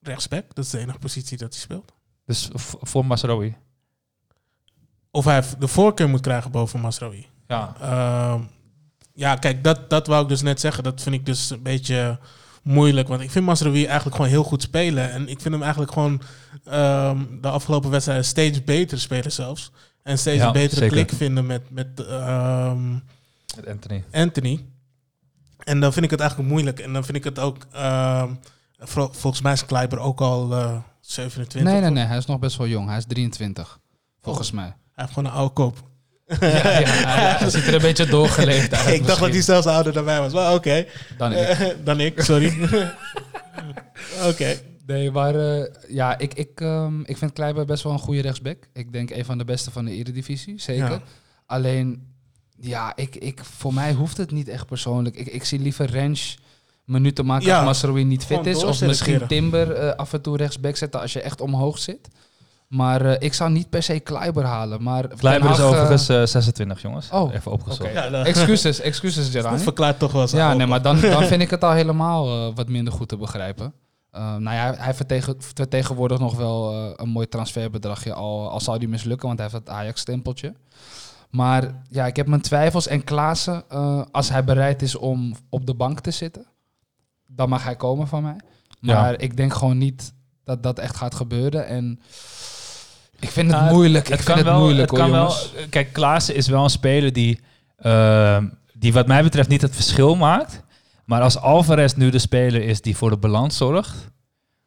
rechtsback, dat is de enige positie dat hij speelt. Dus voor Masraoui. Of hij de voorkeur moet krijgen boven Masraoui. Ja. Ehm, ja, kijk, dat, dat wou ik dus net zeggen. Dat vind ik dus een beetje moeilijk. Want ik vind Masraoui eigenlijk gewoon heel goed spelen. En ik vind hem eigenlijk gewoon ehm, de afgelopen wedstrijden steeds beter spelen zelfs. En steeds Ja, een betere zeker. klik vinden met, met ehm, Met Anthony. Anthony. En dan vind ik het eigenlijk moeilijk. En dan vind ik het ook... ehm, vol- volgens mij is Kleiber ook al eh 27. Nee, nee, nee. Hij is nog best wel jong. Hij is 23. Volgens mij. Hij heeft gewoon een oude kop. Ja, ja, (laughs) hij, ziet er een beetje doorgeleefd uit. ik dacht dat hij zelfs ouder dan mij was. Maar oké. Dan ik. dan ik, sorry. (laughs) oké. Nee, maar eh, ja, ik, ik, ehm, ik vind Kleiber best wel een goede rechtsback. Ik denk een van de beste van de Eredivisie, zeker. Ja. Alleen, ja, ik, ik, voor mij hoeft het niet echt persoonlijk. Ik, ik zie liever Rens minuten maken Ja, als Masraoui niet fit is. Of misschien. Timber eh, af en toe rechtsback zetten als je echt omhoog zit. Maar eh, ik zou niet per se Kleiber halen. Maar Kleiber is eh, overigens eh, 26 jongens. Oh, Even opgezocht. Ja, dat- Excuses, excuses Dat Gerani. verklaart toch wel zijn Ja, nee, maar dan, dan vind ik het al (laughs) helemaal eh, wat minder goed te begrijpen. Eh, nou ja, hij- hij vertegen, vertegenwoordigt nog wel eh, een mooi transferbedragje, al, al zou die mislukken, want hij heeft het Ajax-stempeltje. Maar ja, ik heb mijn twijfels. En Klaassen, eh, als hij bereid is om op de bank te zitten, dan mag hij komen van mij. Ja. Maar ik denk gewoon niet dat dat echt gaat gebeuren. En ik vind het Nou, moeilijk. ik vind het wel, moeilijk het hoor, kan jongens. wel. Kijk, Klaassen is wel een speler die, ehm, die wat mij betreft niet het verschil maakt. Maar als Alvarez nu de speler is die voor de balans zorgt,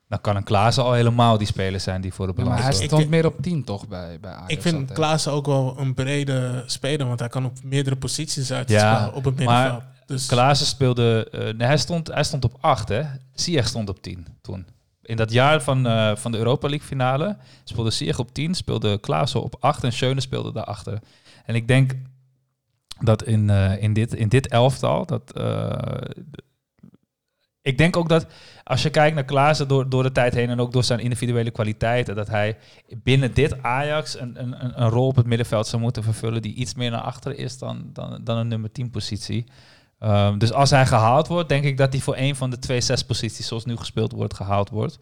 dan kan een Klaassen al helemaal die speler zijn die voor de Ja, balans maar hij stond Ik- meer op 10 toch bij, bij Ajax. Ik vind altijd. Klaassen ook wel een brede speler, want hij kan op meerdere posities uit Ja, op het middenveld. Dus Klaassen speelde, eh, nee, hij, stond, hij stond op 8 hè. Ziyech stond op 10 toen. In dat jaar van, eh, van de Europa League finale speelde Ziyech op 10, speelde Klaassen op 8 en Schöne speelde daarachter. En ik denk dat in, eh, in, dit, in dit elftal, dat, eh, ik denk ook dat als je kijkt naar Klaassen door, door de tijd heen en ook door zijn individuele kwaliteiten, dat hij binnen dit Ajax een, een, een- een rol op het middenveld zou moeten vervullen die iets meer naar achteren is dan, dan, dan een nummer 10 positie. Ehm, dus als hij gehaald wordt, denk ik dat hij voor een van de twee zes posities zoals nu gespeeld wordt, gehaald wordt.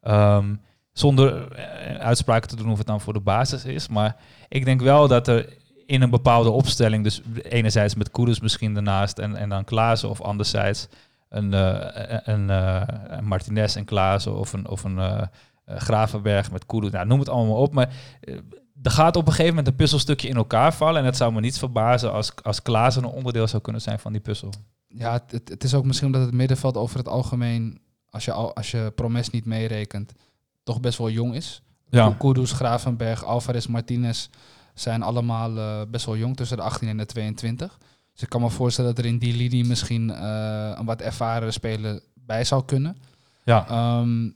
Ehm, zonder eh, uitspraken te doen of het dan voor de basis is. Maar ik denk wel dat er in een bepaalde opstelling, dus enerzijds met Kudus misschien daarnaast en, en dan Klaassen, of anderzijds een, eh, een, Martinez en Klaassen of een, of een Gravenberg met Kudus. Nou, noem het allemaal op. Maar er gaat op een gegeven moment een puzzelstukje in elkaar vallen. En het zou me niets verbazen als, als Klaassen een onderdeel zou kunnen zijn van die puzzel. Ja, het- het, is ook misschien omdat het middenveld over het algemeen, als je, al, als je Promes niet meerekent, toch best wel jong is. Ja. Kudus, Gravenberg, Alvarez, Martinez zijn allemaal eh, best wel jong, tussen de 18 en de 22. Dus ik kan me voorstellen dat er in die linie misschien eh, een wat ervaren speler bij zou kunnen. Ja. Ehm,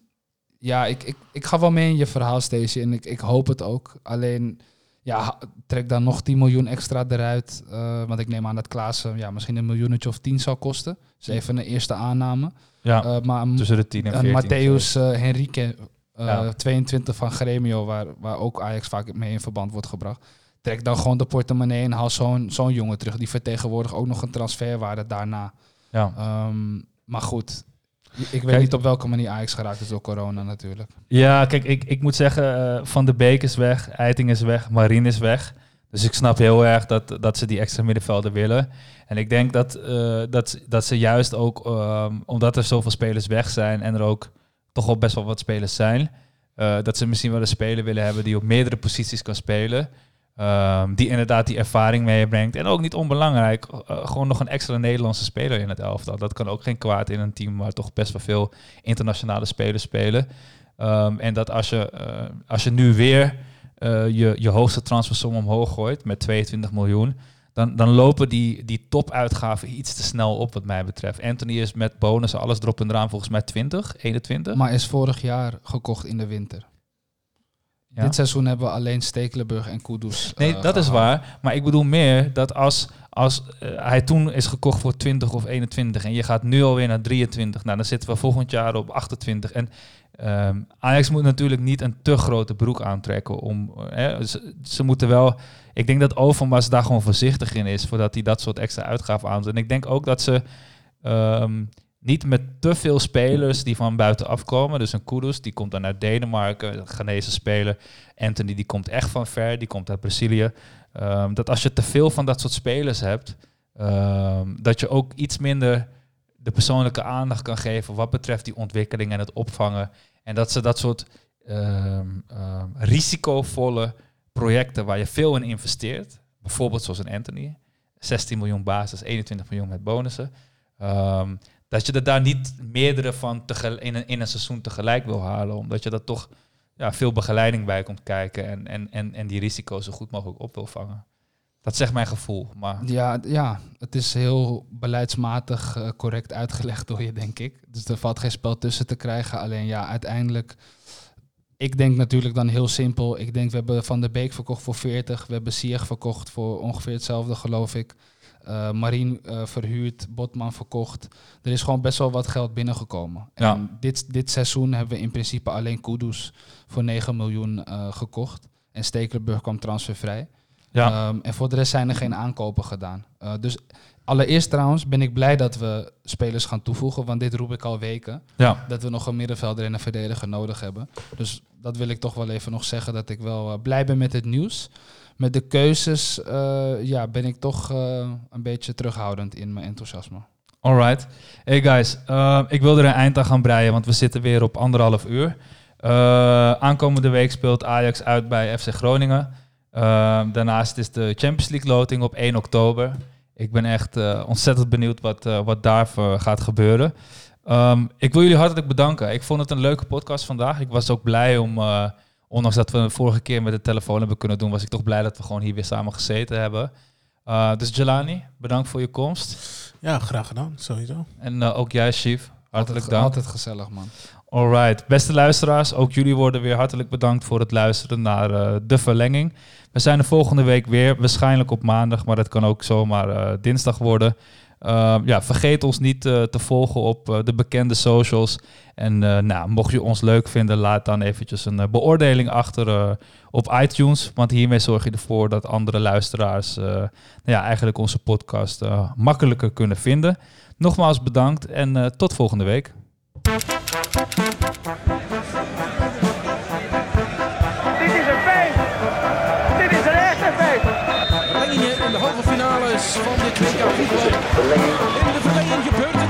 ja, ik, ik, ik ga wel mee in je verhaal, Stacey. En ik, ik hoop het ook. Alleen, ja, trek dan nog 10 miljoen extra eruit. eh, want ik neem aan dat Klaassen ja, misschien een miljoentje of 10 zal kosten. Dus even een eerste aanname. Ja, Eh, maar tussen de 10 en een 14. Matthäus eh, Henrique, eh, Ja. 22 van Gremio, waar, waar ook Ajax vaak mee in verband wordt gebracht. Trek dan gewoon de portemonnee en haal zo'n zo'n jongen terug. Die vertegenwoordigt ook nog een transferwaarde daarna. Ja. Ehm, maar goed, ik weet Kijk- niet op welke manier Ajax geraakt is door corona natuurlijk. Ja, kijk, ik, ik moet zeggen, eh, Van de Beek is weg, Eiting is weg, Marien is weg. Dus ik snap heel erg dat, dat ze die extra middenvelden willen. En ik denk dat, eh, dat, dat ze juist ook, ehm, omdat er zoveel spelers weg zijn en er ook toch wel best wel wat spelers zijn, eh, dat ze misschien wel een speler willen hebben die op meerdere posities kan spelen. Ehm, die inderdaad die ervaring meebrengt. En ook niet onbelangrijk, eh, gewoon nog een extra Nederlandse speler in het elftal. Dat kan ook geen kwaad in een team waar toch best wel veel internationale spelers spelen. Ehm, en dat als je, eh, als je nu weer eh, je, je hoogste transfersom omhoog gooit met 22 miljoen, dan, dan lopen die, die topuitgaven iets te snel op wat mij betreft. Anthony is met bonussen, alles erop en eraan, volgens mij 20, 21. Maar is vorig jaar gekocht in de winter. Ja. Dit seizoen hebben we alleen Stekelenburg en Kudus. (laughs) Nee, eh, dat is waar. Maar ik bedoel meer dat als, als eh, hij toen is gekocht voor 20 of 21 en je gaat nu alweer naar 23, nou dan zitten we volgend jaar op 28. En ehm, Ajax moet natuurlijk niet een te grote broek aantrekken om. eh, ze, ze moeten wel. Ik denk dat Overmars daar gewoon voorzichtig in is voordat hij dat soort extra uitgaven aandoet. En ik denk ook dat ze ehm, niet met te veel spelers die van buitenaf komen. Dus een Kudus, die komt dan uit Denemarken, een Ghanese speler. Anthony, die komt echt van ver, die komt uit Brazilië. Ehm, dat als je te veel van dat soort spelers hebt, ehm, dat je ook iets minder de persoonlijke aandacht kan geven wat betreft die ontwikkeling en het opvangen. En dat ze dat soort ehm, risicovolle projecten waar je veel in investeert, bijvoorbeeld zoals een Anthony, 16 miljoen basis, 21 miljoen met bonussen, ehm, dat je er daar niet meerdere van in, een, in een seizoen tegelijk wil halen, omdat je dat toch ja, veel begeleiding bij komt kijken en, en, en, en die risico's zo goed mogelijk op wil vangen. Dat zegt mijn gevoel. Maar Ja, ja, het is heel beleidsmatig eh, correct uitgelegd door je, denk ik. Dus er valt geen spel tussen te krijgen. Alleen ja, uiteindelijk... Ik denk natuurlijk dan heel simpel. Ik denk, we hebben Van der Beek verkocht voor 40. We hebben Sieg verkocht voor ongeveer hetzelfde, geloof ik. Marien eh, verhuurd, Botman verkocht. Er is gewoon best wel wat geld binnengekomen. Ja. En dit, dit seizoen hebben we in principe alleen Kudus voor 9 miljoen eh, gekocht. En Stekelenburg kwam transfervrij. ja, Ehm, en voor de rest zijn er geen aankopen gedaan. Dus allereerst trouwens ben ik blij dat we spelers gaan toevoegen. Want dit roep ik al weken. ja, Dat we nog een middenvelder en een verdediger nodig hebben. Dus dat wil ik toch wel even nog zeggen. Dat ik wel blij ben met het nieuws. Met de keuzes eh, ja, ben ik toch eh, een beetje terughoudend in mijn enthousiasme. alright. Hey guys, eh, ik wil er een eind aan gaan breien, want we zitten weer op anderhalf uur. Aankomende week speelt Ajax uit bij FC Groningen. Daarnaast is de Champions League loting op 1 oktober. Ik ben echt ontzettend benieuwd wat, eh, wat daar gaat gebeuren. Ehm, ik wil jullie hartelijk bedanken. Ik vond het een leuke podcast vandaag. Ik was ook blij om, ondanks dat we de vorige keer met de telefoon hebben kunnen doen, was ik toch blij dat we gewoon hier weer samen gezeten hebben. Eh, dus Jelani, bedankt voor je komst. Ja, graag gedaan, sowieso. En eh, ook jij, Chief. Hartelijk altijd, dank. Altijd gezellig, man. Alright, beste luisteraars, ook jullie worden weer hartelijk bedankt voor het luisteren naar eh, de verlenging. We zijn de volgende week weer, waarschijnlijk op maandag, maar dat kan ook zomaar eh, dinsdag worden. Uh, ja, vergeet ons niet uh, te volgen op uh, de bekende socials. En uh, nou, mocht je ons leuk vinden, laat dan eventjes een beoordeling achter op iTunes. Want hiermee zorg je ervoor dat andere luisteraars nou ja, eigenlijk onze podcast makkelijker kunnen vinden. Nogmaals bedankt en tot volgende week. Dit is een feest. Dit is een echte feest. In de halve finales van in de verlenging gebeurt